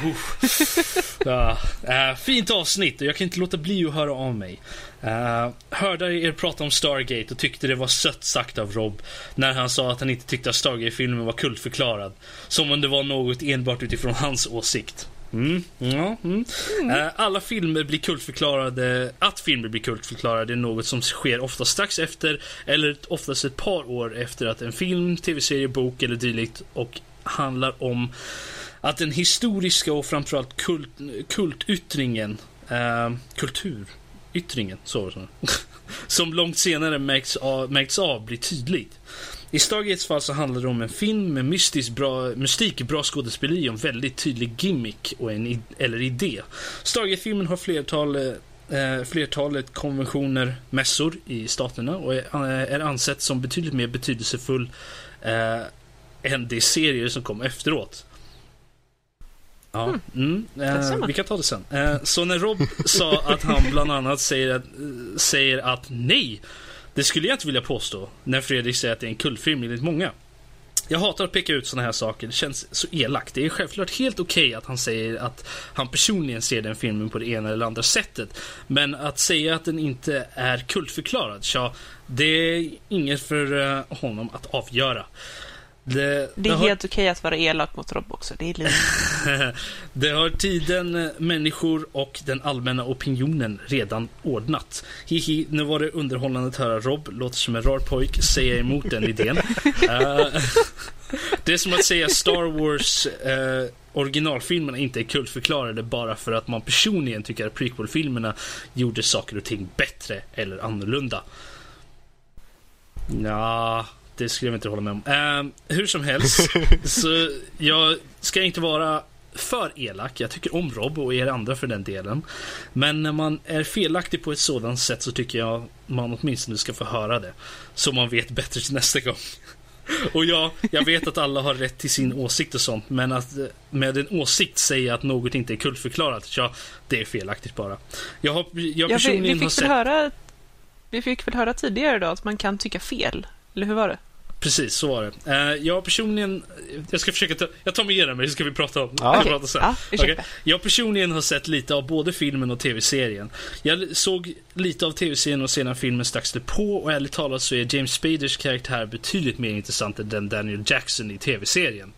ja. uh, fint avsnitt och jag kan inte låta bli att höra av mig. Uh, hörde er prata om Stargate och tyckte det var sött sagt av Rob när han sa att han inte tyckte att Stargate-filmen var kultförklarad. Som om det var något enbart utifrån hans åsikt. Mm, ja, mm. Mm. Alla filmer blir kultförklarade. Att filmer blir kultförklarade är något som sker ofta strax efter eller oftast ett par år efter att en film, tv-serie, bok eller dylikt och handlar om att den historiska och framförallt kult, kultyttringen, eh, kulturyttringen, så, så som långt senare märks av, märks av blir tydligt. I Stargates fall så handlar det om en film med mystisk bra, mystik, bra skådespeleri och en väldigt tydlig gimmick och en, eller idé. Stargate-filmen har flertal eh, flertalet konventioner, mässor i staterna och är, eh, är ansett som betydligt mer betydelsefull eh, än de serier som kom efteråt. Ja, mm. Mm, eh, vi kan ta det sen. Eh, så när Rob sa att han bland annat säger att, säger att nej, det skulle jag inte vilja påstå när Fredrik säger att det är en kultfilm enligt många. Jag hatar att peka ut sådana här saker, det känns så elakt. Det är självklart helt okej okay att han säger att han personligen ser den filmen på det ena eller andra sättet. Men att säga att den inte är kultförklarad, ja, det är inget för eh, honom att avgöra. Det, det är har... helt okej att vara elak mot Rob också. Det är Det har tiden, människor och den allmänna opinionen redan ordnat. Hihi, nu var det underhållande att höra Rob, låter som en rar pojk, säga emot den idén. uh, det är som att säga Star Wars uh, originalfilmerna inte är kultförklarade bara för att man personligen tycker att prequel-filmerna gjorde saker och ting bättre eller annorlunda. Ja, det skulle jag inte hålla med om. Uh, hur som helst, så jag ska inte vara för elak. Jag tycker om Rob och er andra för den delen. Men när man är felaktig på ett sådant sätt så tycker jag man åtminstone ska få höra det. Så man vet bättre till nästa gång. Och ja, jag vet att alla har rätt till sin åsikt och sånt, men att med en åsikt säga att något inte är kultförklarat, ja, det är felaktigt bara. Jag har jag personligen ja, vi, vi fick har sett... Höra, vi fick väl höra tidigare då att man kan tycka fel, eller hur var det? Precis, så var det. Uh, jag personligen, jag ska försöka ta, jag tar med mig så ska vi prata om ja, okay. prata sen. Ja, okay. Jag personligen har sett lite av både filmen och tv-serien. Jag såg lite av tv-serien och sedan filmen strax på och ärligt talat så är James Spaders karaktär betydligt mer intressant än Daniel Jackson i tv-serien.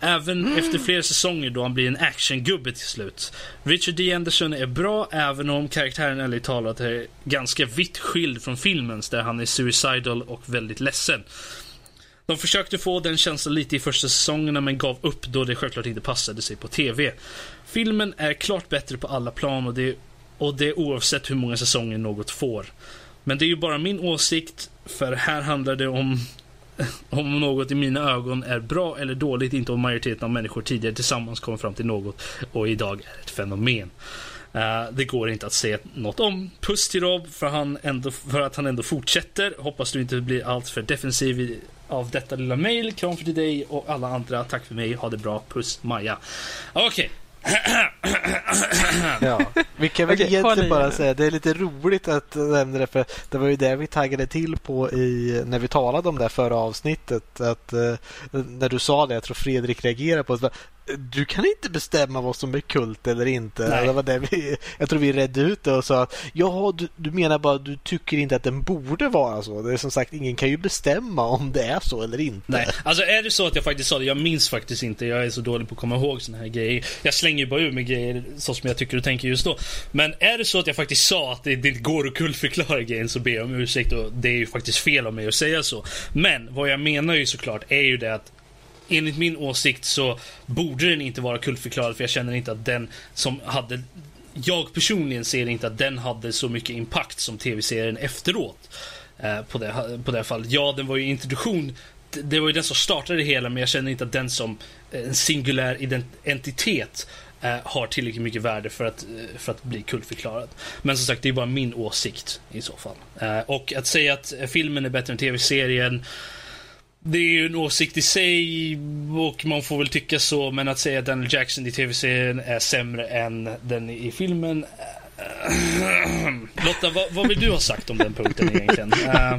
Även mm. efter flera säsonger då han blir en actiongubbe till slut. Richard D. Anderson är bra även om karaktären ärligt talat är ganska vitt skild från filmens där han är suicidal och väldigt ledsen. De försökte få den känslan lite i första säsongerna men gav upp då det självklart inte passade sig på TV. Filmen är klart bättre på alla plan och det, och det oavsett hur många säsonger något får. Men det är ju bara min åsikt, för här handlar det om om något i mina ögon är bra eller dåligt, inte om majoriteten av människor tidigare tillsammans kommer fram till något och idag är ett fenomen. Uh, det går inte att säga något om. Puss till Rob för, han ändå, för att han ändå fortsätter. Hoppas du inte blir allt för defensiv av detta lilla mail. Kram för till dig och alla andra. Tack för mig. Ha det bra. Puss Maja. Okej. Okay. ja. Vi kan väl håll egentligen bara nu. säga det är lite roligt att nämna det för det var ju det vi taggade till på i, när vi talade om det här förra avsnittet. Att, eh, när du sa det, jag tror Fredrik reagerade på det. Du kan inte bestämma vad som är kult eller inte. Nej. Det var det vi, jag tror vi redde ut det och sa att ja, du, du menar bara att du tycker inte att den borde vara så. Det är som sagt, ingen kan ju bestämma om det är så eller inte. Nej, alltså är det så att jag faktiskt sa det, jag minns faktiskt inte. Jag är så dålig på att komma ihåg såna här grejer. Jag slänger ju bara ur mig grejer så som jag tycker och tänker just då. Men är det så att jag faktiskt sa att det, det inte går att kullförklara grejen så ber jag om ursäkt och det är ju faktiskt fel av mig att säga så. Men vad jag menar ju såklart är ju det att enligt min åsikt så borde den inte vara kultförklarad för jag känner inte att den som hade jag personligen ser inte att den hade så mycket impact som tv-serien efteråt. Eh, på, det, på det fallet. Ja, den var ju introduktion. Det- var ju den som startade det hela, men jag känner inte att den som eh, en singulär identitet entitet eh, har tillräckligt mycket värde för att, eh, för att bli kultförklarad. Men som sagt, det är bara min åsikt i så fall. Eh, och att säga att eh, filmen är bättre än tv-serien det är ju en åsikt i sig och man får väl tycka så, men att säga att Daniel Jackson i tv-serien är sämre än den i filmen. eh, Lotta, vad, vad vill du ha sagt om den punkten egentligen? Eh,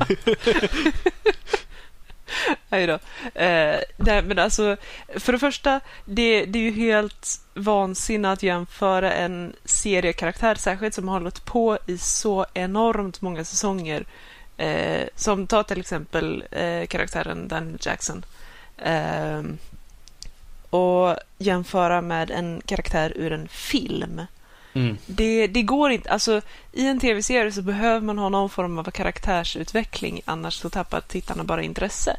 Hej då. Eh, nej, men alltså, för det första, det, det är ju helt vansinnigt att jämföra en seriekaraktär, särskilt som har hållit på i så enormt många säsonger. Eh, som ta till exempel eh, karaktären Daniel Jackson. Eh, och jämföra med en karaktär ur en film. mm, Det, det går inte. Alltså, I en tv-serie så behöver man ha någon form av karaktärsutveckling, annars så tappar tittarna bara intresse.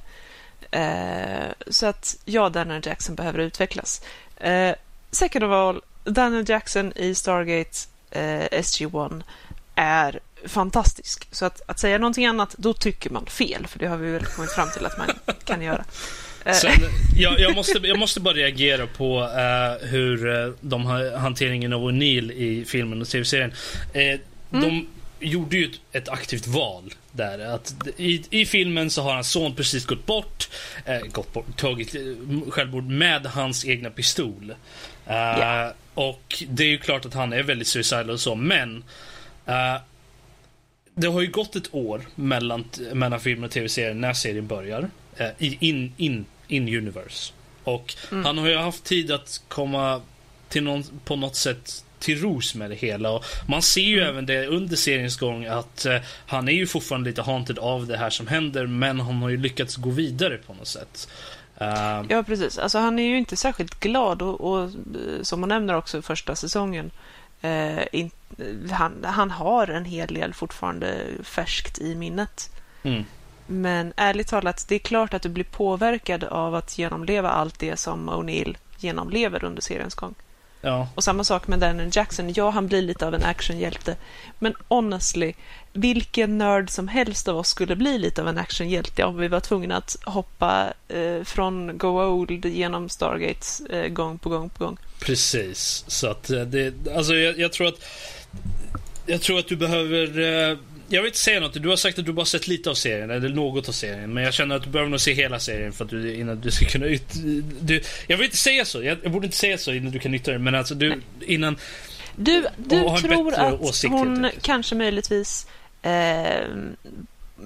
Eh, så att ja, Daniel Jackson behöver utvecklas. Eh, second of all, Daniel Jackson i Stargate eh, SG-1 är fantastisk. Så att, att säga någonting annat, då tycker man fel, för det har vi väl kommit fram till att man kan göra. Eh, Sen, jag, jag, måste, jag måste bara reagera på eh, hur eh, de har hanteringen av O'Neill i filmen och tv-serien. Eh, De gjorde ju ett, ett aktivt val där. Att i, I filmen så har hans son precis gått bort, eh, gått bort tagit självmord med hans egna pistol. Ja. Och det är ju klart att han är väldigt suicidal och så, men det har ju gått ett år mellan, mellan filmen och tv-serien när serien börjar. Eh, i- in, in, in universe. Och han har ju haft tid att komma till någon, på något sätt till ros med det hela. Och man ser ju även det under seriens gång att eh, han är ju fortfarande lite haunted av det här som händer men han har ju lyckats gå vidare på något sätt. Eh, Ja, precis. Alltså, han är ju inte särskilt glad och, och eh, som hon nämner också första säsongen, eh, in, han, han har en hel del fortfarande färskt i minnet. mm, Men ärligt talat, det är klart att du blir påverkad av att genomleva allt det som O'Neill genomlever under seriens gång. ja. Och samma sak med Daniel Jackson. Ja, han blir lite av en actionhjälte. Men honestly, vilken nörd som helst av oss skulle bli lite av en actionhjälte om vi var tvungna att hoppa eh, från Go Old genom Stargates eh, gång på gång på gång. Precis. Så att eh, det, alltså jag, jag tror att jag tror att du behöver eh, jag vill inte säga något. Du har sagt att du bara sett lite av serien, eller något av serien. Men jag känner att du behöver nog se hela serien för att du, innan du ska kunna ut... Du, jag vill inte säga så. Jag, jag borde inte säga så innan du kan yttra dig. Men alltså du, innan... Du, du tror att åsikt, hon kanske möjligtvis eh,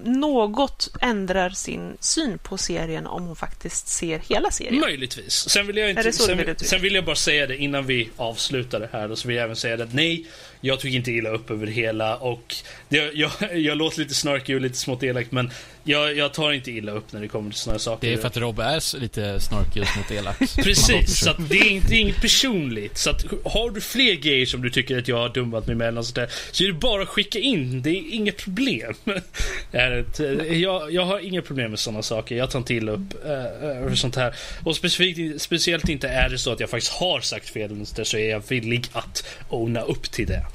något ändrar sin syn på serien om hon faktiskt ser hela serien. Möjligtvis. Sen vill jag inte... Sen, sen vill jag bara säga det innan vi avslutar det här. Och så vill jag även säga det att nej, jag tog inte illa upp över det hela. Och det, jag, jag låter lite snarkig och lite smått elak, men jag, jag tar inte illa upp när det kommer till här saker. Det är för att Rob är lite snorkig och smått elak. Precis, så det är inte det är inget personligt. Så att har du fler grejer som du tycker att jag har dummat mig med eller sånt där, så är det bara att skicka in. Det är inget problem. Ett- jag, jag har inga problem med sådana saker. Jag tar inte illa upp äh, över sånt här. Och specifikt, speciellt inte är det så att jag faktiskt har sagt fel så är jag villig att owna upp till det.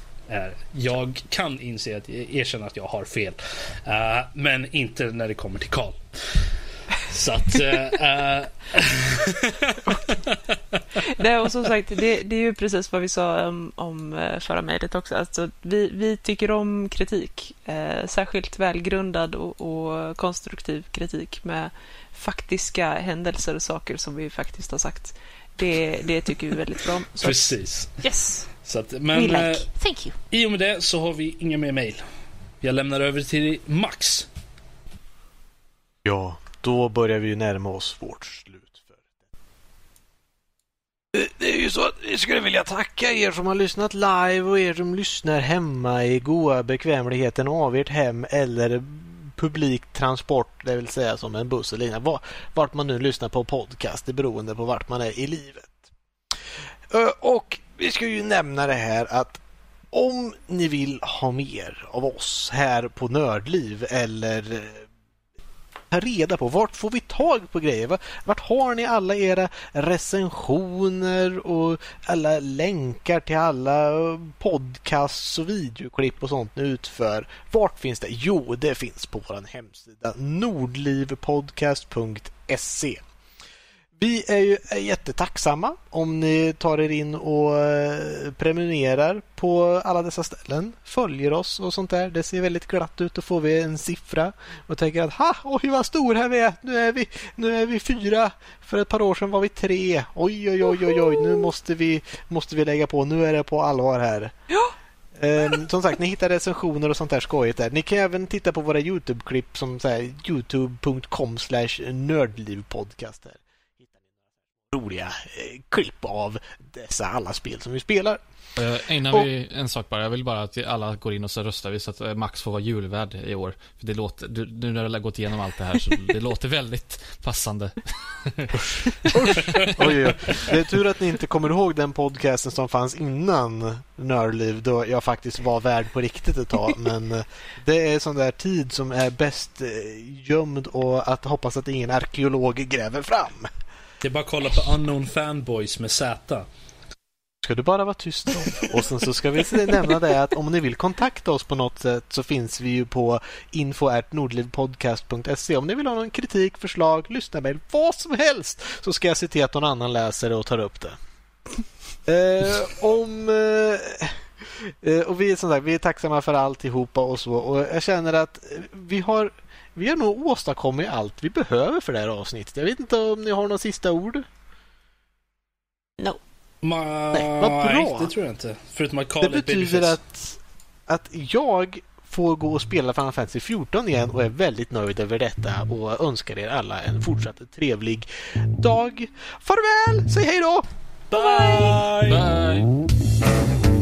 Jag kan inse att erkänna att jag har fel. Eh, men inte när det kommer till Karl. Så att... eh, Nej, och som sagt, det, det är ju precis vad vi sa om, om förra mejlet också. Alltså, vi, vi tycker om kritik, eh, särskilt välgrundad och, och konstruktiv kritik med faktiska händelser och saker som vi faktiskt har sagt. Det, det tycker vi väldigt bra om. Så, Precis. yes, Så att, we men like. eh, Thank you. i och med det så har vi inga mer mail. Jag lämnar över till Max. Ja, då börjar vi närma oss vårt slut. För det. det är ju så att vi skulle vilja tacka er som har lyssnat live och er som lyssnar hemma i goa bekvämligheten av ert hem eller publik transport, det vill säga som en buss eller liknande. Vart man nu lyssnar på podcast, det beroende på vart man är i livet. Och vi ska ju nämna det här att om ni vill ha mer av oss här på Nördliv eller eh, ta reda på vart får vi tag på grejer? Vart har ni alla era recensioner och alla länkar till alla eh, podcasts och videoklipp och sånt ni utför? Vart finns det? Jo, det finns på vår hemsida nordlivpodcast.se. Vi är ju jättetacksamma om ni tar er in och eh, prenumererar på alla dessa ställen. Följer oss och sånt där. Det ser väldigt glatt ut. Då får vi en siffra och tänker att ha, oj vad stor här vi är. Nu är vi, nu är vi fyra. För ett par år sedan var vi tre. Oj, oj, oj, oj, oj. Nu måste vi, måste vi lägga på. Nu är det på allvar här. Ehm, som sagt, ni hittar recensioner och sånt där skojigt där. Ni kan även titta på våra Youtube-klipp som youtube.com nördlivpodcast. Där hittar ni några roliga eh, klipp av dessa alla spel som vi spelar. Uh, innan Och- vi, en sak bara. Jag vill bara att vi alla går in och så röstar vi så att eh, Max får vara julvärd i år. För det låter, du, nu när du har gått igenom allt det här så det låter väldigt passande. Oj, oj, oj. Det är tur att ni inte kommer ihåg den podcasten som fanns innan Nördliv då jag faktiskt var värd på riktigt ett tag. Men eh, det är sån där tid som är bäst eh, gömd och att hoppas att ingen arkeolog gräver fram. Det är bara att kolla på Unknown Fanboys med Z. Ska du bara vara tyst då? Och sen så ska vi nämna det att om ni vill kontakta oss på något sätt så finns vi ju på info.nordlivpodcast.se Om ni vill ha någon kritik, förslag, lyssna med vad som helst så ska jag se till att någon annan läser det och tar upp det. Eh, om... Eh, eh och vi är som sagt, vi är tacksamma för alltihopa och så och jag känner att vi har vi har nog åstadkommit allt vi behöver för det här avsnittet. Jag vet inte om ni har några sista ord? No. Ma- Nej, vad bra. Nej, det tror jag inte. Förutom att Carl Det betyder att, att jag får gå och spela Final Fantasy 14 igen och är väldigt nöjd över detta och önskar er alla en fortsatt trevlig dag. Farväl! Säg hej då! Bye! Bye!